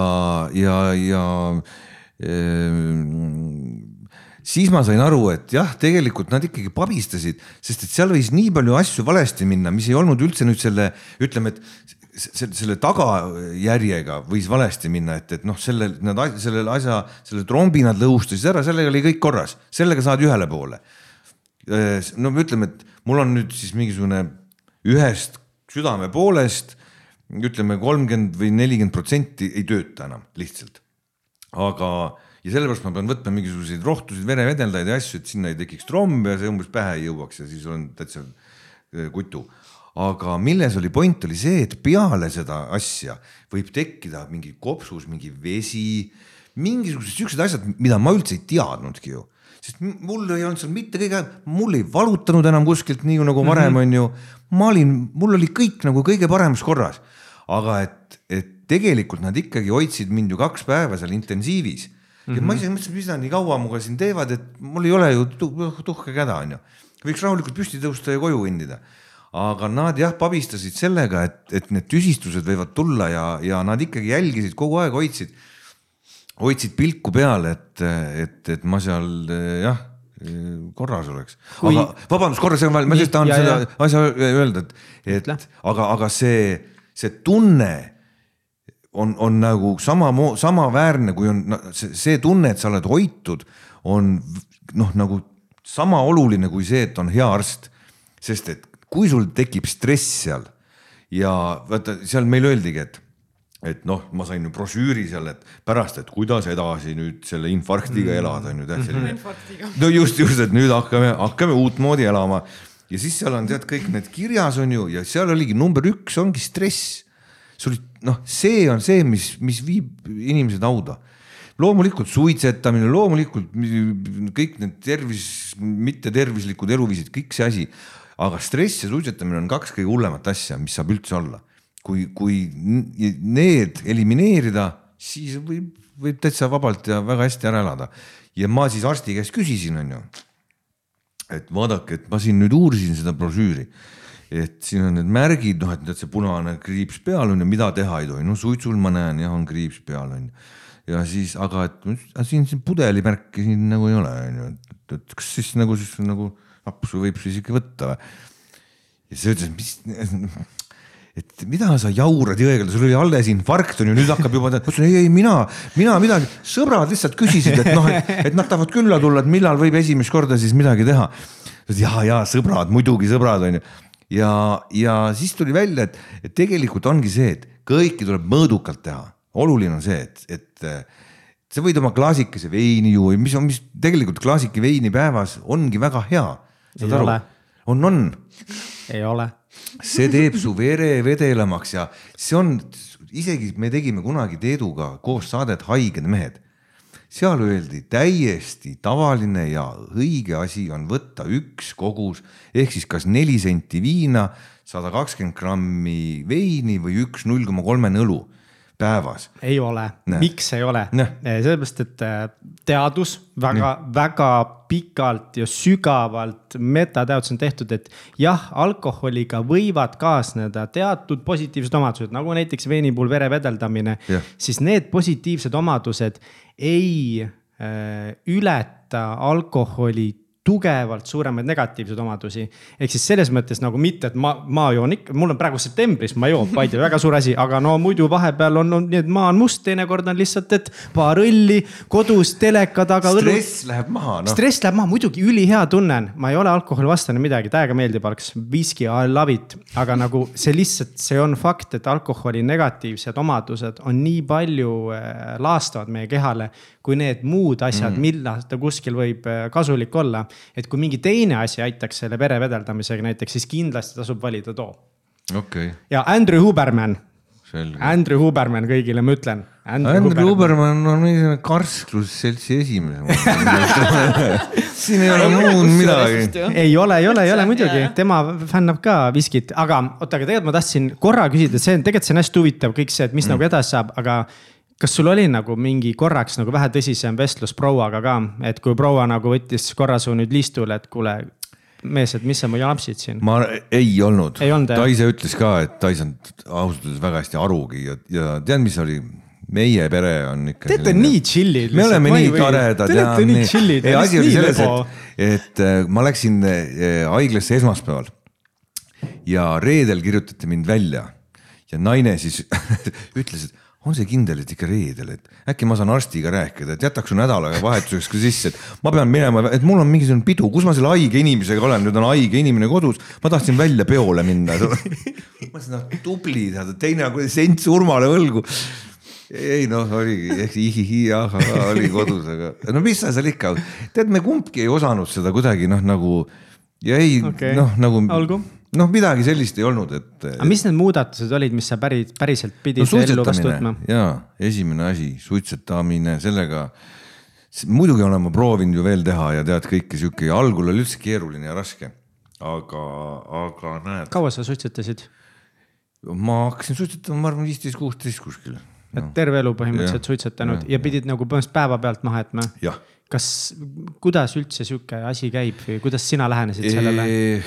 ja, ja ehm, siis ma sain aru, et jah, tegelikult nad ikkagi pabistasid, sest et seal võis nii palju asju valesti minna, mis ei olnud üldse nüüd selle, ütleme, et selle, selle tagajärjega võis valesti minna, et, et noh, selle, nad, selle asja, selle trombi nad lõhustasid ära, sellega oli kõik korras, sellega saadi ühele poole no ütleme, et mul on nüüd siis mingisugune ühest südame poolest ütleme kolmkümmend või nelikümmend protsenti ei tööta enam lihtsalt. aga, ja sellepärast ma pean võtma mingisuguseid rohtusid, verevedeldajaid ja asju, et sinna ei tekiks trombe ja see umbes pähe ei jõuaks ja siis on täitsa eh, kutu. aga milles oli point, oli see, et peale seda asja võib tekkida mingi kopsus mingi vesi, mingisugused siuksed asjad, mida ma üldse ei teadnudki ju sest mul ei olnud seal mitte kõige, mul ei valutanud enam kuskilt nii nagu varem mm -hmm. on ju. ma olin, mul oli kõik nagu kõige paremas korras. aga et, et tegelikult nad ikkagi hoidsid mind ju kaks päeva seal intensiivis mm. -hmm. ja ma ise mõtlesin, mis nad nii kaua minuga siin teevad, et mul ei ole ju tuh- tuhkagi häda, on ju. võiks rahulikult püsti tõusta ja koju kõndida aga nad jah, pabistasid sellega, et, et need tüsistused võivad tulla ja, ja nad ikkagi jälgisid kogu aeg, hoidsid hoidsid pilku peal, et, et, et ma seal jah, korras oleks. Aga vabandust, korra, ma Nii, lihtsalt tahan ja, seda ja. asja öelda, et, et Ütle. aga, aga see, see tunne on, on nagu sama, samaväärne, kui on see, see tunne, et sa oled hoitud, on noh, nagu sama oluline kui see, et on hea arst. sest et kui sul tekib stress seal ja vaata, seal meil öeldigi, et et noh, ma sain ju brošüüri seal, et pärast, et kuidas edasi nüüd selle infarktiga elada on ju tead selline. no just, just, et nüüd hakkame, hakkame uutmoodi elama ja siis seal on tead kõik need kirjas on ju ja seal oligi number üks ongi stress. Sul noh, see on see, mis, mis viib inimesed hauda loomulikult suitsetamine, loomulikult kõik need tervis, mittetervislikud eluviisid, kõik see asi. aga stress ja suitsetamine on kaks kõige hullemat asja, mis saab üldse olla kui, kui need elimineerida, siis võib, võib täitsa vabalt ja väga hästi ära elada. ja ma siis arsti käest küsisin, onju. et vaadake, et ma siin nüüd uurisin seda brošüüri, et siin on need märgid, noh, et see punane kriips peal on ja mida teha ei tohi, no suitsul ma näen jah, on kriips peal on ju. ja siis, aga et siin, siin pudelimärki siin nagu ei ole, on ju, et, et kas siis nagu siis nagu napsu võib siis ikka võtta või? ja siis ütles, mis et mida sa jaurad jõega, sul oli alles infarkt on ju, nüüd hakkab juba, ma ütlesin ei, ei mina, mina midagi, sõbrad lihtsalt küsisid, et noh, et nad tahavad külla tulla, et millal võib esimest korda siis midagi teha. ja, ja sõbrad, muidugi sõbrad on ju. Ja, ja siis tuli välja, et, et tegelikult ongi see, et kõiki tuleb mõõdukalt teha. oluline on see, et, et sa võid oma klaasikese veini juua, mis on, mis tegelikult klaasike veini päevas ongi väga hea. Ei ole. on, on ei ole see teeb su vere vedelamaks ja see on, isegi me tegime kunagi Teeduga koos saadet Haiged mehed. Seal öeldi täiesti tavaline ja õige asi on võtta üks kogus ehk siis kas neli senti viina, sada kakskümmend grammi veini või üks null koma kolmene õlu päevas. ei ole, miks ei ole? Näe. sellepärast, et äh, teadus väga-väga pikalt ja sügavalt metateadus on tehtud, et jah, alkoholiga võivad kaasneda teatud positiivsed omadused, nagu näiteks veini puhul vere vedeldamine, siis need positiivsed omadused ei äh, ületa alkoholi tugevalt suuremaid negatiivseid omadusi. ehk siis selles mõttes nagu mitte, et ma, ma joon ikka, mul on praegu septembris, ma joon, Paide, väga suur asi, aga no muidu vahepeal on, on nii, et maa on must, teinekord on lihtsalt, et paar õlli kodus teleka taga. stress läheb maha no.. stress läheb maha, muidugi ülihea tunne on, ma ei ole alkoholivastane midagi, täiega meeldib algs, viski, I love it, aga nagu see lihtsalt, see on fakt, et alkoholi negatiivsed omadused on nii palju äh, laastavad meie kehale kui need muud asjad mm., millal ta kuskil võib äh, kasulik olla et kui mingi teine asi aitaks selle vere vedeldamisega näiteks, siis kindlasti tasub valida too. okei okay., ja Andrew Huberman, selge. Andrew Huberman kõigile, ma ütlen. Andrew Huberman on mingisugune karsklusseltsi esimees siin ei ole muud midagi. ei ole, ei ole, ei ole muidugi, tema fännab ka viskit, aga oota, aga tegelikult ma tahtsin korra küsida, see on tegelikult see on hästi huvitav kõik see, et mis mm. nagu edasi saab, aga kas sul oli nagu mingi korraks nagu vähe tõsisem vestlus prouaga ka, et kui proua nagu võttis korra su nüüd liistule, et kuule, mees, et mis sa mu japsid siin? ma ei olnud, ta ise ütles ka, et ta ei saanud ausalt öeldes väga hästi arugi ja, ja tead, mis oli? meie pere on ikka. Te olete nii chill'id. me oleme nii toredad. Te olete nii chill'id. ei, asi oli selles, et, et äh, ma läksin äh, haiglasse esmaspäeval ja reedel kirjutati mind välja ja naine siis ütles, et on see kindel, et ikka reedel, et äkki ma saan arstiga rääkida, et jätaks su nädalavahetuseks ka sisse, et ma pean minema, et mul on mingisugune pidu, kus ma selle haige inimesega olen, nüüd on haige inimene kodus, ma tahtsin välja peole minna. Ma mõtlesin, noh tubli, teine on sent surmale võlgu ei noh, oligi ehk ihihi ahah oli kodus, aga no mis sa seal ikka, tead, me kumbki ei osanud seda kuidagi noh, nagu ja ei okay. noh, nagu noh, midagi sellist ei olnud, et. aga mis need muudatused olid, mis sa päris, päriselt pidid no, ellu vastu võtma? ja esimene asi, suitsetamine, sellega. muidugi olen ma proovinud ju veel teha ja tead kõike sihuke ja algul oli üldse keeruline ja raske. aga, aga näed. kaua sa suitsetasid? ma hakkasin suitsetama, ma arvan, viisteist, kuusteist kuskil et no. terve elu põhimõtteliselt ja, suitsetanud ja, ja pidid nagu põhimõtteliselt päevapealt maha jätma. kas, kuidas üldse sihuke asi käib või kuidas sina lähenesid sellele e,?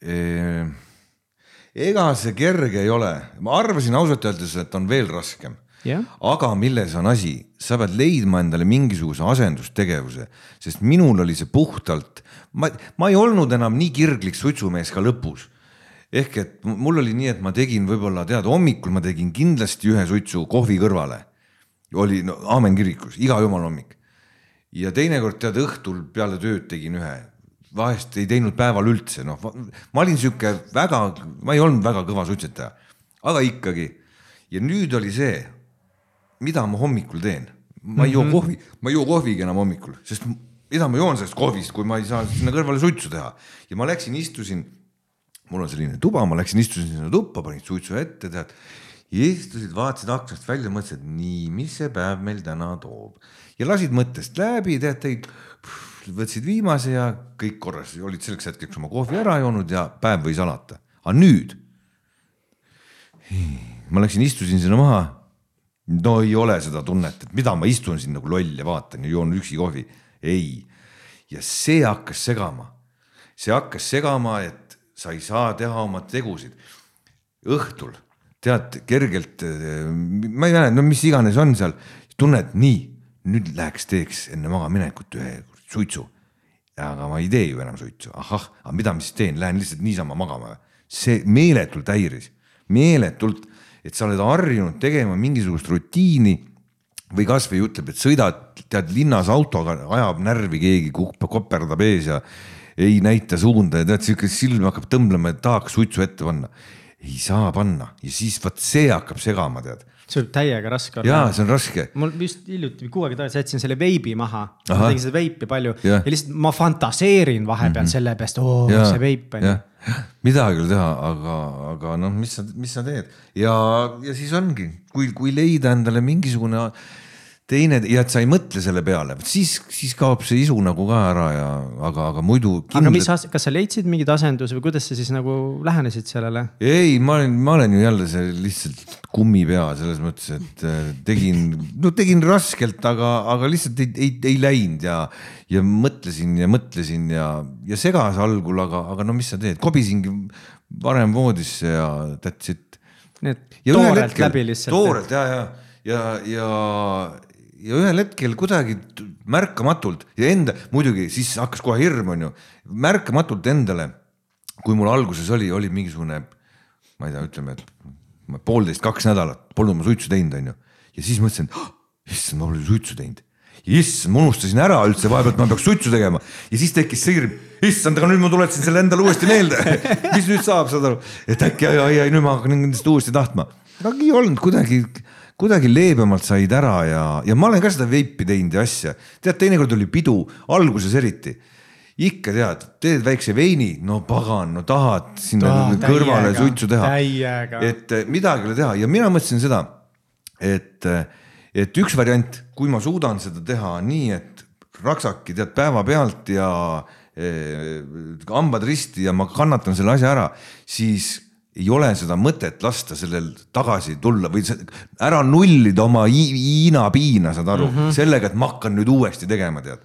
Ega see kerge ei ole, ma arvasin ausalt öeldes, et on veel raskem. Yeah.. aga milles on asi, sa pead leidma endale mingisuguse asendustegevuse, sest minul oli see puhtalt, ma, ma ei olnud enam nii kirglik suitsumees ka lõpus. Ehk et mul oli nii, et ma tegin võib-olla tead, hommikul ma tegin kindlasti ühe suitsu kohvi kõrvale. oli no aamen kirikus, iga jumala hommik. ja teinekord tead õhtul peale tööd tegin ühe, vahest ei teinud päeval üldse, noh, ma olin sihuke väga, ma ei olnud väga kõva suitsetaja, aga ikkagi. ja nüüd oli see, mida ma hommikul teen, ma ei joo mm -hmm. kohvi, ma ei joo kohvigi enam hommikul, sest mida ma joon sellest kohvist, kui ma ei saa sinna kõrvale suitsu teha ja ma läksin, istusin mul on selline tuba, ma läksin, istusin sinna tuppa, panin suitsu ette, tead. istusid, vaatasid aknast välja, mõtlesid, nii, mis see päev meil täna toob ja lasid mõttest läbi, tead, tõid, võtsid viimase ja kõik korras, olid selleks hetkeks oma kohvi ära joonud ja päev võis alata. aga nüüd ma läksin, istusin sinna maha. no ei ole seda tunnet, et mida ma istun siin nagu loll ja vaatan ja joon üksi kohvi, ei. ja see hakkas segama, see hakkas segama, et sa ei saa teha oma tegusid. õhtul tead kergelt, ma ei mäleta, no mis iganes on seal, tunned nii, nüüd läheks teeks enne magamaminekut ühe suitsu. aga ma ei tee ju enam suitsu, ahah, aga mida ma siis teen, lähen lihtsalt niisama magama. see meeletult häiris, meeletult, et sa oled harjunud tegema mingisugust rutiini või kasvõi ütleb, et sõidad, tead linnas autoga, ajab närvi keegi, koperdab ees ja ei näita suunda ja tead, sihuke silm hakkab tõmblema, et tahaks suitsu ette panna. ei saa panna ja siis vot see hakkab segama, tead see võib täiega raske olla. jaa, see on raske. mul just hiljuti, kuu aega tagasi jätsin selle veibi maha. ma tegin seda veipi palju ja, ja lihtsalt ma fantaseerin vahepeal mm -hmm. selle peast, oo see veip on ju. midagi ei ole teha, aga, aga noh, mis sa, mis sa teed ja, ja siis ongi, kui, kui leida endale mingisugune teine ja et sa ei mõtle selle peale, siis, siis kaob see isu nagu ka ära ja, aga, aga muidu kindlalt.... aga mis, kas sa leidsid mingeid asendusi või kuidas sa siis nagu lähenesid sellele? ei, ma olen, ma olen ju jälle see lihtsalt kummipea selles mõttes, et äh, tegin, no tegin raskelt, aga, aga lihtsalt ei, ei, ei läinud ja, ja mõtlesin ja mõtlesin ja, ja segas algul, aga, aga no mis sa teed, kobisingi varem voodisse ja that's it. nii et toorelt läbi lihtsalt. toorelt ja, ja, ja, ja ja ühel hetkel kuidagi märkamatult ja enda, muidugi siis hakkas kohe hirm, onju, märkamatult endale, kui mul alguses oli, oli mingisugune, ma ei tea, ütleme, et poolteist, kaks nädalat polnud ma suitsu teinud, onju. ja siis mõtlesin, oh, issand, ma pole suitsu teinud. issand, ma unustasin ära üldse vahepeal, et ma peaks suitsu tegema ja siis tekkis see hirm, issand, aga nüüd ma tuletasin selle endale uuesti meelde mis nüüd saab, saad aru, et äkki ai, ai, ai, nüüd ma hakkan nendest uuesti tahtma. aga ei olnud kuidagi kuidagi leebemalt said ära ja, ja ma olen ka seda veipi teinud ja asja. tead, teinekord oli pidu, alguses eriti. ikka tead, teed väikse veini, no pagan, no tahad sinna Tahad, kõrvale täiega, suitsu teha. et eh, midagi ei ole teha ja mina mõtlesin seda, et, eh, et üks variant, kui ma suudan seda teha nii, et raksaki tead päevapealt ja eh, hambad risti ja ma kannatan selle asja ära, siis ei ole seda mõtet lasta sellel tagasi tulla või ära nullida oma hi- hiinapiina, saad aru mm, -hmm. sellega, et ma hakkan nüüd uuesti tegema, tead.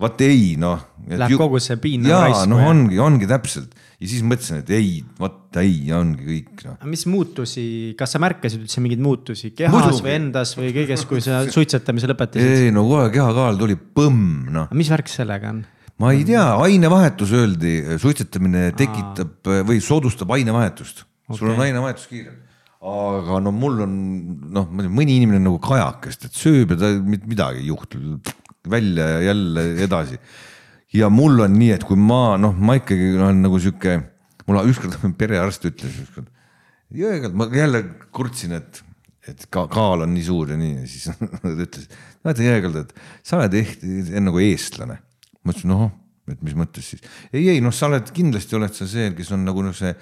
vaat ei noh. Läheb kogu see piin nagu jaa, noh, ongi, ongi täpselt ja siis mõtlesin, et ei, vot ei, ongi kõik noh. mis muutusi, kas sa märkasid üldse mingeid muutusi kehas Muidugi. või endas või kõiges, kui sa suitsetamise lõpetasid? ei no kohe kehakaal tuli põmm noh mis värk sellega on? Ma ei tea, ainevahetus öeldi, suitsetamine tekitab või soodustab ainevahetust okay., sul on ainevahetus kiirem. aga no mul on noh, mõni inimene on nagu kajakest, et sööb ja ta midagi ei juhtu, välja ja jälle edasi. ja mul on nii, et kui ma noh, ma ikkagi olen nagu sihuke, mul ükskord perearst ütles ükskord, jõegal, ma jälle kurtsin, et et ka kaal on nii suur ja nii ja siis ta ütles, vaata jõegal, et sa oled ehk nagu eestlane ma ütlesin, noh, et mis mõttes siis. ei, ei noh, sa oled kindlasti oled sa see, kes on nagu noh, see,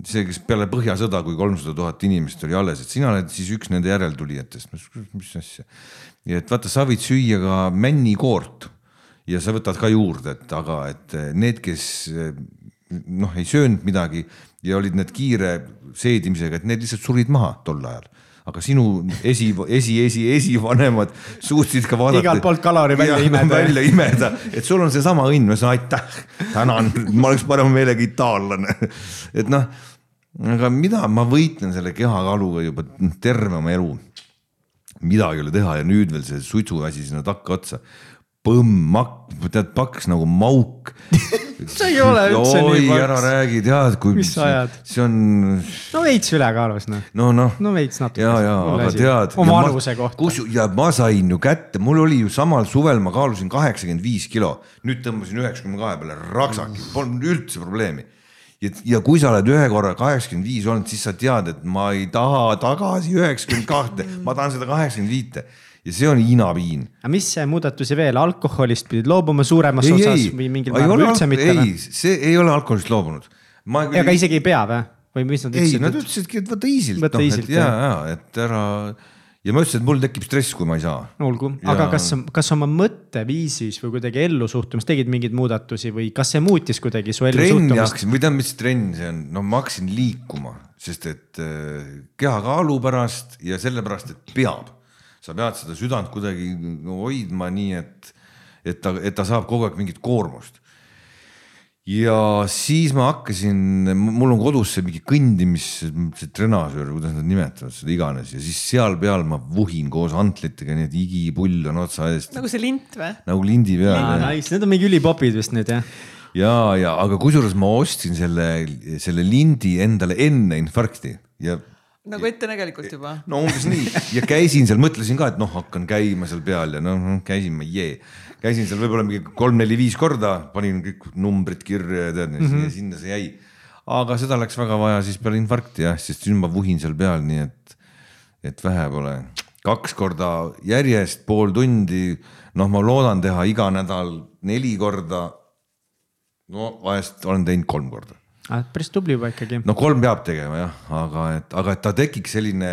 see, kes peale Põhjasõda, kui kolmsada tuhat inimest oli alles, et sina oled siis üks nende järeltulijatest. mis asja. ja et vaata, sa võid süüa ka männikoort ja sa võtad ka juurde, et aga, et need, kes noh, ei söönud midagi ja olid need kiire seedimisega, et need lihtsalt surid maha tol ajal aga sinu esi, esi, esi, esivanemad suutsid ka vaadata. igalt poolt kalori välja imeda. välja imeda, et sul on seesama õnn, ma ütlesin aitäh, tänan, ma oleks parema meelega itaallane. et noh, aga mida ma võitlen selle kehakaaluga juba terve oma elu. midagi ei ole teha ja nüüd veel see suitsuasi sinna takka otsa põmm, tead paks nagu mauk. see ei ole üldse oi, nii ära paks. räägi, tead, kui Mis sa ajad? see on no veits ülekaalus noh, no noh no veits natuke. ja, ja aga tead. oma vanuse kohta. kus ja ma sain ju kätte, mul oli ju samal suvel, ma kaalusin kaheksakümmend viis kilo, nüüd tõmbasin üheksakümne kahe peale, raksaki, polnud üldse probleemi. ja, ja kui sa oled ühe korra kaheksakümmend viis olnud, siis sa tead, et ma ei taha tagasi üheksakümmend kahte, ma tahan seda kaheksakümmend viite ja see on Hiina viin. aga mis muudatusi veel, alkoholist pidid loobuma suuremas osas või mingil määral üldse mitte ei see ei ole alkoholist loobunud. ma aga isegi ei pea või? või mis nad ei, ütlesid nad? ütlesidki, et võta easy't, noh, easy't, et ja, ja et ära ja ma ütlesin, et mul tekib stress, kui ma ei saa. olgu, aga Ja- kas, kas oma mõtteviisis või kuidagi ellusuhtumis tegid mingeid muudatusi või kas see muutis kuidagi su ellusuhtumist? või tähendab, mis trenn see on, no ma hakkasin liikuma, sest et äh, kehakaalu pärast ja sellepärast, et peab. Sa pead seda südant kuidagi hoidma nii, et, et ta, et ta saab kogu aeg mingit koormust. ja siis ma hakkasin, mul on kodus see mingi kõndimis, see trenažöör, kuidas nad nimetavad seda iganes ja siis seal peal ma vuhin koos antlitega, nii et igipull on otsa eest nagu see lint või? nagu lindi peal aa, nice, need on mingi ülipopid vist nüüd jah? ja, ja aga kusjuures ma ostsin selle, selle lindi endale enne infarkti ja nagu ettenägelikult juba. no umbes nii ja käisin seal, mõtlesin ka, et noh, hakkan käima seal peal ja noh, käisin ma jee. käisin seal võib-olla mingi kolm-neli-viis korda, panin kõik numbrid kirja ja tead mm, -hmm. ja sinna see jäi. aga seda läks väga vaja siis peale infarkti jah, sest nüüd ma vuhin seal peal, nii et, et vähe pole. kaks korda järjest pool tundi, noh, ma loodan teha iga nädal neli korda. no vahest olen teinud kolm korda päris tubli juba ikkagi. no kolm peab tegema jah, aga et, aga et ta tekiks selline,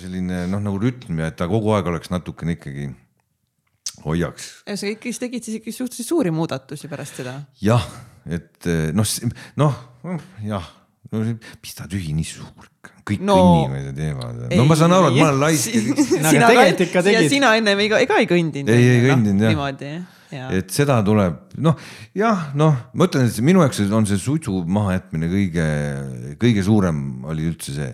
selline noh, nagu rütm ja et ta kogu aeg oleks natukene ikkagi hoiaks. ja sa ikkagi tegid siis ikkagi suhteliselt suuri muudatusi pärast seda. jah, et noh, noh jah, no mis ta tühi nii suur, kõik No- no, kõnnivad ja teevad. no ma saan aru, et ma olen laisk kõik, No ja sina ennem ei, ega ei kõndinud. Ei, ei kõndinud, jah. niimoodi. Et seda tuleb noh, jah, noh, ma ütlen, et minu jaoks on see suitsu mahajätmine kõige, kõige suurem oli üldse see,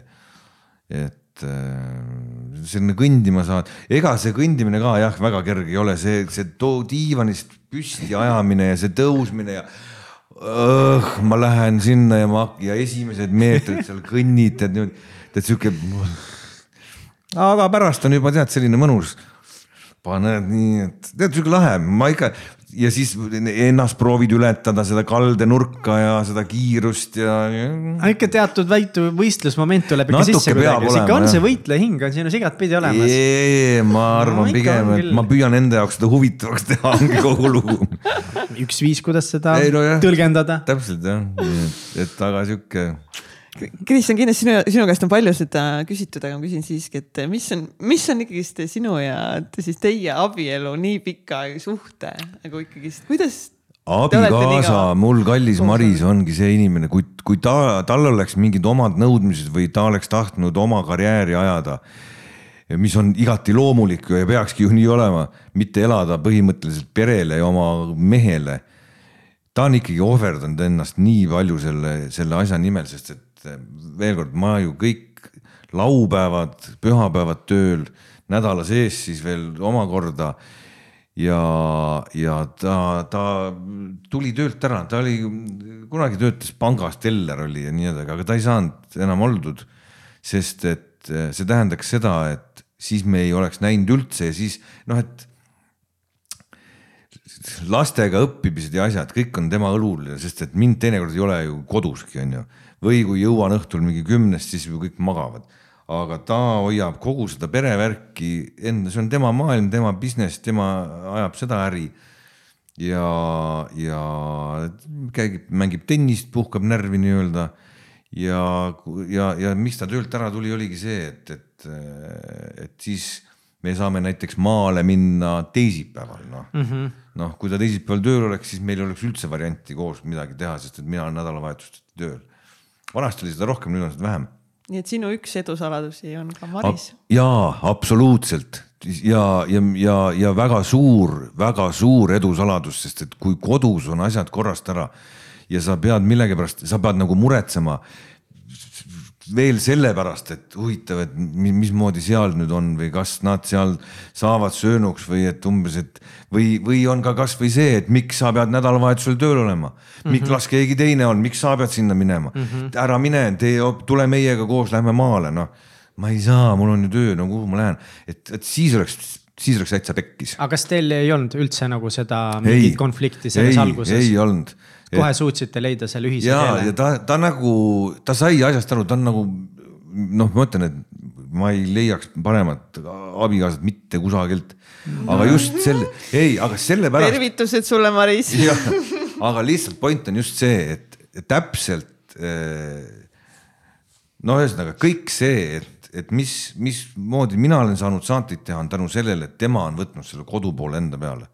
et äh, selline kõndima saad, ega see kõndimine ka jah, väga kerge ei ole, see, see too diivanist püsti ajamine ja see tõusmine ja õh, ma lähen sinna ja ma ja esimesed meetrid seal kõnnid, tead niimoodi, tead sihuke. aga pärast on juba tead selline mõnus paned nii, et tead siuke lahe, ma ikka ja siis ennast proovid ületada seda kaldenurka ja seda kiirust ja, ja. ikka teatud väitu võistlusmoment tuleb ikka sisse kuidagi, ikka on olema, see jah. võitleja hing on sinus igatpidi olemas. ma arvan No pigem et ma püüan enda jaoks seda huvitavaks teha, ongi kogu lugu. üks viis, kuidas seda Ei, no jah. tõlgendada. täpselt jah, et aga sihuke Kristjan, kindlasti sinu, sinu käest on palju seda küsitud, aga ma küsin siiski, et mis on, mis on ikkagist sinu ja siis teie abielu nii pika suhte nagu ikkagist, kuidas? abikaasa mul kallis Maris ongi see inimene, kui, kui ta, tal oleks mingid omad nõudmised või ta oleks tahtnud oma karjääri ajada, mis on igati loomulik ja peakski ju nii olema, mitte elada põhimõtteliselt perele ja oma mehele. ta on ikkagi ohverdanud ennast nii palju selle, selle asja nimel, sest et eh, veel kord, ma ju kõik laupäevad, pühapäevad tööl, nädala sees siis veel omakorda ja, ja ta, ta tuli töölt ära, ta oli, kunagi töötas pangas, teller oli ja nii edasi, aga ta ei saanud enam oldud. sest et eh, see tähendaks seda, et siis me ei oleks näinud üldse ja siis noh, et lastega õppimised ja asjad, kõik on tema õlul, sest et mind teinekord ei ole ju koduski, onju. Või kui jõuan õhtul mingi kümnest, siis ju kõik magavad. aga ta hoiab kogu seda perevärki enda, see on tema maailm, tema business, tema ajab seda äri ja, ja käib, mängib tennist, puhkab närvi nii-öelda. ja, ja, ja miks ta töölt ära tuli, oligi see, et, et, et siis me saame näiteks maale minna teisipäeval, noh mm -hmm.. noh, kui ta teisipäeval tööl oleks, siis meil ei oleks üldse varianti koos midagi teha, sest et mina olen nädalavahetuseti tööl. Vanasti oli seda rohkem, nüüd on seda vähem nii et sinu üks edusaladusi on ka Maris. jaa, absoluutselt ja, ja, ja, ja väga suur, väga suur edusaladus, sest et kui kodus on asjad korrast ära ja sa pead millegipärast, sa pead nagu muretsema veel sellepärast, et huvitav, et mi- mismoodi seal nüüd on või kas nad seal saavad söönuks või et umbes, et või, või on ka kasvõi see, et miks sa pead nädalavahetusel tööl olema, miks las keegi teine on, miks sa pead sinna minema mm, -hmm. ära mine, tee, tule meiega koos, lähme maale, noh. ma ei saa, mul on ju töö, no kuhu ma lähen, et, et siis oleks, siis oleks täitsa pekkis. aga kas teil ei olnud üldse nagu seda mingit konflikti selles ei, alguses ei? olnud. Kohe suutsite leida selle ühise ja, ja keele? ta, ta nagu, ta sai asjast aru, ta on nagu noh, ma ütlen, et ma ei leiaks paremat abikaasat mitte kusagilt. aga just selle, ei, aga sellepärast. tervitused sulle, Maris. aga lihtsalt point on just see, et et täpselt. no ühesõnaga kõik see, et, et mis, mismoodi mina olen saanud saateid teha, on tänu sellele, et tema on võtnud selle kodu poole enda peale.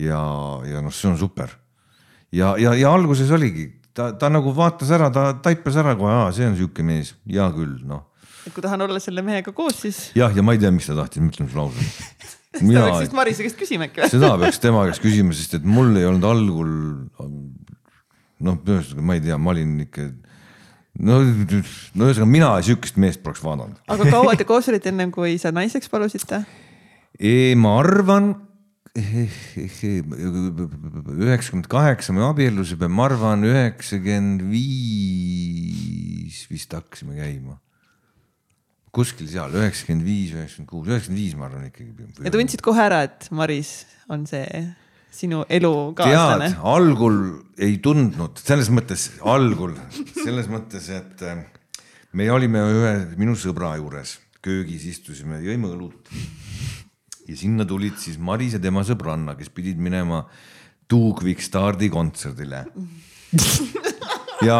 ja, ja noh, see on super. ja, ja, ja alguses oligi, ta, ta nagu vaatas ära, ta taipas ära kohe, aa, see on sihuke mees, hea küll, noh. et kui tahan olla selle mehega koos, siis jah, ja ma ei tea, miks ta tahtis, ma ütlen sulle ausalt. seda peaks vist Marise käest küsima äkki või? seda peaks tema käest küsima, sest et mul ei olnud algul. noh, ühesõnaga ma ei tea, ma olin ikka. no, no ühesõnaga mina sihukest meest poleks vaadanud. aga kaua te koos olite ennem kui sa naiseks palusite? ma arvan, üheksakümmend kaheksa me abiellusime, ma arvan üheksakümmend viis vist hakkasime käima. kuskil seal üheksakümmend viis, üheksakümmend kuus, üheksakümmend viis ma arvan ikkagi. ja tundsid kohe ära, et Maris on see sinu tead elukaaslane?, algul ei tundnud, selles mõttes algul, selles mõttes, et äh, me olime ühe minu sõbra juures, köögis istusime, jõime õlut. Ja sinna tulid siis Maris ja tema sõbranna, kes pidid minema Tuugvik Stardi kontserdile. ja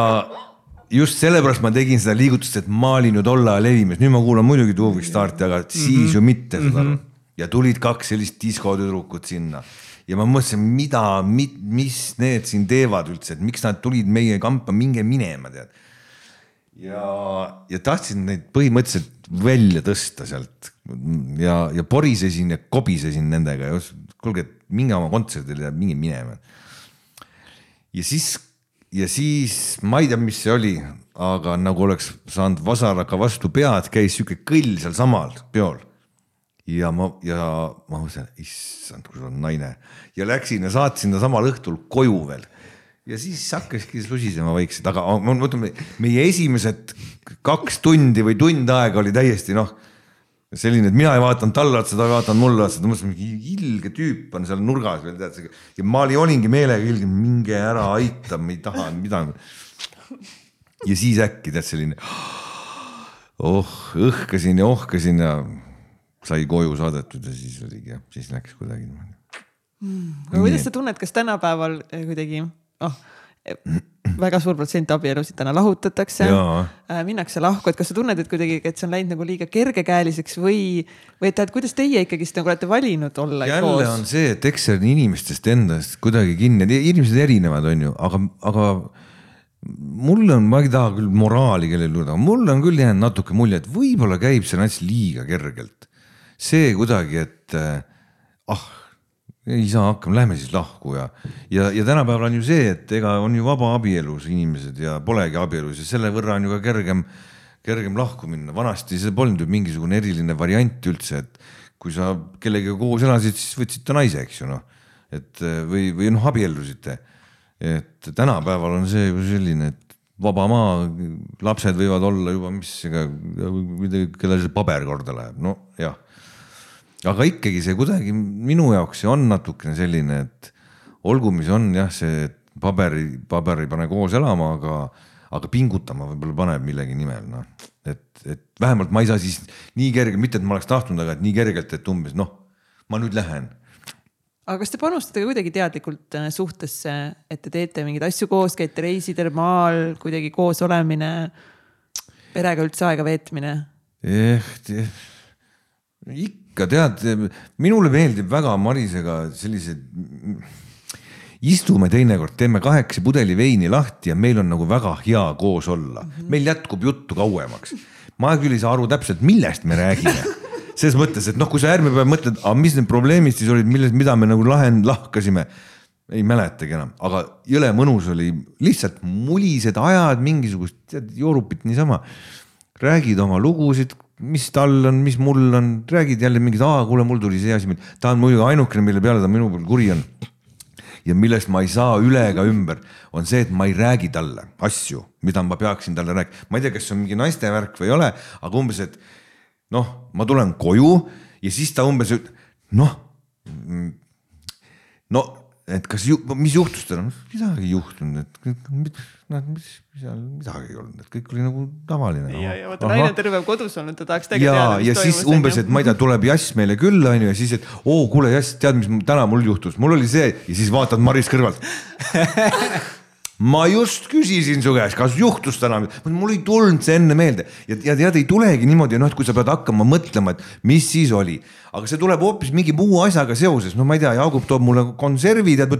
just sellepärast ma tegin seda liigutust, et ma olin ju tol ajal levimas, nüüd ma kuulan muidugi Tuugvik Starti, aga siis ju mitte, saad aru. ja tulid kaks sellist diskotüdrukut sinna ja ma mõtlesin, mida, mis need siin teevad üldse, et miks nad tulid meie kampa, minge minema, tead. ja, ja tahtsin neid põhimõtteliselt välja tõsta sealt ja, ja porisesin ja kobisesin nendega ja kuulge, minge oma kontserdile ja minge minema. ja siis, ja siis ma ei tea, mis see oli, aga nagu oleks saanud vasaraka vastu pead, käis sihuke kõll sealsamal peol ja ma, ja ma mõtlesin, issand, kui sul on naine ja läksin ja saatsin ta samal õhtul koju veel. Ja siis hakkaski susisema vaikselt, aga ma mõtlen, meie esimesed kaks tundi või tund aega oli täiesti noh, selline, et mina ei vaadanud talle otsa, ta ei vaadanud mulle otsa, ta mõtles, mingi ilge tüüp on seal nurgas veel tead. ja ma oli, olingi meelega ilge, minge ära, aita, ma ei taha midagi. ja siis äkki tead selline, oh õhkasin ja ohkasin ja sai koju saadetud ja siis oligi jah, siis läks kuidagi niimoodi mm,. aga kuidas sa tunned, kas tänapäeval eh, kuidagi, oh väga suur protsent abielusid täna lahutatakse, äh, minnakse lahku, et kas sa tunned, et kuidagi, et see on läinud nagu liiga kergekäeliseks või, või et, et kuidas teie ikkagist nagu olete valinud olla jälle koos? on see, et eks see on inimestest endast kuidagi kinni, inimesed erinevad, on ju, aga, aga mul on, ma ei taha küll moraali kellelegi lugeda, mul on küll jäänud natuke mulje, et võib-olla käib see nats liiga kergelt. see kuidagi, et ah ei saa hakkama, lähme siis lahku ja, ja, ja tänapäeval on ju see, et ega on ju vabaabielus inimesed ja polegi abielus ja selle võrra on ju ka kergem, kergem lahku minna. vanasti see polnud ju mingisugune eriline variant üldse, et kui sa kellegagi koos elasid, siis võtsid ta naise, eks ju noh. et või, või noh, abiellusite. et tänapäeval on see ju selline, et vaba maa, lapsed võivad olla juba mis, ega kellel see paber korda läheb, no jah aga ikkagi see kuidagi minu jaoks see on natukene selline, et olgu, mis on jah, see paberi, paber ei pane koos elama, aga, aga pingutama võib-olla paneb millegi nimel, noh. et, et vähemalt ma ei saa siis nii kergelt, mitte et ma oleks tahtnud, aga et nii kergelt, et umbes noh, ma nüüd lähen aga kas te panustate kuidagi teadlikult äh, suhtesse, et te teete mingeid asju koos, käite reisidel, maal, kuidagi koos olemine, perega üldse aega veetmine? eh, ikka ikka tead, minule meeldib väga Marisega sellised, istume teinekord, teeme kahekesi pudeli veini lahti ja meil on nagu väga hea koos olla, meil jätkub juttu kauemaks. ma küll ei saa aru täpselt, millest me räägime selles mõttes, et noh, kui sa järgmine päev mõtled, aga mis need probleemid siis olid, milles, mida me nagu lahend-, lahkasime. ei mäletagi enam, aga jõle mõnus oli, lihtsalt mulised ajad, mingisugust tead joorupit niisama. räägid oma lugusid mis tal on, mis mul on, räägid jälle mingid, aa, kuule, mul tuli see asi, ta on muidugi ainukene, mille peale ta minu peal kuri on. ja millest ma ei saa üle ega ümber, on see, et ma ei räägi talle asju, mida ma peaksin talle rääkima. ma ei tea, kas see on mingi naiste värk või ei ole, aga umbes, et noh, ma tulen koju ja siis ta umbes, noh, no et kas ju, mis juhtus täna, midagi ei juhtunud, et noh, mis seal midagi ei olnud, et kõik oli nagu tavaline. ja, ja vaata naine terve kodus olnud, ta tahaks tegelikult teada, mis ja toimus. siis umbes, et ma ei tea, tuleb Jass meile külla onju ja siis, et oo, kuule Jass, tead, mis täna mul juhtus, mul oli see ja siis vaatad Maris kõrvalt. Ma just küsisin su käest, kas juhtus täna, mul ei tulnud see enne meelde. Ja, ja tead, ei tulegi niimoodi, noh, et kui sa pead hakkama mõtlema, et mis siis oli, aga see tuleb hoopis mingi muu asjaga seoses, no ma ei tea, Jaagup toob mulle konservi, tead,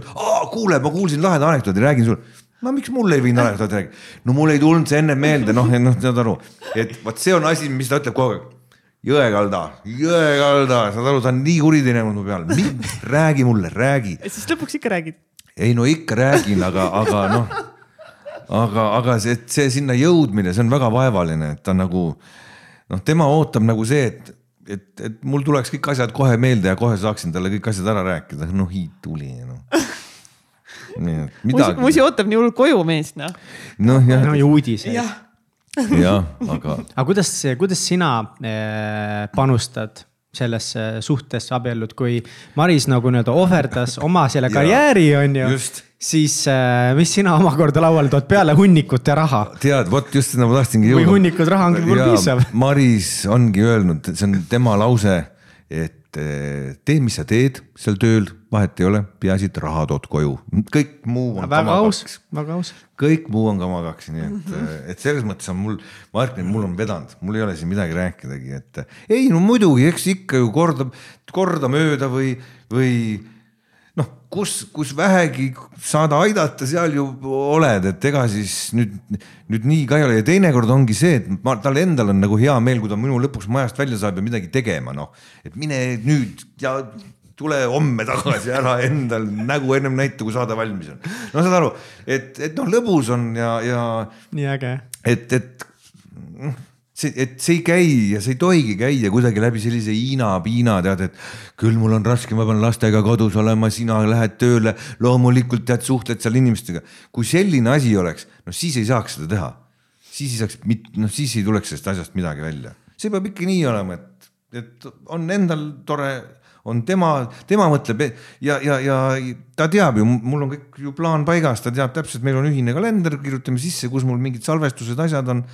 kuule, ma kuulsin laheda anekdoodi, räägin sulle no miks mul ei võinud anekdooti rääkida, no mul ei tulnud see enne meelde, noh, noh, saad aru, et vot see on asi, mis ta ütleb kogu aeg. Jõekalda, Jõekalda, saad aru, ta on nii kuritegenud mu peal, räägi mulle, räägi. siis lõpuks ikka räägid. Ei no ikka räägin, aga, aga noh, aga, aga see, see sinna jõudmine, see on väga vaevaline, et ta nagu noh, tema ootab nagu see, et, et, et mul tuleks kõik asjad kohe meelde ja kohe saaksin talle kõik asjad ära rääkida, noh ei tuli noh nii et midagi. musi ootab nii hull koju meest noh. noh jah. no ja uudiseid. jah, jah, aga. aga kuidas, kuidas sina eh, panustad sellesse suhtesse abiellud, kui Maris nagu nii-öelda ohverdas oma selle karjääri, on ju. siis äh, mis sina omakorda lauale tood peale hunnikut ja raha? tead, vot just seda ma tahtsingi jõuda. või hunnikud raha ongi mul piisav. Maris ongi öelnud, see on tema lause, et Eh, tee, mis sa teed seal tööl, vahet ei ole, peaasi, et raha tood koju, kõik muu on väga aus, väga aus. kõik muu on kama kaks, nii et -hmm. et selles mõttes on mul, ma ütlen, mul on vedanud, mul ei ole siin midagi rääkidagi, et ei no muidugi, eks ikka ju korda, kordamööda või, või noh, kus, kus vähegi saada aidata, seal ju oled, et ega siis nüüd, nüüd nii ka ei ole ja teinekord ongi see, et ma, tal endal on nagu hea meel, kui ta minu lõpuks majast välja saab ja midagi tegema, noh. et mine nüüd ja tule homme tagasi ära endal nägu ennem näita, kui saade valmis on. no saad aru, et, et noh, lõbus on ja, ja. nii äge. et, et noh see, et see ei käi ja see ei tohigi käia kuidagi läbi sellise Hiina-Piina tead, et küll mul on raske, ma pean lastega kodus olema, sina lähed tööle, loomulikult tead, suhtled seal inimestega. kui selline asi oleks, no siis ei saaks seda teha. siis ei saaks, noh siis ei tuleks sellest asjast midagi välja. see peab ikka nii olema, et et on endal tore, on tema, tema mõtleb ja, ja, ja ta teab ju, mul on kõik ju plaan paigas, ta teab täpselt, meil on ühine kalender, kirjutame sisse, kus mul mingid salvestused, asjad on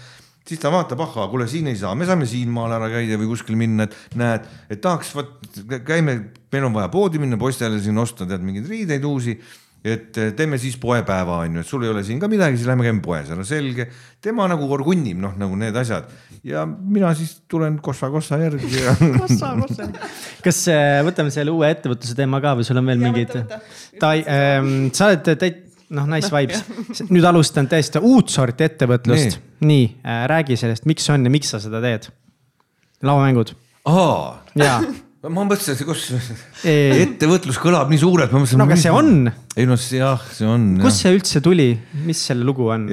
siis ta vaatab, ahhaa, kuule, siin ei saa, me saame siinmaal ära käia või kuskil minna, et näed, et tahaks, vot käime, meil on vaja poodi minna, poistele siin osta, tead mingeid riideid uusi et eh, teeme siis poepäeva on ju, et sul ei ole siin ka midagi, siis lähme käime poes, ära selge. tema nagu orgunnib noh, nagu need asjad ja mina siis tulen kossa-kossa järgi ja kossa-kossa. kas äh, võtame selle uue ettevõtluse teema ka või sul on veel mingeid? ta ähm,, sa oled täit-, noh, nice vibes. nüüd alustan täiesti uut sorti ettevõtlust. nii, nii äh,, räägi sellest, miks on ja miks sa seda teed? lauamängud. aa. jaa ma mõtlesin, kus ettevõtlus kõlab nii suurelt. no aga see on. ei no jah, see on. kust see üldse tuli, mis selle lugu on?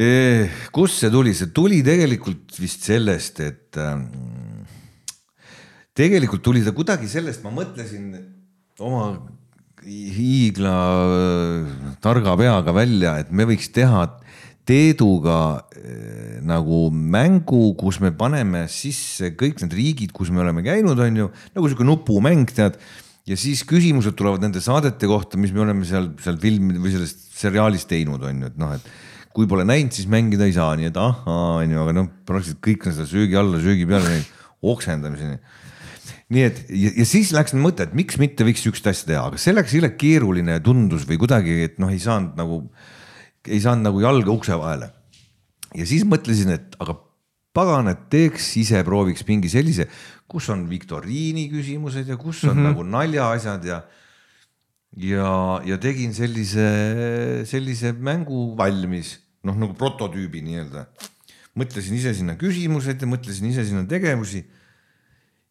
kust see tuli, see tuli tegelikult vist sellest, et äh, tegelikult tuli ta kuidagi sellest, ma mõtlesin oma hiigla targa peaga välja, et me võiks teha Teeduga äh, nagu mängu, kus me paneme sisse kõik need riigid, kus me oleme käinud, on ju, nagu sihuke nupumäng, tead. ja siis küsimused tulevad nende saadete kohta, mis me oleme seal, seal filmi või sellest seriaalis teinud, on ju, et noh, et kui pole näinud, siis mängida ei saa, nii et ahhaa, on ju, aga noh, praktiliselt kõik on seda söögi alla, söögi peale, oksendamiseni nii et ja, ja siis läks mõte, et miks mitte võiks siukest asja teha, aga see läks jõle keeruline tundus või kuidagi, et noh, ei saanud nagu ei saanud nagu jalga ukse vahele. ja siis mõtlesin, et aga pagan, et teeks ise, prooviks mingi sellise, kus on viktoriini küsimused ja kus on mm -hmm. nagu naljaasjad ja ja, ja tegin sellise, sellise mängu valmis, noh nagu prototüübi nii-öelda. mõtlesin ise sinna küsimused ja mõtlesin ise sinna tegevusi.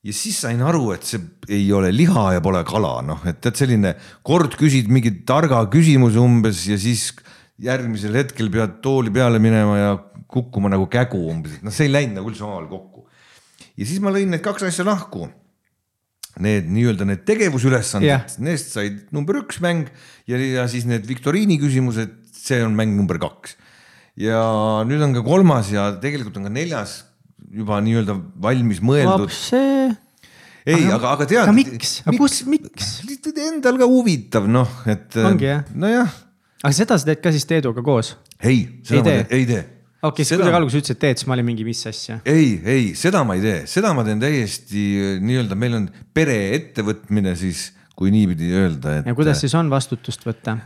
Ja siis sain aru, et see ei ole liha ja pole kala, noh, et tead selline kord küsid mingi targa küsimuse umbes ja siis järgmisel hetkel pead tooli peale minema ja kukkuma nagu kägu umbes, et noh, see ei läinud nagu üldse omavahel kokku. ja siis ma lõin need kaks asja lahku. Need nii-öelda need tegevusülesanded yeah., neist said number üks mäng ja, ja siis need viktoriini küsimused, see on mäng number kaks. ja nüüd on ka kolmas ja tegelikult on ka neljas juba nii-öelda valmis mõeldud. see ei, aga, aga tead. aga miks, aga kus, miks? Endal ka huvitav, noh, et. nojah aga seda sa teed ka siis Teeduga koos? ei, seda ei ma tee. ei tee. okei okay,, siis kuidagi alguses ütlesid, teed, siis ma olin mingi, mis asja. ei, ei, seda ma ei tee, seda ma teen täiesti nii-öelda, meil on pereettevõtmine siis, kui niipidi öelda, et. ja kuidas siis on vastutust võtta?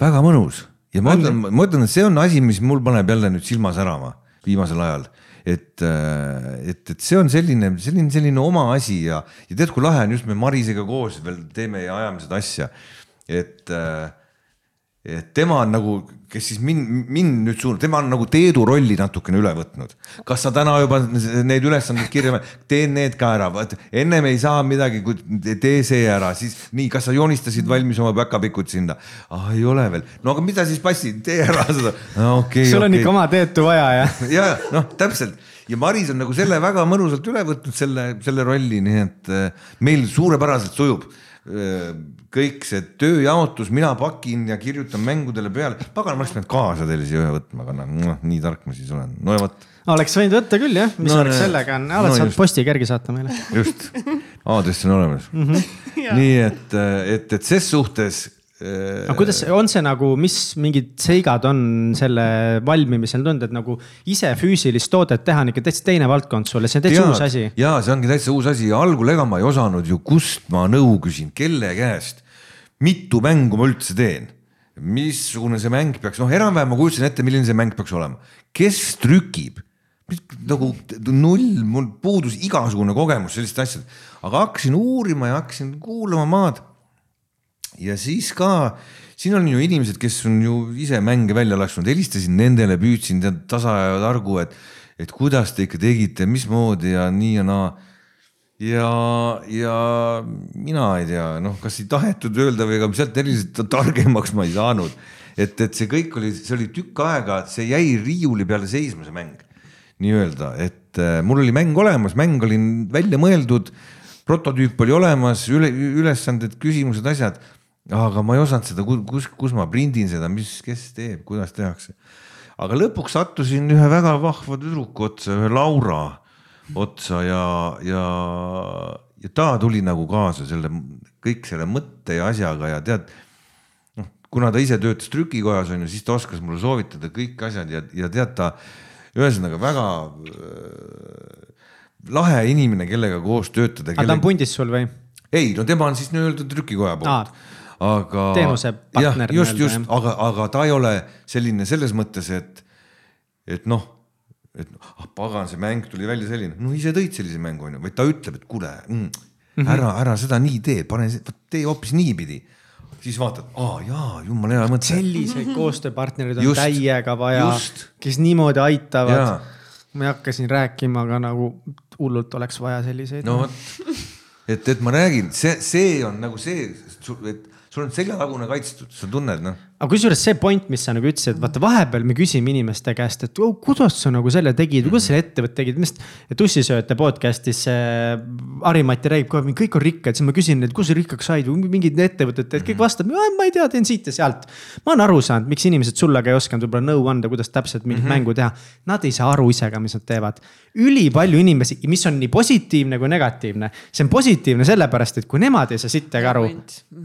väga mõnus ja ma ütlen, ma ütlen, et see on asi, mis mul paneb jälle nüüd silma särama viimasel ajal et, et, et see on selline, selline, selline oma asi ja, ja tead, kui lahe on just me Marisega koos veel teeme ja ajame seda asja. et äh, et tema on nagu, kes siis mind, mind nüüd suunab, tema on nagu Teedu rolli natukene üle võtnud. kas sa täna juba need ülesanded kirja, teen need ka ära, vaat ennem ei saa midagi, tee see ära, siis nii, kas sa joonistasid valmis oma päkapikud sinna ah,? ei ole veel, no aga mida siis passi, tee ära seda no,. Okay, sul on okay. ikka oma Teetu vaja ja. ja noh, täpselt ja Maris on nagu selle väga mõnusalt üle võtnud selle, selle rolli, nii et äh, meil suurepäraselt sujub kõik see tööjaotus, mina pakin ja kirjutan mängudele peale. pagan, ma oleks pidanud kaasa teile siia ühe võtma, aga noh, nii tark ma siis olen, no ja vot. oleks võinud võtta küll jah, mis no, oleks sellega on, oled no, saanud posti järgi saata meile. just, aadress on olemas mm. -hmm. nii et, et, et ses suhtes aga kuidas, on see nagu, mis mingid seigad on selle valmimisel tulnud, et nagu ise füüsilist toodet teha on ikka täitsa teine valdkond sulle, see on täitsa uus asi. ja see ongi täitsa uus asi. Algul ega ma ei osanud ju, kust ma nõu küsin, kelle käest. mitu mängu ma üldse teen, missugune see mäng peaks, noh, enam-vähem ma kujutasin ette, milline see mäng peaks olema, kes trükib? Nagu null, mul puudus igasugune kogemus selliste asjade, aga hakkasin uurima ja hakkasin kuulama maad ja siis ka, siin on ju inimesed, kes on ju ise mänge välja lasknud, helistasin nendele, püüdsin tasa ja targu, et, et kuidas te ikka tegite, mismoodi ja nii ja naa. ja, ja mina ei tea, noh, kas ei tahetud öelda või ega sealt eriliselt targemaks ma ei saanud. et, et see kõik oli, see oli tükk aega, see jäi riiuli peale seisma, see mäng nii-öelda, et äh, mul oli mäng olemas, mäng oli välja mõeldud prototüüp oli olemas, üle, ülesanded, küsimused, asjad aga ma ei osanud seda, kus, kus ma prindin seda, mis, kes teeb, kuidas tehakse. aga lõpuks sattusin ühe väga vahva tüdruku otsa, ühe Laura otsa ja, ja, ja ta tuli nagu kaasa selle, kõik selle mõtte ja asjaga ja tead. noh, kuna ta ise töötas trükikojas on ju, siis ta oskas mulle soovitada kõik asjad ja, ja tead ta ühesõnaga väga äh, lahe inimene, kellega koos töötada. aga ta on pundis sul või? ei, no tema on siis nii-öelda trükikoja poolt aga. teenusepartner. just, just, aga, aga ta ei ole selline selles mõttes, et, et noh, et ah pagan, see mäng tuli välja selline, no ise tõid sellise mängu onju, vaid ta ütleb, et kuule mm, mm, -hmm. ära, ära seda nii tee, pane, tee hoopis niipidi siis vaatad, aa jaa, jumala hea mõte. selliseid koostööpartnereid on just, täiega vaja, kes niimoodi aitavad. ma ei hakka siin rääkima, aga nagu hullult oleks vaja selliseid. no vot, et, et ma räägin, see, see on nagu see, et sul on seljatagune kaitstud, sa tunned noh. Aga kusjuures see point, mis sa nagu ütlesid, vaata vahepeal me küsime inimeste käest, et oh, kuidas sa nagu selle tegid kuidas selle ettevõtte tegid, minu arust tussisööjate podcast'is äh, Harimati räägib kogu aeg, kõik on rikkad, siis ma küsin, et kus sa rikkaks said või mingid ettevõtted, et kõik vastab, ma ei tea, teen siit ja sealt. ma olen aru saanud, miks inimesed sulle ka ei osanud võib-olla nõu anda, kuidas täpselt mingit mm -hmm. mängu teha. Nad ei saa aru ise ka, mis nad teevad. ülipalju inimesi, mis on nii positiivne kui negatiivne. see on positiivne sellepärast, et kui nemad ei saa sittagi aru,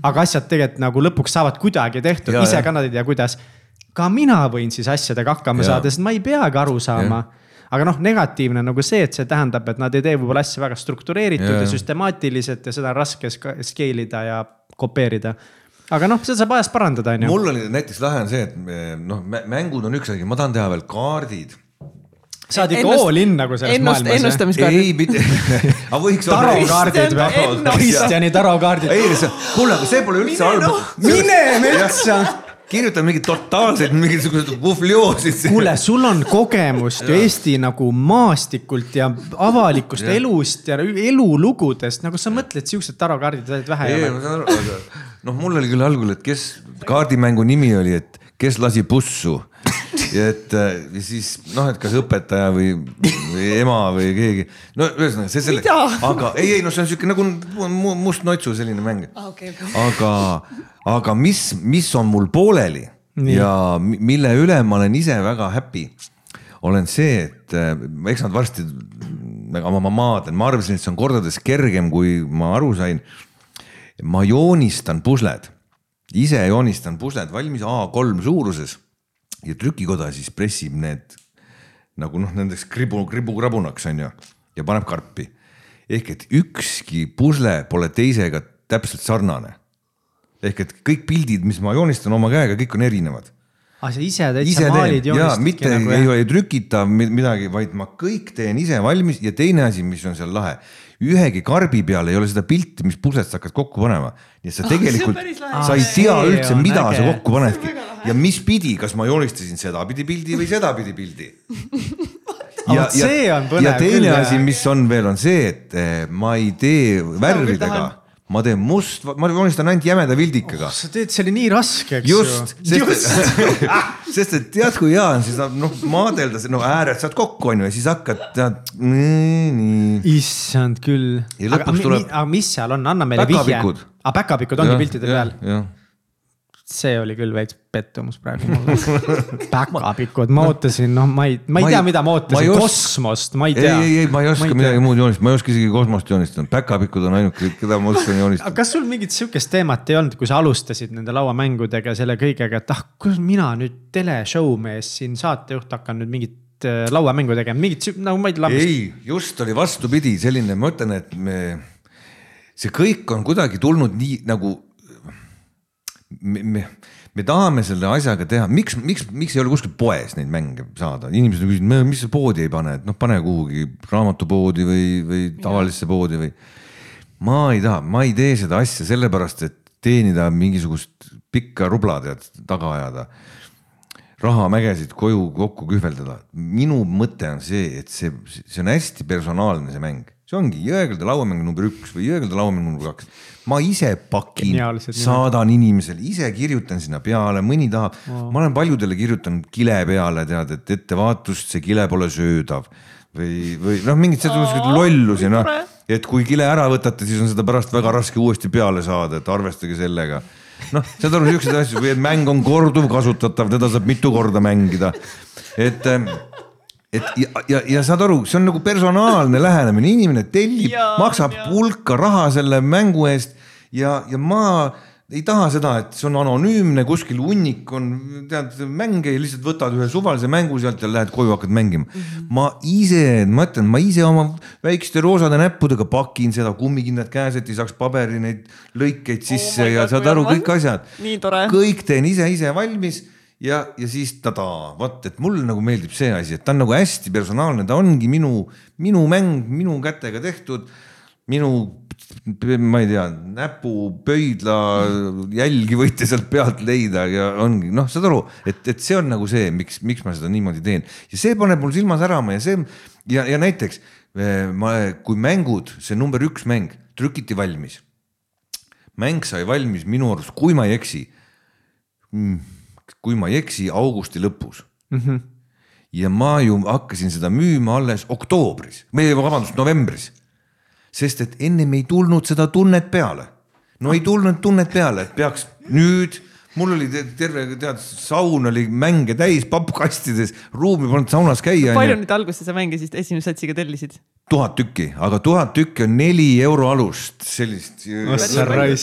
aga asjad tegelikult nagu lõpuks saavad kuidagi tehtud, ise ka nad ei tea, kuidas. ka mina võin siis asjadega hakkama ja. saada, sest ma ei peagi aru saama aga noh, negatiivne nagu see, et see tähendab, et nad ei tee võib-olla asja väga struktureeritud ja, ja süstemaatiliselt ja seda on raske scale ida ja kopeerida aga noh, seda saab ajas parandada, on ju. mul oli näiteks lahe on see, et noh, mängud on üks asi, ma tahan teha veel kaardid sa oled ikka all in nagu selles ennust, maailmas. ennustamiskaardid. ei, mitte, aga võiks olla. tarokaardid või? Kristjani tarokaardid. ei, kuule, aga see pole üldse halb. mine metsa kirjuta mingeid totaalseid mingisuguseid puflioosid. kuule, sul on kogemust ju Eesti nagu maastikult ja avalikust ja. elust ja elulugudest, nagu sa mõtled, siuksed tarokaardid olid vähe ei ma saan aru, aga noh, mul oli küll algul, et kes, kaardimängu nimi oli, et kes lasi pussu et äh, ja siis noh, et kas õpetaja või, või ema või keegi, no ühesõnaga see selle, aga ei, ei no see on siuke nagu must notsu selline mäng ah,. Okay. aga, aga mis, mis on mul pooleli Nii. ja mille üle ma olen ise väga happy, olen see, et äh, eks nad varsti, aga ma, ma maadlen, ma arvasin, et see on kordades kergem, kui ma aru sain. ma joonistan pusled, ise joonistan pusled valmis A3 suuruses ja trükikoda siis pressib need nagu noh, nendeks kribu, kribu-krabunaks on ju ja paneb karpi. ehk et ükski pusle pole teisega täpselt sarnane. ehk et kõik pildid, mis ma joonistan oma käega, kõik on erinevad. aa, ah, sa ise täitsa maalid joonistadki? mitte nagu, ei, ei trükita midagi, vaid ma kõik teen ise valmis ja teine asi, mis on seal lahe ühegi karbi peal ei ole seda pilti, mis puslet sa hakkad kokku panema. nii et sa tegelikult oh,, sa ei tea üldse, mida äge. sa kokku panedki ja mis pidi, kas ma joonistasin sedapidi pildi või sedapidi pildi ja, ja, ja teine asi, mis on veel, on see, et eh, ma ei tee värvidega ma teen must, ma joonistan ainult jämeda vildikaga oh,. sa teed selle nii raske, eks just, ju. just, sest et tead, kui hea on siis noh maadelda, no ääred saad kokku onju ja siis hakkad tead nii, nii. issand küll. aga, tuleb... aga mis seal on, anna meile vihje. aa, ah, päkapikud ongi piltide peal? See oli küll veits pettumus praegu mulle päkapikud, ma ootasin, noh, ma ei, ma ei tea, mida ma ootasin, kosmost, ma ei tea. ei, ei, ei, ma ei oska ma ei midagi muud joonistada, ma ei oska isegi kosmost joonistada, päkapikud on ainuke, keda ma oskan joonistada. kas sul mingit sihukest teemat ei olnud, kui sa alustasid nende lauamängudega, selle kõigega, et ah, kuidas mina nüüd teleshowmees siin saatejuht hakkan nüüd mingit äh, lauamängu tegema, mingit nagu ma ei tea. ei, just oli vastupidi, selline, ma ütlen, et me, see kõik on kuidagi tulnud nii nagu me, me, me tahame selle asjaga teha, miks, miks, miks ei ole kuskil poes neid mänge saada, inimesed on küsinud, mis sa poodi ei pane, et noh, pane kuhugi raamatupoodi või, või tavalisse poodi või. ma ei taha, ma ei tee seda asja sellepärast, et teenida mingisugust pikka rubla tead taga ajada. rahamägesid koju kokku kühveldada, minu mõte on see, et see, see on hästi personaalne, see mäng see ongi Jõekalda lauamäng number üks või Jõekalda lauamäng number kaks. Ma ise pakin, saadan inimesele, ise kirjutan sinna peale, mõni tahab. Wow., ma olen paljudele kirjutanud kile peale, tead, et ettevaatust, see kile pole söödav. Või, või noh, mingid sellised lollusi, noh, et kui kile ära võtate, siis on seda pärast väga raske uuesti peale saada, et arvestage sellega. Noh, saad aru, siukseid asju et mäng on korduvkasutatav, teda saab mitu korda mängida. et et ja, ja, ja saad aru, see on nagu personaalne lähenemine, inimene tellib, maksab ja. hulka raha selle mängu eest ja, ja ma ei taha seda, et see on anonüümne, kuskil hunnik on, tead, mänge ja lihtsalt võtad ühe suvalise mängu sealt ja lähed koju, hakkad mängima mm. -hmm. ma ise, ma ütlen, ma ise oma väikeste roosade näppudega pakin seda kummikindad käes, et ei saaks paberi neid lõikeid sisse oh ja God, saad aru, kõik asjad. kõik teen ise, ise valmis ja, ja siis tada, vot, et mulle nagu meeldib see asi, et ta on nagu hästi personaalne, ta ongi minu, minu mäng, minu kätega tehtud, minu ma ei tea, näpupöidla jälgi võite sealt pealt leida ja ongi noh, saad aru, et, et see on nagu see, miks, miks ma seda niimoodi teen ja see paneb mul silma särama ja see ja, ja näiteks eh, ma, kui mängud, see number üks mäng trükiti valmis. mäng sai valmis minu arust, kui ma ei eksi, mm, kui ma ei eksi, augusti lõpus mm. -hmm. ja ma ju hakkasin seda müüma alles oktoobris, või vabandust, novembris sest et ennem ei tulnud seda tunnet peale. no ei tulnud tunnet peale, et peaks nüüd, mul oli terve, tead, saun oli mänge täis pappkastides, ruumi polnud saunas käia. palju nüüd alguses sa mänge siis esimese satsiga tellisid? tuhat tükki, aga tuhat tükki on neli euro alust sellist.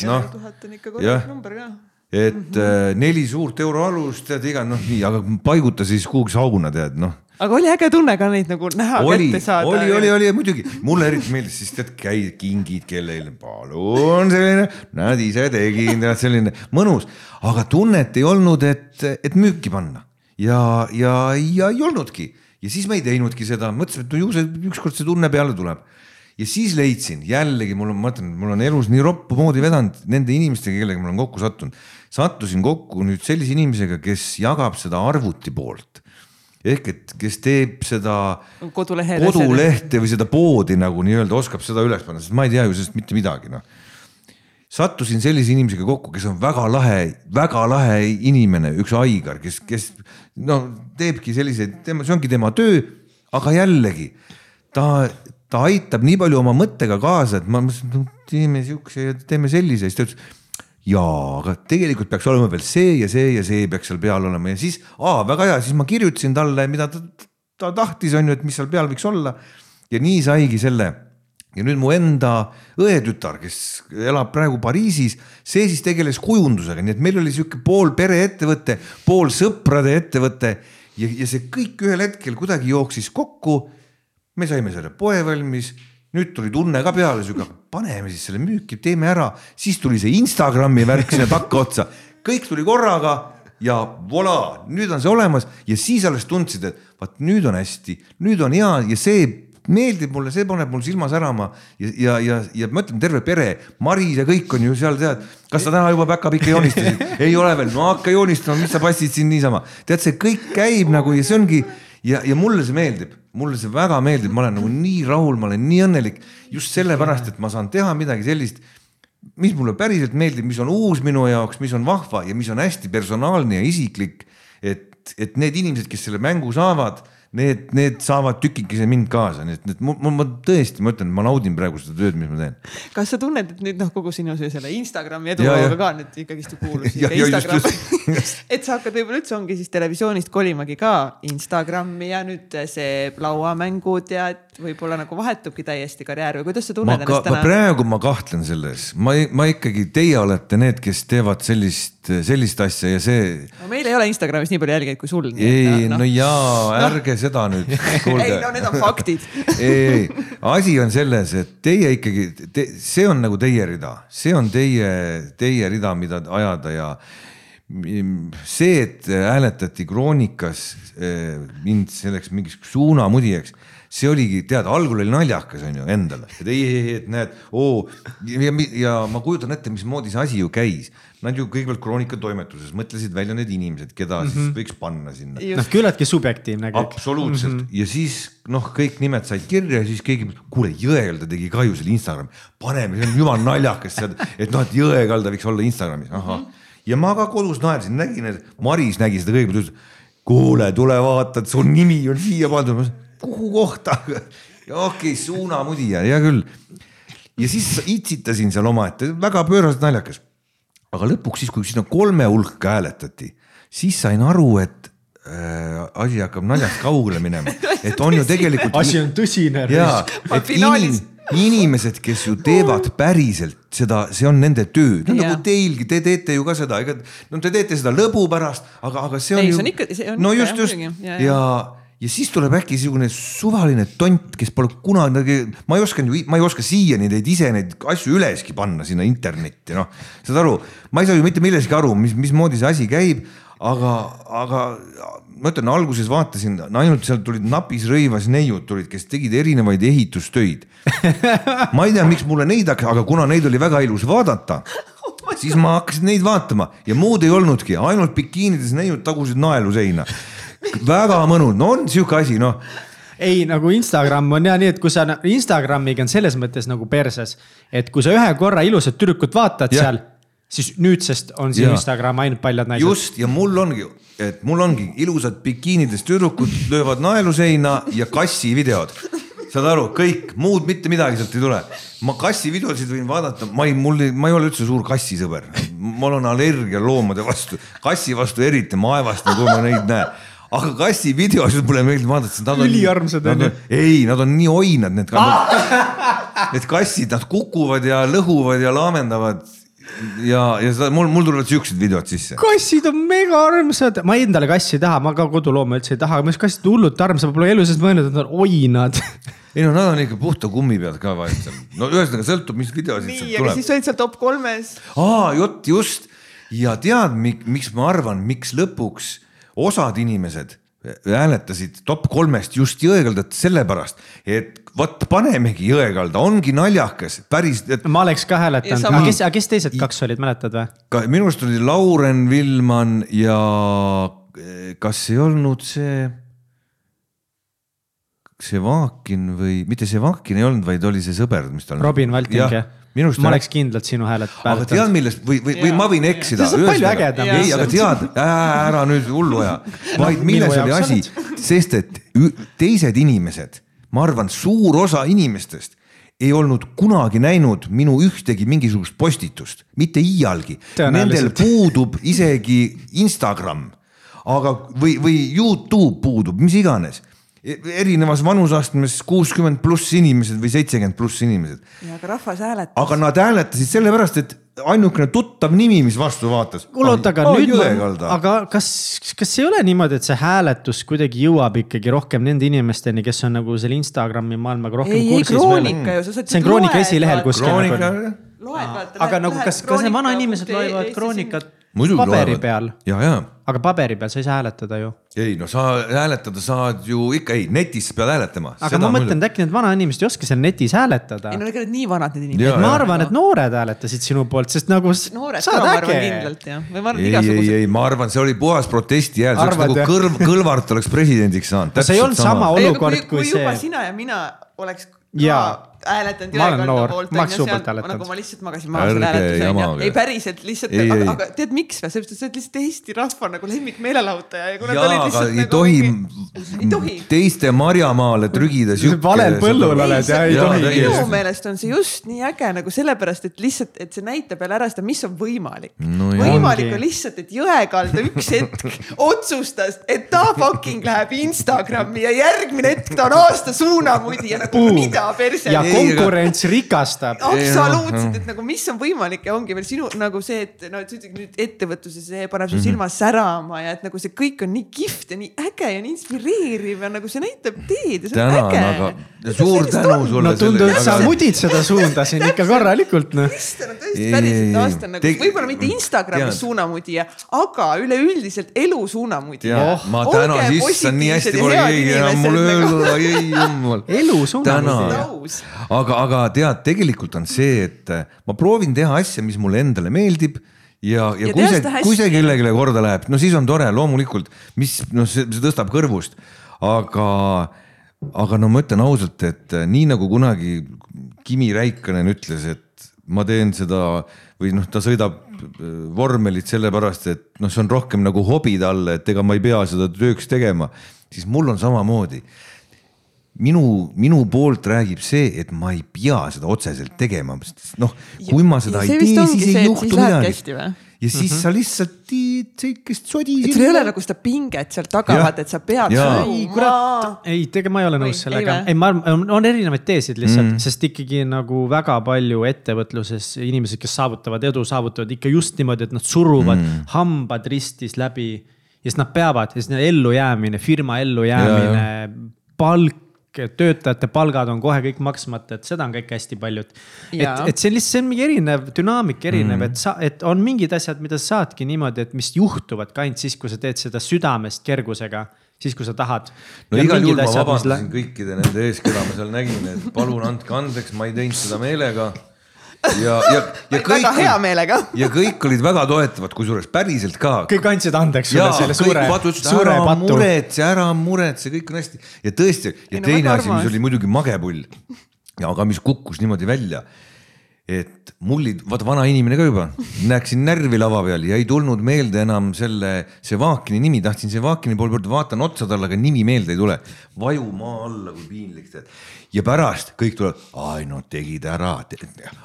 noh, tuhat on ikka korralik number jah et mm -hmm. neli suurt euroalust, tead iga noh, nii, aga paiguta siis kuhugi sauna tead noh. Aga oli äge tunne ka neid nagu näha oli, kätte saada. oli, oli, oli muidugi, mulle eriti meeldis siis tead käi, kingid kellelegi, palun selline, näed ise tegin, tead selline mõnus, aga tunnet ei olnud, et, et müüki panna. Ja, ja, ja ei olnudki. Ja siis ma ei teinudki seda, mõtlesin, et no ju see ükskord see tunne peale tuleb. Ja siis leidsin jällegi, mul on, ma ütlen, mul on elus nii roppu moodi vedanud nende inimestega, kellega ma olen kokku sattunud. Sattusin kokku nüüd sellise inimesega, kes jagab seda arvuti poolt ehk et kes teeb seda kodulehe kodulehte või seda poodi nagu nii-öelda oskab seda üles panna, sest ma ei tea ju sellest mitte midagi noh. sattusin sellise inimesega kokku, kes on väga lahe, väga lahe inimene, üks Aigar, kes, kes no teebki selliseid, tema, see ongi tema töö, aga jällegi ta, ta aitab nii palju oma mõttega kaasa, et ma mõtlesin, teeme siukse ja teeme sellise, siis ta ütles jaa, aga tegelikult peaks olema veel see ja see ja see peaks seal peal olema ja siis, aa, väga hea, siis ma kirjutasin talle, mida ta, ta tahtis, on ju, et mis seal peal võiks olla. ja nii saigi selle ja nüüd mu enda õetütar, kes elab praegu Pariisis, see siis tegeles kujundusega, nii et meil oli sihuke pool pereettevõte, pool sõprade ettevõte ja, ja see kõik ühel hetkel kuidagi jooksis kokku. me saime selle poe valmis nüüd tuli tunne ka peale, sihuke, paneme siis selle müüki, teeme ära, siis tuli see Instagrami värk sinna takkaotsa, kõik tuli korraga ja voilà, nüüd on see olemas. Ja siis alles tundsid, et vaat nüüd on hästi, nüüd on hea ja see meeldib mulle, see paneb mul silma särama. Ja, ja, ja, ja ma ütlen, terve pere, Maris ja kõik on ju seal, tead, kas sa täna juba päkapikke joonistasid? ei ole veel, no hakka joonistama, mis sa passid siin niisama. tead, see kõik käib nagu ja see ongi ja, ja mulle see meeldib, mulle see väga meeldib, ma olen nagu nii rahul, ma olen nii õnnelik just sellepärast, et ma saan teha midagi sellist, mis mulle päriselt meeldib, mis on uus minu jaoks, mis on vahva ja mis on hästi personaalne ja isiklik. et, et need inimesed, kes selle mängu saavad need, need saavad tükikese mind kaasa, nii et, et ma, ma, tõesti, ma ütlen, ma naudin praegu seda tööd, mis ma teen. kas sa tunned, et nüüd noh, kogu sinu selle Instagrami edulooga ka nüüd ikkagist kuulus Instagram? et sa hakkad võib-olla üldse ongi siis televisioonist kolimagi ka Instagrami ja nüüd see lauamängud ja võib-olla nagu vahetubki täiesti karjäär või kuidas sa tunned ma ennast täna? praegu ma kahtlen selles, ma, ma ikkagi, teie olete need, kes teevad sellist, sellist asja ja see no,. meil ei ole Instagramis nii palju jälgijaid kui sul. ei, no, no jaa, ärge no. seda nüüd. ei no need on faktid ei, asi on selles, et teie ikkagi te,, see on nagu teie rida, see on teie, teie rida, mida ajada ja see, et hääletati Kroonikas eh, mind selleks mingiks suunamudijaks see oligi, tead, algul oli naljakas, on ju, endale, et ei, ei, et näed, oo ja, ja ma kujutan ette, mismoodi see asi ju käis. Nad ju kõigepealt Kroonika toimetuses mõtlesid välja need inimesed, keda mm -hmm. siis mhm. võiks panna sinna. noh, küllaltki subjektiivne kõik. absoluutselt mm -hmm. ja siis noh, kõik nimed said kirja ja siis keegi, kuule Jõekalda tegi ka ju selle Instagrami, paneme, see on jumala naljakas, et noh, et Jõekalda võiks olla Instagramis, ahah mm. -hmm. ja ma ka kodus naersin, nägin, et Maris nägi seda kõigepealt, ütles kuule, tule vaata, et su nimi on siia pandud kuhu kohta okei okay,, suunamudija, hea küll. ja siis itsitasin seal omaette, väga pööraselt naljakas. aga lõpuks siis, kui sinna kolme hulka hääletati, siis sain aru, et äh, asi hakkab naljast kaugele minema, et on ju tegelikult. asi on tõsine. jaa, et finaalis- inim, inimesed, kes ju teevad päriselt seda, see on nende töö, no Jaa. nagu teilgi, te teete ju ka seda, ega no te teete seda lõbu pärast, aga, aga see on Ei, ju. no ikka, just, just ja, Jaa, ja, ja siis tuleb äkki niisugune suvaline tont, kes pole kunagi, ma ei osanud ju, ma ei oska siiani neid ise neid asju üleski panna sinna internetti, noh. saad aru, ma ei saa ju mitte millestki aru, mis, mismoodi see asi käib, aga, aga ma ütlen, alguses vaatasin, ainult sealt tulid napis rõivas neiud tulid, kes tegid erinevaid ehitustöid. ma ei tea, miks mulle neid hakkas, aga kuna neid oli väga ilus vaadata, siis ma hakkasin neid vaatama ja muud ei olnudki, ainult bikiinides neiud tagusid naelu seina. Väga mõnus, no on sihuke asi, noh ei nagu Instagram on ja nii, et kui sa Instagramiga on selles mõttes nagu perses, et kui sa ühe korra ilusat tüdrukut vaatad Jah. seal, siis nüüdsest on sinu Jaa. Instagram ainult paljad naised. just ja mul ongi, et mul ongi ilusad bikiinides tüdrukud löövad naelu seina ja kassivideod. saad aru, kõik muud mitte midagi sealt ei tule. ma kassivideosid võin vaadata, ma ei, mul, ma ei ole üldse suur kassisõber, mul on allergia loomade vastu, kassi vastu eriti, ma aevastan, kui ma neid näen aga kassi videosid mulle meeldib vaadata, sest nad on. Üliarmsad on ju.. ei, nad on nii oinad, need Need kassid, nad kukuvad ja lõhuvad ja laamendavad ja, ja seda mul, mul tulevad siuksed videod sisse. kassid on mega armsad, ma endale kassi ei taha, ma ka kodulooma üldse ei taha, aga arust kassid hullult armsad, ma pole elu sees mõelnud, et nad on oinad. ei no nad on ikka puhta kummi pealt ka vahet seal, no ühesõnaga sõltub, mis videosid nii, sealt aga tuleb. siis olid seal top kolmes. aa, jott, just ja tead, miks ma arvan, miks lõpuks osad inimesed hääletasid top kolmest just Jõekaldat sellepärast, et vot panemegi Jõekalda, ongi naljakas, päris, et ma oleks ka Ja hääletanud, aga kes, aga kes teised kaks olid, mäletad või? ka minu arust oli Lauren Villman ja kas ei olnud see, Sevakin või mitte Sevakin ei olnud, vaid oli see sõber, mis tal. Robin Valting jah? Minu arust ma oleks kindlalt sinu häälet aga tead, millest või, või, või ma võin eksida. See on palju ägedam. ei, aga tead, ära nüüd hullu aja, vaid milles oli asi, sest et teised inimesed, ma arvan, suur osa inimestest ei olnud kunagi näinud minu ühtegi mingisugust postitust, mitte iialgi. Nendel puudub isegi Instagram, aga, või, või Youtube puudub, mis iganes. Erinevas vanusastmes kuuskümmend pluss inimesed või seitsekümmend pluss inimesed ja aga rahvas hääletas. aga nad hääletasid sellepärast, et ainukene tuttav nimi, mis vastu vaatas. oota, aga nüüd ma, aga aga kas, kas ei ole niimoodi, et see hääletus kuidagi jõuab ikkagi rohkem nende inimesteni, kes on nagu selle Instagrami maailmaga rohkem ei, ei kursis? Kroonika ju, sa saad. see on Kroonika esilehel kuskil kroonika nagu. loed, vaata. aga nagu kas, kas need vanainimesed loevad Kroonikat paberi peal? ja, ja aga paberi peal sa ei saa hääletada ju. ei no sa hääletada saad ju ikka, ei netis pead hääletama. aga ma mõtlen, et äkki need vanainimesed ei oska seal netis hääletada ei. no ega need nii vanad need inimesed. ma arvan, et noored hääletasid sinu poolt, sest nagu noored ka, ma arvan kindlalt jah, või ma arvan ei, ei, igasugused. ei, ma arvan, see oli puhas protesti hääl, see oleks nagu kõrv, Kõlvart oleks presidendiks saanud. see ei olnud sama olukord kui kui juba see. sina ja mina oleks ka hääletanud Ma olen noor. poolt. Ma oleks poolt hääletanud. nagu ma lihtsalt magasin maha selle hääletuse onju ei päriselt lihtsalt, aga, tead miks või, sellepärast et sa oled lihtsalt Eesti rahva nagu lemmikmeelelahutaja jaa, aga ei nagu tohi ei tohi. teiste marjamaale trügida valel põllul oled ja ei tohi. minu meelest on see just nii äge nagu sellepärast, et lihtsalt, et see näitab jälle ära seda, mis on võimalik No võimalik on lihtsalt, et Jõekalda üks hetk otsustas, et ta fucking läheb Instagrami ja järgmine hetk ta on aasta suunamudi ja nagu mida perse ja konkurents rikastab. absoluutselt, et nagu mis on võimalik ja ongi veel sinu nagu see, et no et sa ütled nüüd ettevõtluse, see paneb Mhm. su silma särama ja et nagu see kõik on nii kihvt ja nii äge ja nii inspireeriv ja nagu see näitab teed ja see on äge. aga suur tänu sulle. no tundub, et sa mudid seda suunda siin ikka korralikult noh. Kristjan on tõesti päriselt aasta nagu võib-olla mitte Instagramis suunamudija, aga üleüldiselt elu suunamudija ja Oh, ma olge tänan, issand, nii hästi pole keegi enam mulle nagu. öelnud, ei jumal. elu suunamudija. aga, aga tead, tegelikult on see, et äh, ma proovin teha asja, mis mulle endale meeldib ja, ja, Ja kui see kui see kellelegi korda läheb, no siis on tore, loomulikult, mis noh, see, see tõstab kõrvust, aga, aga no ma ütlen ausalt, et äh, nii nagu kunagi Kimi Räikkönen ütles, et ma teen seda või noh, ta sõidab äh, vormelit sellepärast, et noh, see on rohkem nagu hobi talle, et ega ma ei pea seda tööks tegema, siis mul on samamoodi minu, minu poolt räägib see, et ma ei pea seda otseselt tegema, sest noh, kui ma seda Ja ei see tee, siis see, ei et juhtu midagi ja siis mm -hmm. sa lihtsalt tiid siukest sodi. et sul ei ole nagu seda pinget seal taga, vaata, et sa pead ei kurat, ei tegelikult ma ei ole nõus ei sellega ei ma arvan, on erinevaid teesid lihtsalt Mm. mm., sest ikkagi nagu väga palju ettevõtluses inimesed, kes saavutavad edu, saavutavad ikka just niimoodi, et nad suruvad mm. hambad ristis läbi ja siis nad peavad ja siis neil ellujäämine, firma ellujäämine, palk, töötajate palgad on kohe kõik maksmata, et seda on kõik hästi palju, et. et et see on lihtsalt, see on mingi erinev dünaamika erinev mm., et sa, et on mingid asjad, mida sa saadki niimoodi, et mis juhtuvad ka ainult siis, kui sa teed seda südamest kergusega, siis kui sa tahad. no igal juhul ma vabandasin kõikide nende ees, keda ma seal nägin, et palun andke andeks, ma ei teinud seda meelega. ja, ja, ja kõik väga, hea meelega. ja kõik olid väga toetavad, kusjuures päriselt ka. kõik andsid andeks sulle selle suure, suure ära patu. muretse, ära muretse, kõik on hästi ja tõesti ja Ei no teine asi, mis oli muidugi magepull ja aga mis kukkus niimoodi välja et mullid, vaata vana inimene ka juba, näeksin närvi lava peal ja ei tulnud meelde enam selle, see Vaakini nimi, tahtsin see Vaakini poole pöörduda, vaatan otsa talle, aga nimi meelde ei tule. vaju maa alla, kui piinlik tead. ja pärast kõik tulevad, ai no tegid ära,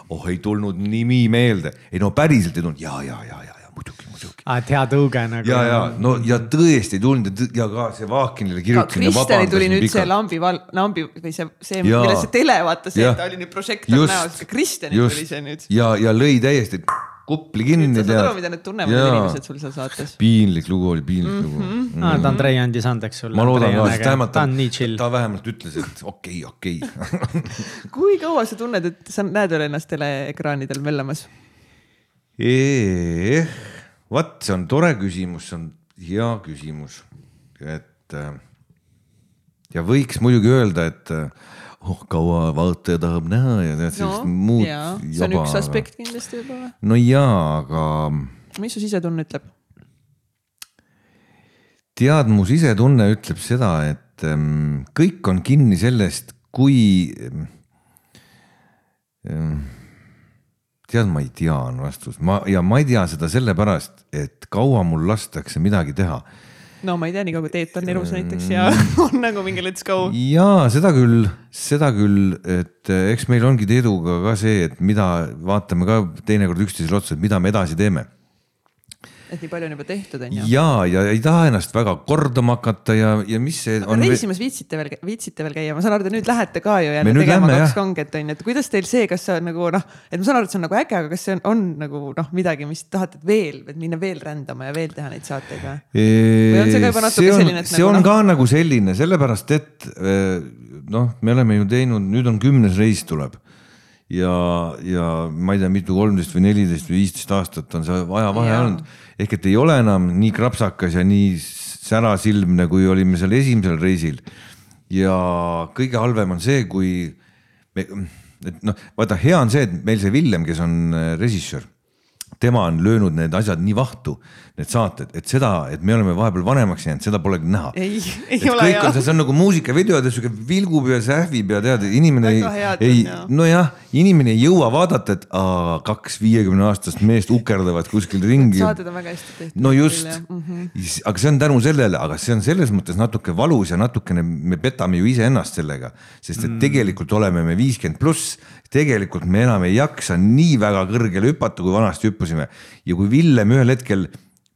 oh ei tulnud nimi meelde, ei no päriselt ei tulnud ja, ja, ja, ja, ja muidugi, muidugi. aa, et hea tõuge nagu. ja, ja no ja tõesti ei tulnud ja tõ- ja ka see Vaakinile ja Kristjanil tuli nüüd see pikalt. lambi val-, lambi või see, see, Jaa. millest see tele, vaata see, et ta oli nüüd prožektor näos, Kristjanil tuli see nüüd. ja, ja lõi täiesti kupli kinni. sa saad aru, mida need tunnevad inimesed sul seal saates? piinlik lugu oli, piinlik Mhm. lugu mm.. aa, ta Andrei andis andeks sulle. ma loodan ka, sest ta vähemalt on nii chill. ta vähemalt ütles, et okei okei kui kaua sa tunned, et sa näed veel ennast teleekraanidel möllamas? Vot see on tore küsimus, see on hea küsimus, et äh, ja võiks muidugi öelda, et äh, oh kaua vaataja tahab näha ja tead sellist muud jaa, see on üks aspekt kindlasti võib-olla. no jaa, aga mis su sisetunne ütleb? tead, mu sisetunne ütleb seda, et ähm, kõik on kinni sellest, kui ähm, ähm,. tead, ma ei tea, on vastus, ma ja ma ei tea seda sellepärast, et kaua mul lastakse midagi teha. No ma ei tea, niikaua kui Teet on elus näiteks ja on nagu mingi let's go. jaa, seda küll, seda küll, et eh, eks meil ongi Teeduga ka see, et mida vaatame ka teinekord üksteisele otsa, et mida me edasi teeme et nii palju on juba tehtud, onju. ja, ja ei taha ennast väga kordama hakata ja, ja mis see aga on. reisimas viitsite veel, viitsite veel käia, ma saan aru, te nüüd lähete ka ju jälle tegema lähme, kaks kanget onju, et kuidas teil see, kas see on nagu noh, et ma saan aru, et see on nagu äge, aga kas see on, on nagu noh, midagi, mis tahate veel, et minna veel rändama ja veel teha neid saateid või? Või on see ka juba natuke on, selline, et see nagu on noh- ka nagu selline, sellepärast et eh, noh, me oleme ju teinud, nüüd on kümnes reis tuleb ja, ja ma ei tea, mitu, kolmteist või neliteist või viisteist aastat on see ajavahe olnud. ehk et ei ole enam nii krapsakas ja nii särasilmne, kui olime seal esimesel reisil. ja kõige halvem on see, kui me, et noh, vaata, hea on see, et meil see Villem, kes on äh, režissöör, tema on löönud need asjad nii vahtu, need saated, et seda, et me oleme vahepeal vanemaks jäänud, seda polegi näha ei, ei et ole on, see on nagu muusikavideod ja sihuke vilgub ja sähvib ja tead, inimene Väga ei, ei jah., nojah, inimene ei jõua vaadata, et aa, kaks viiekümne aastast meest ukerdavad kuskil ringi. saated on väga hästi tehtud. no just mm, -hmm. aga see on tänu sellele, aga see on selles mõttes natuke valus ja natukene me petame ju iseennast sellega, sest et mm. tegelikult oleme me viiskümmend pluss, tegelikult me enam ei jaksa nii väga kõrgele hüpata, kui vanasti hüppasime ja kui Villem ühel hetkel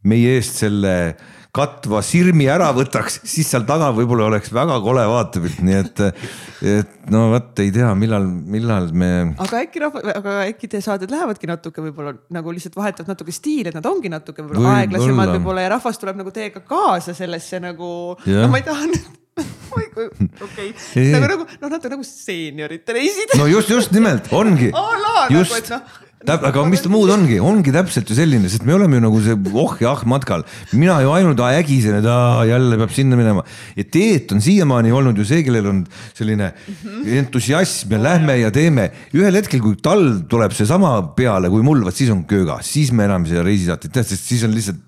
meie eest selle katva sirmi ära võtaks, siis seal taga võib-olla oleks väga kole vaatepilt, nii et, et no vot ei tea, millal, millal me aga äkki rahva, aga äkki teie saated lähevadki natuke võib-olla nagu lihtsalt vahetavad natuke stiili, et nad ongi natuke võib-olla Võib-olla. aeglasemad võib-olla ja rahvas tuleb nagu teiega kaasa sellesse nagu, no ma ei taha nüüd, okei, Ei, nagu, nagu noh, natuke nagu seeniorite reisid. no just, just nimelt ongi. A la nagu, just. et noh- aga mis ta muud ongi, ongi täpselt ju selline, sest me oleme ju nagu see oh ja ah matkal. mina ju ainult ägisen, et aa, jälle peab sinna minema ja Teet on siiamaani olnud ju see, kellel on selline entusiasm ja lähme ja teeme. ühel hetkel, kui tal tuleb seesama peale kui mul, vot siis on kööga, siis me enam seda reisisaateid ei tee, sest siis on lihtsalt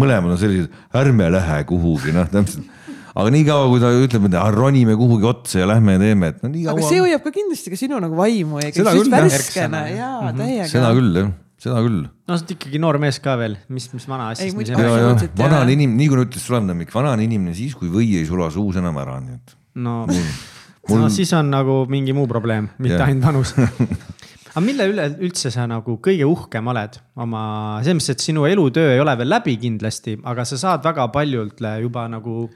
mõlemad on sellised, ärme lähe kuhugi, noh täpselt aga niikaua, kui ta ütleb, et ronime kuhugi otsa ja lähme ja teeme, et no nii aga kaua see. hoiab ka kindlasti ka sinu nagu vaimu ja Seda sellist küll, jah. värskena ja täiega. seda küll jah, seda küll. no sa oled ikkagi noor mees ka veel, mis, mis vana Ei, asjast me Absoluutselt, vana on inimene, nii kui ütles Sulev Nõmmik, vana on inimene siis, kui või ei sula suus enam ära, nii et no Mul... no siis on nagu mingi muu probleem, mitte Jah. ainult vanus aga mille üle üldse sa nagu kõige uhkem oled oma, selles mõttes, et sinu elutöö ei ole veel läbi kindlasti, aga sa saad väga paljult juba nagu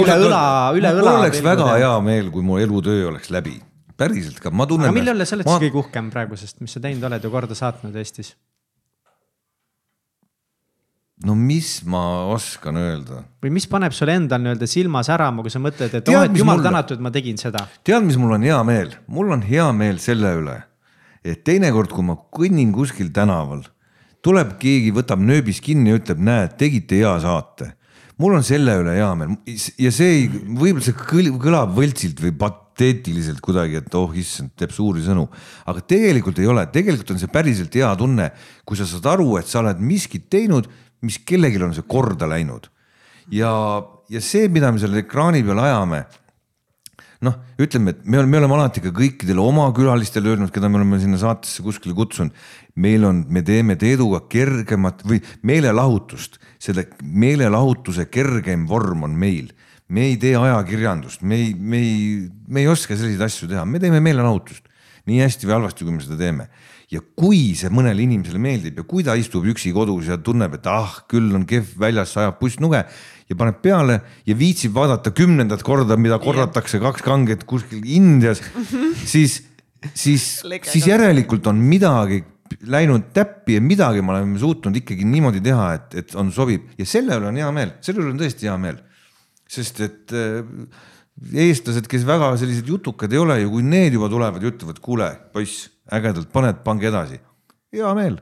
üle õla, üle õla. mul oleks väga hea meel, kui mu elutöö oleks läbi, päriselt ka, ma tunnen. aga mille üle sa oled ma... siis kõige uhkem praegusest, mis sa teinud oled ja korda saatnud Eestis? no mis ma oskan öelda? või mis paneb sul endal nii-öelda silma särama, kui sa mõtled, et oh, et jumal mulle... tänatud, et ma tegin seda. tead, mis mul on hea meel, mul on hea meel selle üle, et teinekord, kui ma kõnnin kuskil tänaval, tuleb keegi, võtab nööbis kinni ja ütleb, näed, tegite hea saate. Mul on selle üle hea meel ja see ei, võib-olla see kõlab võltsilt või pateetiliselt kuidagi, et oh issand, teeb suuri sõnu, aga tegelikult ei ole, tegelikult on see päriselt hea tunne, kui sa saad aru, et sa oled miskit teinud mis kellelgi on see korda läinud. ja, ja see, mida me seal ekraani peal ajame, noh, ütleme, et me oleme, me oleme alati ka kõikidele oma külalistele öelnud, keda me oleme sinna saatesse kuskile kutsunud. Meil on, me teeme Teeduga kergemat või meelelahutust, selle meelelahutuse kergem vorm on meil. me ei tee ajakirjandust, me ei, me ei, me ei oska selliseid asju teha, me teeme meelelahutust. Nii hästi või halvasti, kui me seda teeme. Ja kui see mõnele inimesele meeldib ja kui ta istub üksi kodus ja tunneb, et ah, küll on kehv väljas, sajab pussnuge ja paneb peale ja viitsib vaadata kümnendat korda, mida korratakse kaks kanget kuskil Indias, siis, siis, siis järelikult on midagi läinud täppi ja midagi me oleme suutnud ikkagi niimoodi teha, et, et on, sobib ja selle üle on hea meel, selle üle on tõesti hea meel. sest et äh, eestlased, kes väga sellised jutukad ei ole ju, kui need juba tulevad ja ütlevad, kuule, poiss ägedalt paned, pange edasi. hea meel.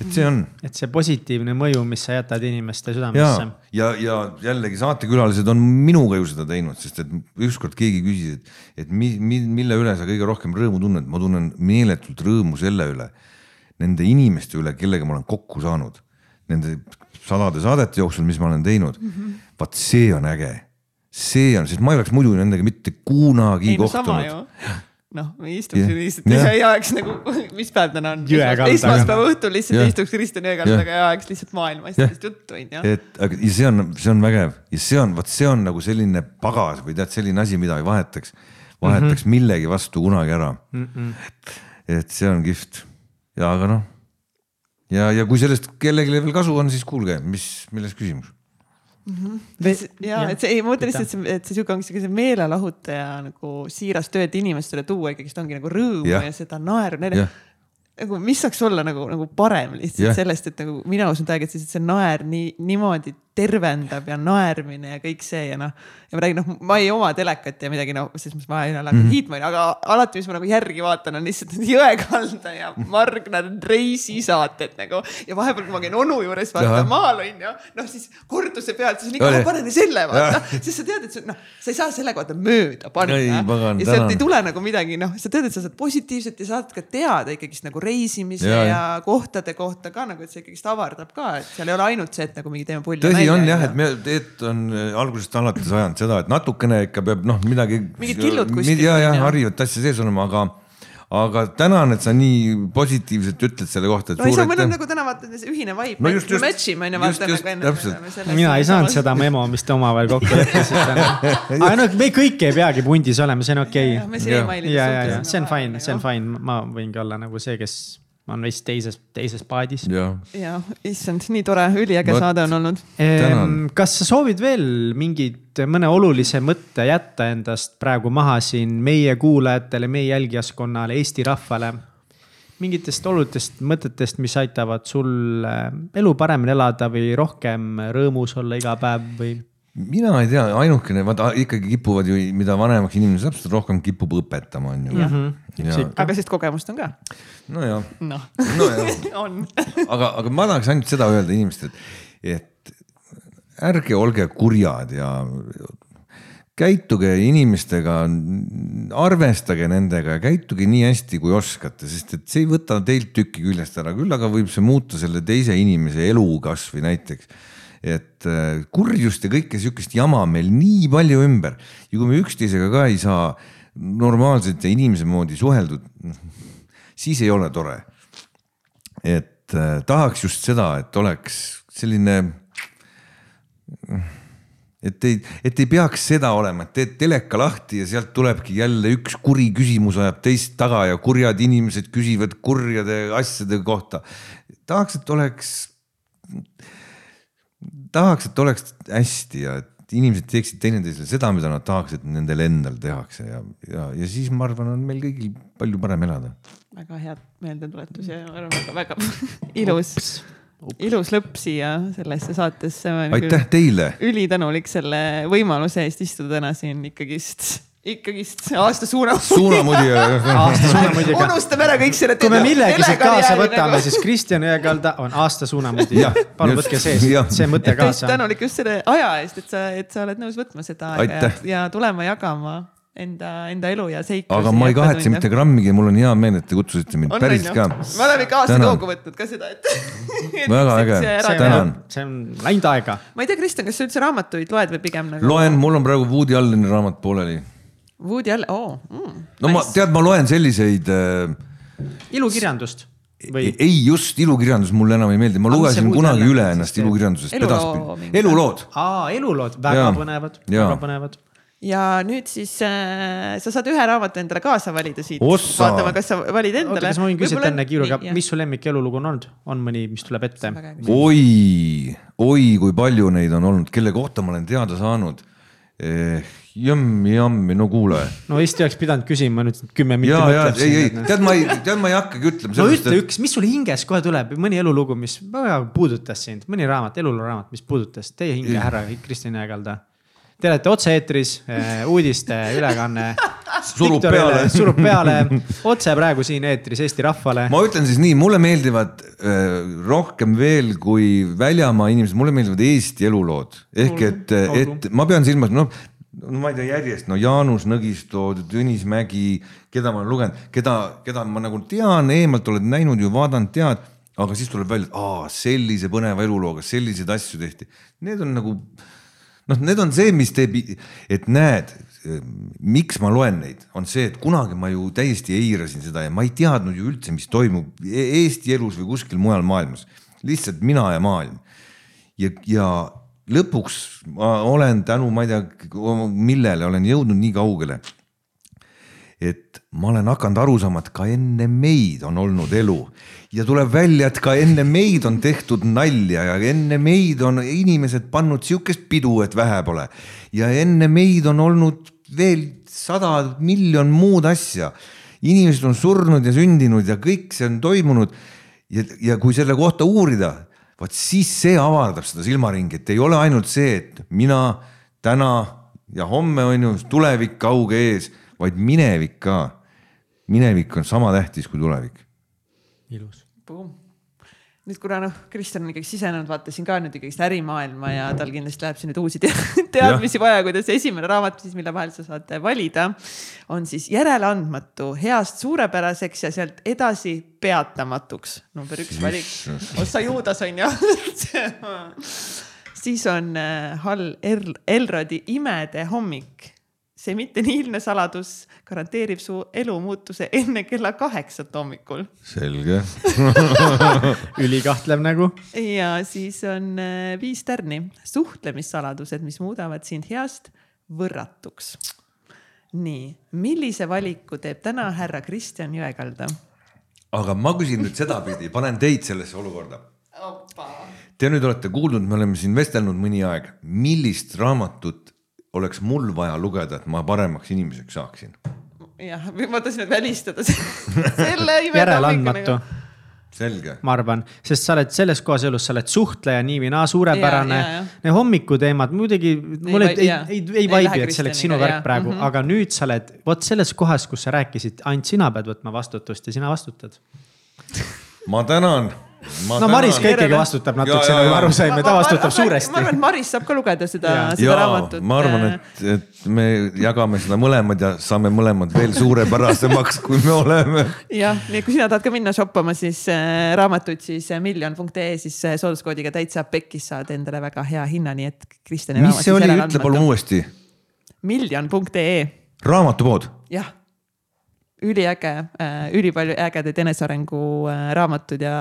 Et see on. et see positiivne mõju, mis sa jätad inimeste südamesse. ja, ja, jällegi saatekülalised on minuga ju seda teinud, sest et ükskord keegi küsis, et, et mi, mi, mille üle sa kõige rohkem rõõmu tunned, ma tunnen meeletult rõõmu selle üle, nende inimeste üle, kellega ma olen kokku saanud, nende sadade saadete jooksul, mis ma olen teinud. Mm -hmm.. vaat see on äge, see on, sest ma ei oleks muidu nendega mitte kunagi ei, kohtunud noh, me istuks yeah. lihtsalt yeah. ja jääks nagu, mis päev täna on? esmaspäeva õhtul lihtsalt yeah. istuks Kristjan Jõekaldaga yeah. ja ajaks lihtsalt maailma asjadest yeah. juttu onju. et aga ja see on, see on vägev ja see on, vot see on nagu selline pagas või tead, selline asi, mida ei vahetaks, vahetaks mm -hmm. millegi vastu kunagi ära mm. -mm. et see on kihvt ja aga noh ja, ja kui sellest kellelegi veel kasu on, siis kuulge, mis, milles küsimus mm. -hmm. ja, et see ei, ma mõtlen lihtsalt, et see sihuke ongi sihuke meelelahutaja nagu siiras töö, et inimestele tuua ikkagist ongi nagu rõõmu ja, ja seda naeru neile nagu mis saaks olla nagu, nagu parem lihtsalt yeah. sellest, et nagu mina usun täiega, et siis, et see naer nii niimoodi tervendab ja naermine ja kõik see ja noh. ja ma räägin, noh, ma ei oma telekat ja midagi, no selles mõttes ma ei ole mm -hmm. hiitmaine, aga alati, mis ma nagu järgi vaatan, on lihtsalt Jõekalda ja Margnar Reisi saated nagu. ja vahepeal, kui ma käin onu juures vaata maal on ju, noh siis korduse pealt, siis on ikka, paneme selle vaata, sest sa tead, et see, noh, sa ei saa selle kohta mööda panna. ja sealt ei tule nagu midagi, noh, sa tead, et sa saad positiivset ja saad ka teada ikkagist nagu reisimise ja, ja kohtade kohta ka nagu, et see ikkagist avardab ka, et seal ei ole ainult see, et nagu mingi teeme pulli välja on jah, et me, Teet on äh, algusest alates ajanud seda, et natukene ikka peab noh, midagi. mingid killud kuskil. ja, ja harjuvat asja sees olema, aga aga tänan, et sa nii positiivselt ütled selle kohta. no ei saa, meil on nagu täna vaata ühine vibe no, me match ime onju vaata nagu enne. mina ei saanud seda memo, mis te omavahel kokku leppisite. aga no me kõik ei peagi pundis olema, see on okei okay.. ja, ja, ja see on fine, see on fine, ma võingi olla nagu see, kes on vist teises, teises paadis. ja, issand, nii tore, üliäge Võt, saade on olnud ehm,. kas sa soovid veel mingit, mõne olulise mõtte jätta endast praegu maha siin meie kuulajatele, meie jälgijaskonnale, Eesti rahvale? mingitest olulistest mõtetest, mis aitavad sul elu paremini elada või rohkem rõõmus olla iga päev või? Mina ei tea, ainukene, vaata ikkagi kipuvad ju, mida vanemaks inimene saab, seda rohkem kipub õpetama, on ju. Mm -hmm. aga sellist kogemust on ka. nojah no. nojah on aga, aga ma tahaks ainult seda öelda inimestele, et ärge olge kurjad ja käituge inimestega, arvestage nendega ja käituge nii hästi, kui oskate, sest et see ei võta teilt tükki küljest ära, küll aga võib see muuta selle teise inimese elu kasvõi näiteks et äh, kurjust ja kõike sihukest jama on meil nii palju ümber ja kui me üksteisega ka ei saa normaalselt ja inimese moodi suheldud, siis ei ole tore. et äh, tahaks just seda, et oleks selline et ei, et ei peaks seda olema, et teed teleka lahti ja sealt tulebki jälle üks kuri küsimus ajab teist taga ja kurjad inimesed küsivad kurjade asjade kohta. tahaks, et oleks, tahaks, et oleks hästi ja et inimesed teeksid teineteisele seda, mida nad tahaks, et nendel endal tehakse ja, ja, ja siis ma arvan, on meil kõigil palju parem elada. väga head meeldetuletus ja väga-väga ilus ilus lõpp siia sellesse saatesse. aitäh teile. ülitänulik selle võimaluse eest istuda täna siin ikkagist ikkagist aasta suunamudija. suunamudija aasta unustame ära kõik selle. kui me millegi siit kaasa võtame siis Kristjan Jõekalda on aasta suunamudija. palun võtke see, see mõte kaasa. tänulik just selle aja eest, et sa, et sa oled nõus võtma seda aega ja, ja tulema jagama enda, enda elu ja seiklusi. aga ma ei kahetse mitte grammigi, mul on hea meel, et te kutsusite mind on, päris ka. me oleme ikka aastaid hoogu võtnud ka seda, et, et. väga äge, tänan. see on läinud aega. ma ei tea, Kristjan, kas sa üldse raamatuid loed või pigem nagu? loen, mul on praegu Woody Alleni raamat pooleli. Woody Allen, oo oh, mm,. no nice. ma, tead, ma loen selliseid äh.... ilukirjandust või? ei, just ilukirjandus mulle enam ei meeldi, ma lugesin kunagi üle ennast ilukirjandusest edaspidi. elulood. aa, elulood, väga ja. põnevad, väga põnevad ja nüüd siis äh, sa saad ühe raamatu endale kaasa valida siit. vaatame, kas sa valid endale. kas ma võin küsida enne kiiruga, mis su lemmik elulugu on olnud, on mõni, mis tuleb ette? oi, oi, kui palju neid on olnud, kelle kohta ma olen teada saanud eh,. Jõmmi, jammi, no kuule. no Eesti oleks pidanud küsima nüüd kümme minti. ja, ja ei, ei tead, ma ei, tead, ma ei hakkagi ütlema. no ütle et... üks, mis sul hinges kohe tuleb, mõni elulugu, mis väga puudutas sind, mõni raamat, eluloo raamat, mis puudutas teie hinge, härra Kristjan Jõekalda Te olete otse-eetris, eh, uudiste ülekanne. surub peale. surub peale otse praegu siin eetris Eesti rahvale. ma ütlen siis nii, mulle meeldivad äh, rohkem veel kui väljamaa inimesed, mulle meeldivad Eesti elulood. ehk et, et ma pean silmas, noh no ma ei tea järjest, no Jaanus Nõgisto, Tõnis Mägi, keda ma olen lugenud, keda, keda ma nagu tean, eemalt oled näinud ju, vaadanud, tead, aga siis tuleb välja, et aa, sellise põneva elulooga selliseid asju tehti. Need on nagu noh, need on see, mis teeb, et näed, miks ma loen neid, on see, et kunagi ma ju täiesti eirasin seda ja ma ei teadnud ju üldse, mis toimub e-, Eesti elus või kuskil mujal maailmas. lihtsalt mina ja maailm. ja, ja lõpuks ma olen tänu, ma ei tea, millele olen jõudnud nii kaugele et ma olen hakanud aru saama, et ka enne meid on olnud elu ja tuleb välja, et ka enne meid on tehtud nalja ja enne meid on inimesed pannud sihukest pidu, et vähe pole. ja enne meid on olnud veel sada miljon muud asja. inimesed on surnud ja sündinud ja kõik see on toimunud. ja, ja kui selle kohta uurida, vot siis see avardab seda silmaringi, et ei ole ainult see, et mina täna ja homme on ju tulevik kauge ees vaid minevik ka. minevik on sama tähtis kui tulevik. ilus. Nüüd kuna noh, Kristjan on ikkagi sisenenud, vaatasin ka nüüd ikkagist ärimaailma ja tal kindlasti läheb siin nüüd uusi teadmisi vaja, kuidas esimene raamat siis, mille vahel sa saad valida, on siis Järeleandmatu heast suurepäraseks ja sealt edasi peatamatuks. number üks valik. ossa Juudas on ju siis on äh, Hall Elrodi Imede hommik see mitte nii ilmne saladus garanteerib su elumuutuse enne kella kaheksat hommikul. selge ülikahtlev nägu. ja siis on äh, viis tärni, suhtlemissaladused, mis muudavad sind heast võrratuks. nii, millise valiku teeb täna härra Kristjan Jõekalda? aga ma küsin nüüd sedapidi, panen teid sellesse olukorda. Te nüüd olete kuulnud, me oleme siin vestelnud mõni aeg, millist raamatut oleks mul vaja lugeda, et ma paremaks inimeseks saaksin? jah, ma tahtsin välistada selle järeleandmatu selge. ma arvan, sest sa oled selles kohas elus, sa oled suhtleja nii või naa, suurepärane. Need hommikuteemad muidugi, mul ei, ei, ei, ei vaibi, et see oleks sinu värk praegu mm, -hmm. aga nüüd sa oled vot selles kohas, kus sa rääkisid, ainult sina pead võtma vastutust ja sina vastutad. ma tänan Ma no Maris ka ikkagi vastutab natukese, nagu me aru saime, ta vastutab suuresti. ma arvan, et Maris saab ka lugeda seda, seda raamatut. ma arvan, et, et me jagame seda mõlemad ja saame mõlemad veel suurepärasemaks, kui me oleme. jah, nii et kui sina tahad ka minna shoppama, siis äh, raamatuid, siis äh, miljon.ee, siis äh, sooduskoodiga täitsa pekkis saad endale väga hea hinna, nii et Kristjani mis see oli, ütle palun uuesti. miljon.ee. raamatupood? jah üliäge, ülipalju ägedaid enesearengu raamatuid ja,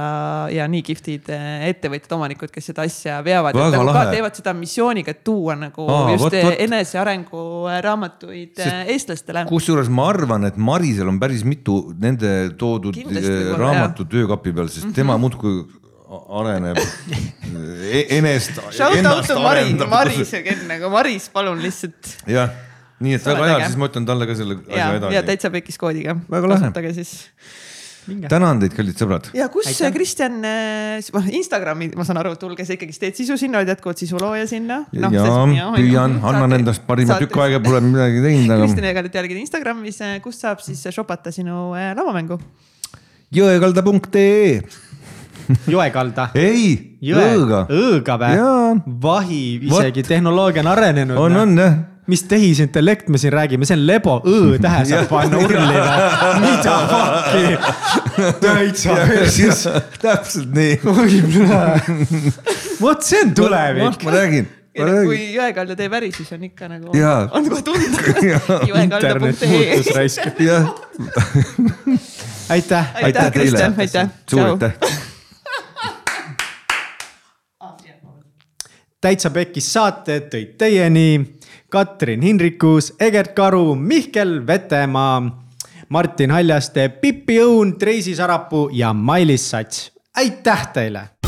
ja nii kihvtid ettevõtjad, omanikud, kes seda asja veavad. Nagu ka teevad seda missiooniga, et tuua nagu Aa, just võt, võt. enesearengu raamatuid Sest eestlastele. kusjuures ma arvan, et Marisel on päris mitu nende toodud raamatut öökapi peal, sest mm -hmm. tema muudkui areneb e enest. Shout out to Mari, Maris ja Ken, aga Maris, palun lihtsalt. jah, nii et väga hea, siis ma ütlen talle ka selle asja edasi. ja täitsa pekis koodiga. kasutage siis. tänan teid, kallid sõbrad. ja kus Aitäh. Kristjan, äh, Instagrami, ma saan aru, tulge sa ikkagist teed sisu sinna, oled jätkuvalt sisulooja sinna no,. ja püüan, annan endast parima, tükk aega pole midagi teinud aga. Kristjani ega jälgida Instagramis, äh, kus saab siis shopata sinu äh, lavamängu? jõekalda.ee Joekalda. ei, Õõga. Õõga või? vahi, isegi What? tehnoloogia on arenenud. on, on jah mis tehisintellekt me siin räägime, see on lebo, õ-tähe saab panna urli või? mida fuck'i? täitsa perses. täpselt nii. vot see on tulevik. ma räägin kui Jõekalda teeb äri, siis on ikka nagu, on kohe tunda. jõekalda.ee. aitäh. aitäh, Kristjan, aitäh. suur aitäh täitsa Pekkis saated tõid teieni Katrin Hinrikus, Egert Karu, Mihkel Vetemaa, Martin Haljaste, Pipi Õun, Treisi Sarapuu ja Mailis Sats. aitäh teile